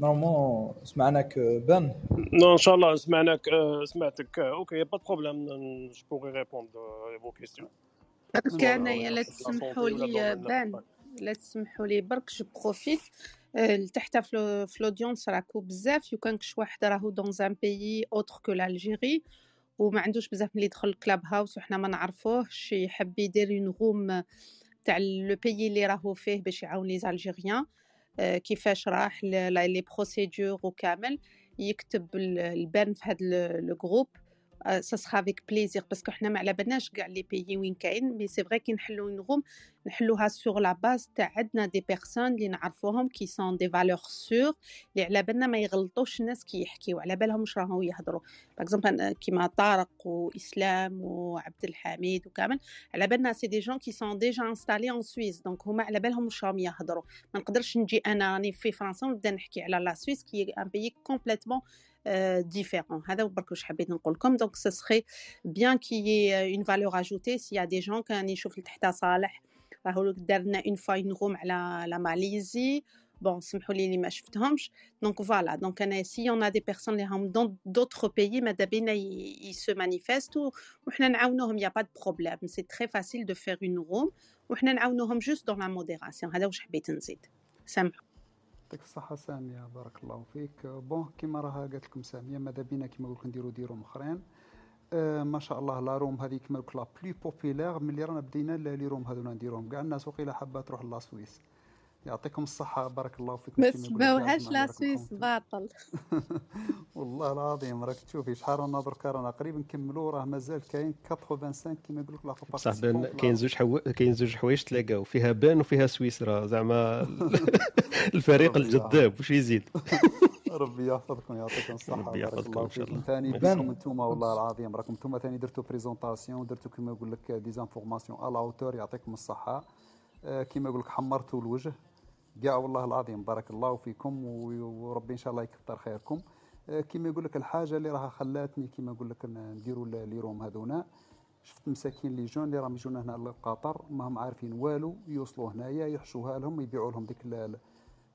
Speaker 16: نورمالمون سمعناك بان
Speaker 17: Non, Inch'Allah, سمعناك آه، سمعتك. آه، أوكي با بروبليم جو بوغي vos questions.
Speaker 18: برك انايا لا تسمحوا لي بان لا تسمحوا لي برك جو بروفيت تحت في لودونس راكو بزاف يو كان كش واحد راهو دون ان بيي اوتر كو لالجيري وما عندوش بزاف ملي يدخل كلاب هاوس وحنا ما نعرفوهش يحب يدير اون روم تاع لو بيي اللي راهو فيه باش يعاون لي زالجيريان كيفاش راح les procédures وكامل يكتب البان في هذا le groupe ça sera avec plaisir parce que حنا ما على بالناش كاع les pays وين كاين. mais c'est vrai كي نحلو une room نحلوها sur la base تاع عندنا des personnes اللي نعرفوهم qui sont des valeurs sûres اللي على بالنا ما يغلطوش الناس كي يحكيو. على بالهم واش راهو يهضروا. par كيما طارق وإسلام وعبد الحميد وكامل على بالنا c'est des gens qui sont déjà installés en Suisse donc هما على بالهم واش راهم يهضروا. ما نقدرش نجي أنا راني في فرنسا ونبدا نحكي على la Suisse qui est un pays complètement différent هذا برك واش حبيت نقول لكم donc ce serait bien qui est une valeur ajoutée s'il y a des gens كان يشوف تحت صالح راهو دار لنا une fois une room على la Malaisie bon سمحوا لي اللي ما شفتهمش donc voilà donc أنا si on a des personnes اللي راهم dans d'autres pays ماذا بينا ils se manifestent وحنا نعاونوهم
Speaker 2: يعطيك الصحة سامية بارك الله فيك. bon كيما راها قالت لكم سامية ماذا بينا؟ كيما قلت نديرو des rooms أخرين. آه ما شاء الله la room هذه كيما la plus populaire ملي رانا بدينا les rooms هذونا نديروهم كاع الناس وقيلا حابة تروح la Suisse. يعطيكم الصحة بارك الله فيكم.
Speaker 18: ما سمعوهاش la Suisse باطل.
Speaker 2: والله العظيم راك تشوفي شحال رانا دركا رانا قريب نكملوا راه مازال كاين 85 كيما يقول لك لا
Speaker 3: بصح بان كاين زوج حو... كاين زوج حوايج تلاقاو. فيها بان وفيها سويسرا زعما الفريق الجذاب واش يزيد؟
Speaker 2: ربي يحفظكم يعطيكم الصحة
Speaker 3: ربي يحفظكم إن شاء الله.
Speaker 2: ثاني بانكم أنتم والله العظيم راكم أنتم ثاني درتوا présentation درتوا كيما يقول لك des informations à la hauteur يعطيكم الصحة. كيما يقول لك حمرتوا الوجه. كاع والله العظيم بارك الله فيكم وربي إن شاء الله يكثر خيركم. كيما يقول لك الحاجة اللي راها خلاتني كيما يقول لك نديروا les rooms هذونا. شفت مساكين les gens اللي راهم يجونا هنا لقطر ما هم عارفين والو يوصلوا هنايا يحشوها لهم يبيعوا لهم ديك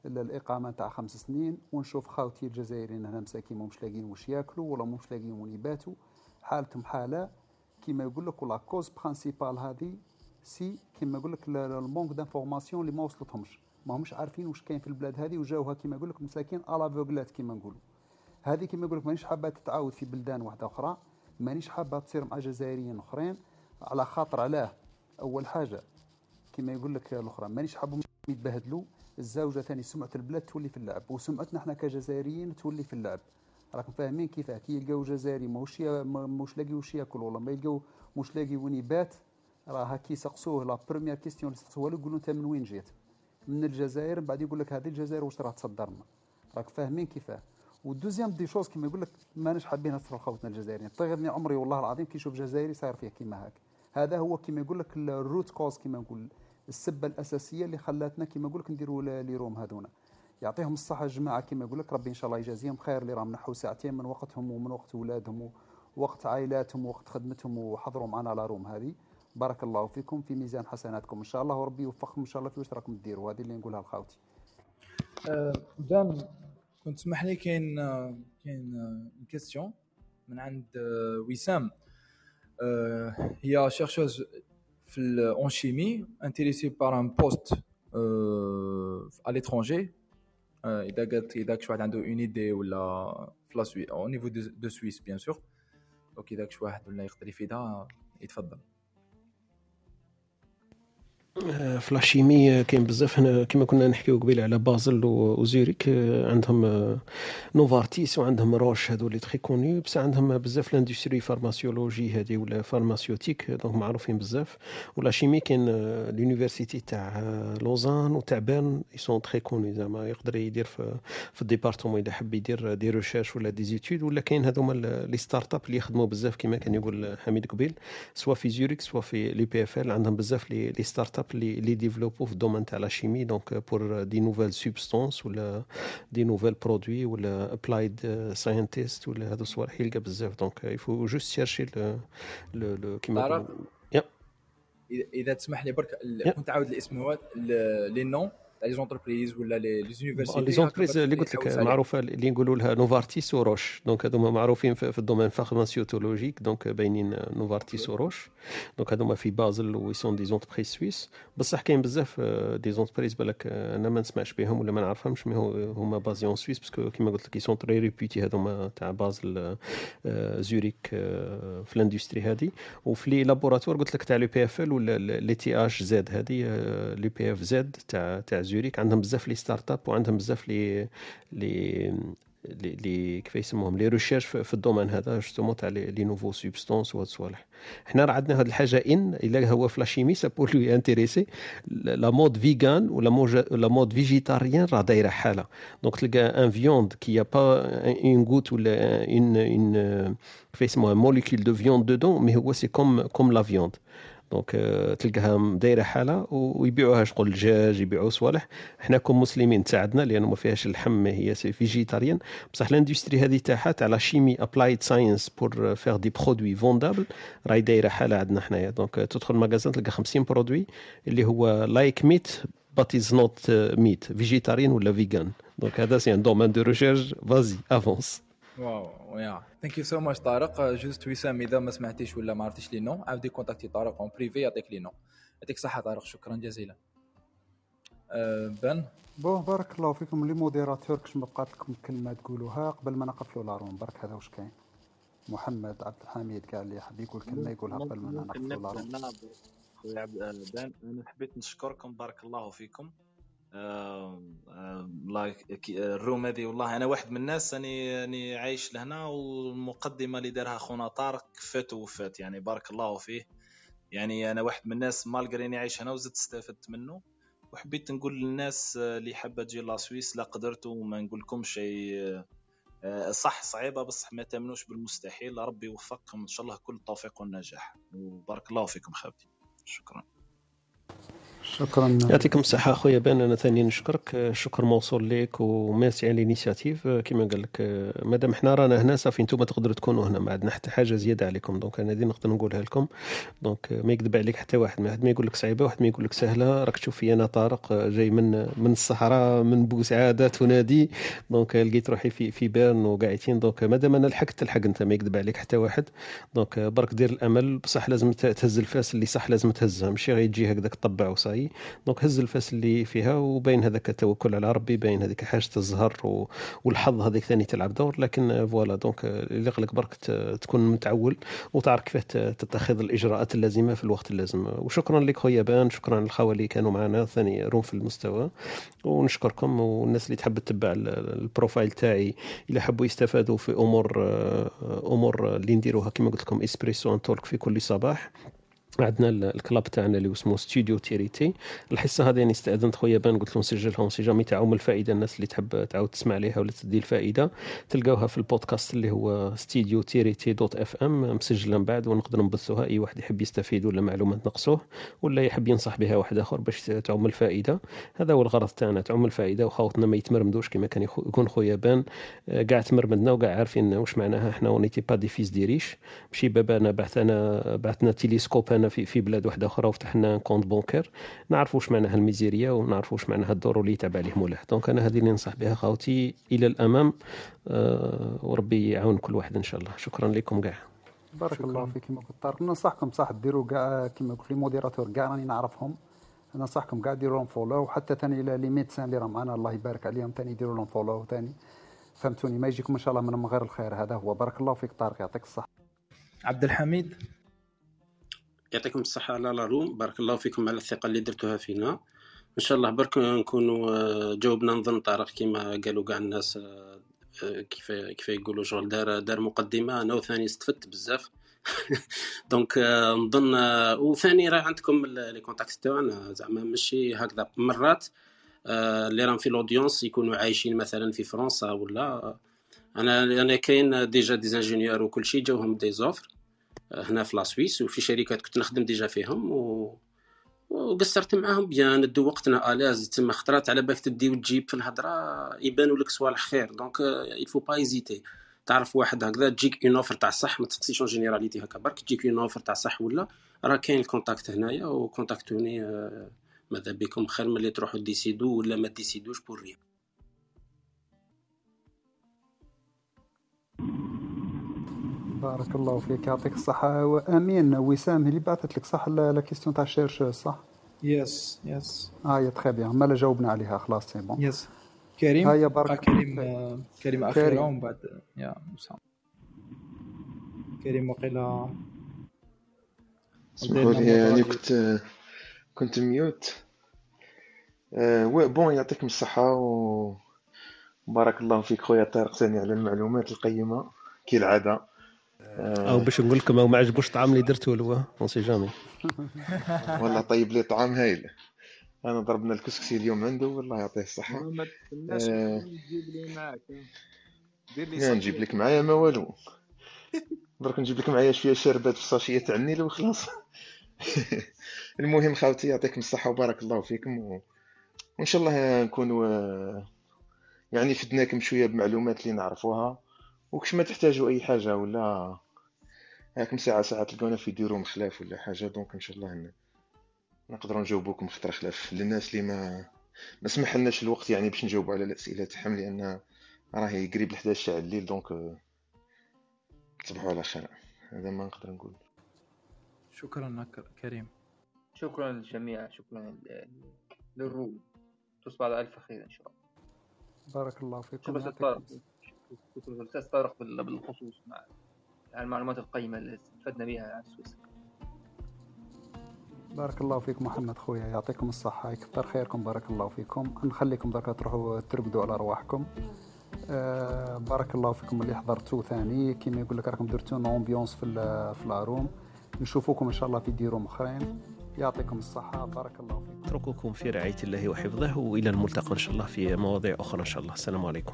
Speaker 2: الإقامة تاع خمس سنين. ونشوف خاوتي الجزائريين هنا مساكين مش لاقيين واش ياكلوا ولا مش لاقيين وين يباتوا. حالتهم حالة كيما يقول لك و la cause principale هذه c'est كيما يقول لك ال manque d'informations اللي ما وصلتهمش. ما همش عارفين واش كاين في البلاد هذه وجاوها كيما يقول لك مساكين à l'aveuglette كيما نقولوا. هذه كيما يقول لك مانيش حابة تتعاود في بلدان واحدة أخرى مانيش حابة تصير مع جزائريين أخرين على خاطر علاه. أول حاجة كيما يقول لك الأخرى مانيش حابهم يتبهدلوا. الزوجه ثاني سمعة البلاد تولي في اللعب وسمعتنا إحنا كجزائريين تولي في اللعب. راكم فاهمين كيفاه؟ كي يلقاو جزائري ماهوش ماهوش لاقي واش ياكل ولا ما يلقاو مش لاقي وين يبات راه كي يسقسوه la première question اللي يسقسوها له يقولوا أنت من وين جيت؟ من الجزائر من بعد يقول لك هذه الجزائر واش راه تصدر لنا؟ راك فاهمين كيفاه. وال deuxième des choses كيما يقول لك ماناش حابين نصرف خوتنا الجزائريين. طيب عمري والله العظيم كي يشوف جزائري صاير فيه كيما هاك. هذا هو كيما يقول لك ال root cause كيما نقول السبة الأساسية اللي خلاتنا كيما نقول لك نديروا les rooms هذونا. يعطيهم الصحة الجماعة كيما يقول لك ربي إن شاء الله يجازيهم خير اللي راهم نحوا ساعتين من وقتهم ومن وقت اولادهم ووقت عائلاتهم ووقت خدمتهم وحضروا معنا على room هذه. بارك الله فيكم في ميزان حسناتكم. إن شاء الله وربي يوفقكم إن شاء الله في واش راكم ديروا. هذه اللي نقولها لخاوتي.
Speaker 16: دان كنت تسمح لي كاين كاين question من عند وسام. هي chercheuse في en chimie intéressée par un poste à l'étranger إذا قالت إذا شي واحد عنده une idée ولا في la Suisse au niveau de Suisse bien sûr donc إذا شي واحد ولا يقدر يفيدها يتفضل.
Speaker 3: في la chimie كاين بزاف هنا كما كنا نحكيو قبيل على بازل وزوريك عندهم نوفارتيس وعندهم روش هادو اللي très connus بصح عندهم بزاف l'industrie pharmacologie هادي ولا pharmaceutique donc معروفين بزاف. و la chimie كاين l'université تاع لوزان وتاع بيرن ils sont très connus زعما يقدر يدير في, في ال département إذا حب يدير des recherches ولا des études ولا كاين هذوما les start-up اللي يخدموا بزاف كما كان يقول حميد قبيل soit في زوريك soit في l'EPFL عندهم بزاف les start-up اللي اللي développent في ال domaine تاع la chimie donc pour des nouvelles substances ولا des nouvelles produits ولا applied scientist ولا هادو الصوالح يلقى بزاف donc faut juste chercher le كيما
Speaker 16: اذا تسمح لي برك كنت عاود الاسم les noms les entreprises ولا les universités
Speaker 3: les entreprises اللي قلت لك معروفة اللي نقولوا لها نوفارتيس وروش donc هذوما معروفين في ال domaine pharmacologique donc باينين نوفارتيس وروش donc هذوما في بازل ils sont des entreprises suisses بصح كاين بزاف des entreprises بالك أنا ما نسمعش بهم ولا ما نعرفهمش mais هما basés en Suisse parce que كيما قلت لك sont très réputés هذوما تاع بازل زوريك في ال industrie هذه. وفي les laboratoires قلت لك تاع l'EPFL ولا l'ETHZ هذه l'EPFZ تاع تاع زوريك عندهم بزاف les start-up وعندهم بزاف لي لي لي كيف يسموهم؟ les recherches في ال domaine هذا justement تاع les nouveaux substances وهاد الصوالح. حنا راه عندنا هاد الحاجة إن إلا هو في la chimie ça pour lui intéresser la mode végan ولا la mode végétarien راه دايرة حالة. donc تلقى une viande qui y a pas un goût ولا un un كيف يسموها؟ molécule de viande dedans mais هو c'est comme comme la viande donc تلقاها دايرة حالة ويبيعوها شغل الدجاج يبيعوا صوالح. حنا كمسلمين تساعدنا لأنه ما فيهاش اللحم هي c'est végétarien. بصح l'industrie هذه تاعها تاع la chimie applied science pour faire des produits vendables راهي دايرة حالة عندنا حنايا. donc تدخل magasin تلقى 50 produits اللي هو like meat but is not meat végétarien ولا végan donc هذا c'est un domaine de recherche assez avancé
Speaker 16: wow yeah thank you so much طارق juste وسام إذا ما سمعتيش ولا ما عرفتيش les noms عاودي contacter طارق en privé يعطيك les noms يعطيك الصحه طارق شكرا جزيلا. أه بن
Speaker 2: bon بارك الله فيكم. les modérateurs كش ما بقات لكم كلمة تقولوها قبل ما نقفلوا la room برك هذا واش كاين؟ محمد عبد الحميد كاع اللي حاب يقول كلمة يقولها قبل ما نقفلوا la room
Speaker 8: خويا عبد أنا حبيت نشكركم. بارك الله فيكم. ال room هذه والله أنا واحد من الناس اني أني عايش لهنا والمقدمة اللي دارها خونا طارق فات وفات يعني بارك الله فيه. يعني أنا واحد من الناس malgré أني عايش هنا وزدت استفدت منه. وحبيت نقول للناس اللي حابة تجي la Suisse لا قدرت وما نقول لكم شيء صح صعيبة بصح ما تأمنوش بالمستحيل. ربي يوفقكم. إن شاء الله كل التوفيق والنجاح. وبارك الله فيكم خاوتي شكرا.
Speaker 2: شكرا.
Speaker 3: يعطيكم الصحة أخويا بان أنا ثاني نشكرك. شكر موصول ليك وميرسي على ال initiative كما قال لك مادام حنا رانا هنا صافي أنتم تقدروا تكونوا هنا. ما عندنا حتى حاجة زيادة عليكم. donc أنا هذه نقدر نقولها لكم. donc ما يكذب عليك حتى واحد. واحد ما يقول لك صعيبة واحد ما يقول لك سهلة. راك تشوف في أنا طارق جاي من من الصحراء من بوسعادة تنادي donc لقيت روحي في في بيرن وقاعدين. donc مادام أنا لحقت تلحق أنت ما يكذب عليك حتى واحد. donc برك دير الأمل. بصح لازم تهز الفاس اللي صح لازم تهزها. ماشي غير تجي هكذاك تطبع وصاي ديالي donc هز الفاس اللي فيها وباين هذاك التوكل على ربي باين هذيك حاجة الزهر. والحظ هذيك ثاني تلعب دور. لكن voilà donc اللي قلك برك تكون متعول وتعرف كيف تتخذ الإجراءات اللازمة في الوقت اللازم. وشكرا لك خويا بان شكرا للخوة اللي كانوا معنا ثاني room في المستوى. ونشكركم والناس اللي تحب تتبع ال profile تاعي الا حبوا يستفادوا في أمور أمور اللي نديروها. كما قلت لكم Espresso and Talk في كل صباح. عندنا ال club تاعنا اللي اسمه Studio Thirty الحصة هذه يعني استأذنت خويا بان قلت له نسجلها si jamais تعم الفائدة الناس اللي تحب تعاود تسمع عليها ولا تدي الفائدة تلقاوها في البودكاست اللي هو Studio Thirty dot FM مسجلة من بعد ونقدر نبثوها. أي واحد يحب يستفيد ولا معلومات نقصوه ولا يحب ينصح بها واحد آخر باش تعم الفائدة. هذا هو الغرض تاعنا تعم الفائدة. وخاوتنا ما يتمرمدوش كما كان يكون خويا بان كاع تمرمدنا وكاع عارفين واش معناها إحنا و n'était pas des fils de riches ماشي بابانا بعثنا بعثنا تيليسكوب أنا في في بلاد واحدة أخرى وفتحنا compte bancaire نعرفوا واش معناها الميزيريا ونعرفوا واش معناها الدور اللي يتابع عليه مولاه. donc أنا هذه اللي ننصح بها خاوتي إلى الأمام. آه وربي يعاون كل واحد إن شاء الله. شكرا لكم كاع.
Speaker 2: بارك شكرا. الله فيك. كما قلت طارق ننصحكم صح ديروا كاع كما قلت لي modérateurs كاع راني نعرفهم. ننصحكم كاع ديروا لهم follow وحتى ثاني إلى les médecins اللي راه معنا الله يبارك عليهم. ثاني يديروا لهم follow ثاني فهمتوني؟ ما يجيكم إن شاء الله من غير الخير. هذا هو. بارك الله فيك طارق يعطيك الصحة.
Speaker 16: عبد الحميد.
Speaker 5: يعطيكم الصحة على la room. بارك الله فيكم على الثقة اللي درتوها فينا. إن شاء الله برك نكونوا جاوبنا نظن طارق كما قالوا كاع الناس كيف كيف يقولوا شغل دار دار مقدمة. أنا وثاني استفدت بزاف. donc نظن وثاني راه عندكم les contacts تاعنا زعما ماشي هكذا مرات اللي راهم في ال audience يكونوا عايشين مثلا في فرنسا ولا أنا أنا كاين déjà des ingénieurs وكل شيء جاوهم des offres هنا في la Suisse وفي شركات كنت نخدم déjà فيهم و وقصرت معاهم bien ندو وقتنا à l'aise. تما خطرات على بالك تدي وتجيب في الهضرة يبانوا لك صوالح خير. donc il faut pas hésiter تعرف واحد هكذا تجيك une offre تاع صح ما تقصيش une généralité هكا برك. تجيك une offre تاع صح ولا؟ راه كاين ال contact هنايا و contactوني ماذا بكم؟ خير من اللي تروحوا décidew ولا ما décidewش pour rien
Speaker 2: بارك الله فيك يعطيك الصحة وأمين وسام اللي بعثت لك صح la question تاع ال recherche صح؟
Speaker 16: yes yes
Speaker 2: آه يا très bien مالا جاوبنا عليها خلاص c'est bon
Speaker 16: yes كريم
Speaker 2: هيا بارك
Speaker 16: كريم كريم أخيرا ومن بعد يا وسام كريم وقيلا
Speaker 6: اسمحوا لي يعني كنت كنت mute آه bon يعطيكم الصحة و بارك الله فيك خويا طارق ثاني على المعلومات القيمة كالعادة
Speaker 3: أو باش نقول لكم أو ما عجبوش الطعام اللي درتو له. on sait jamais
Speaker 6: والله طيب لي طعام هايل. أنا ضربنا الكسكسي اليوم عنده والله يعطيه الصحة.
Speaker 12: آه تجيب لي معاك.
Speaker 6: دير لي نجيب لك معايا ما والو. درك نجيب لك معايا شوية شربات في ال sachet تاع النيل وخلاص. المهم خاوتي يعطيكم الصحة وبارك الله فيكم. و... وإن شاء الله نكونوا يعني فدناكم شوية بمعلومات اللي نعرفوها. وكش ما تحتاجوا أي حاجة ولا هاكم ساعة ساعة تلقونا في des rooms خلاف ولا حاجة donc إن شاء الله نقدروا نجاوبوكم خطره خلاف. للناس اللي ما ما سمحلناش الوقت يعني باش نجاوبوا على الأسئلة تاعهم لأن راهي قريب ل 11 تاع الليل donc تصبحوا على خير. هذا ما نقدر نقول.
Speaker 16: شكرا كريم.
Speaker 19: شكرا للجميع شكرا لل room. تصبح على ألف خير إن شاء الله.
Speaker 2: بارك الله فيكم.
Speaker 19: طارق بالخصوص مع المعلومات القيمة اللي استفدنا بها عن سويسرا.
Speaker 2: بارك الله فيك محمد خويا. يعطيكم الصحة. يكثر خيركم. بارك الله فيكم. نخليكم بركة تروحوا ترقدوا على رواحكم آه بارك الله فيكم اللي حضرتوا ثاني. كما يقول لك راكم درتوا ambiance في في la room نشوفوكم إن شاء الله في des rooms اخرين يعطيكم الصحة. بارك الله فيكم.
Speaker 3: اترككم في رعاية الله وحفظه. وإلى الملتقى إن شاء الله في مواضيع أخرى إن شاء الله. السلام عليكم.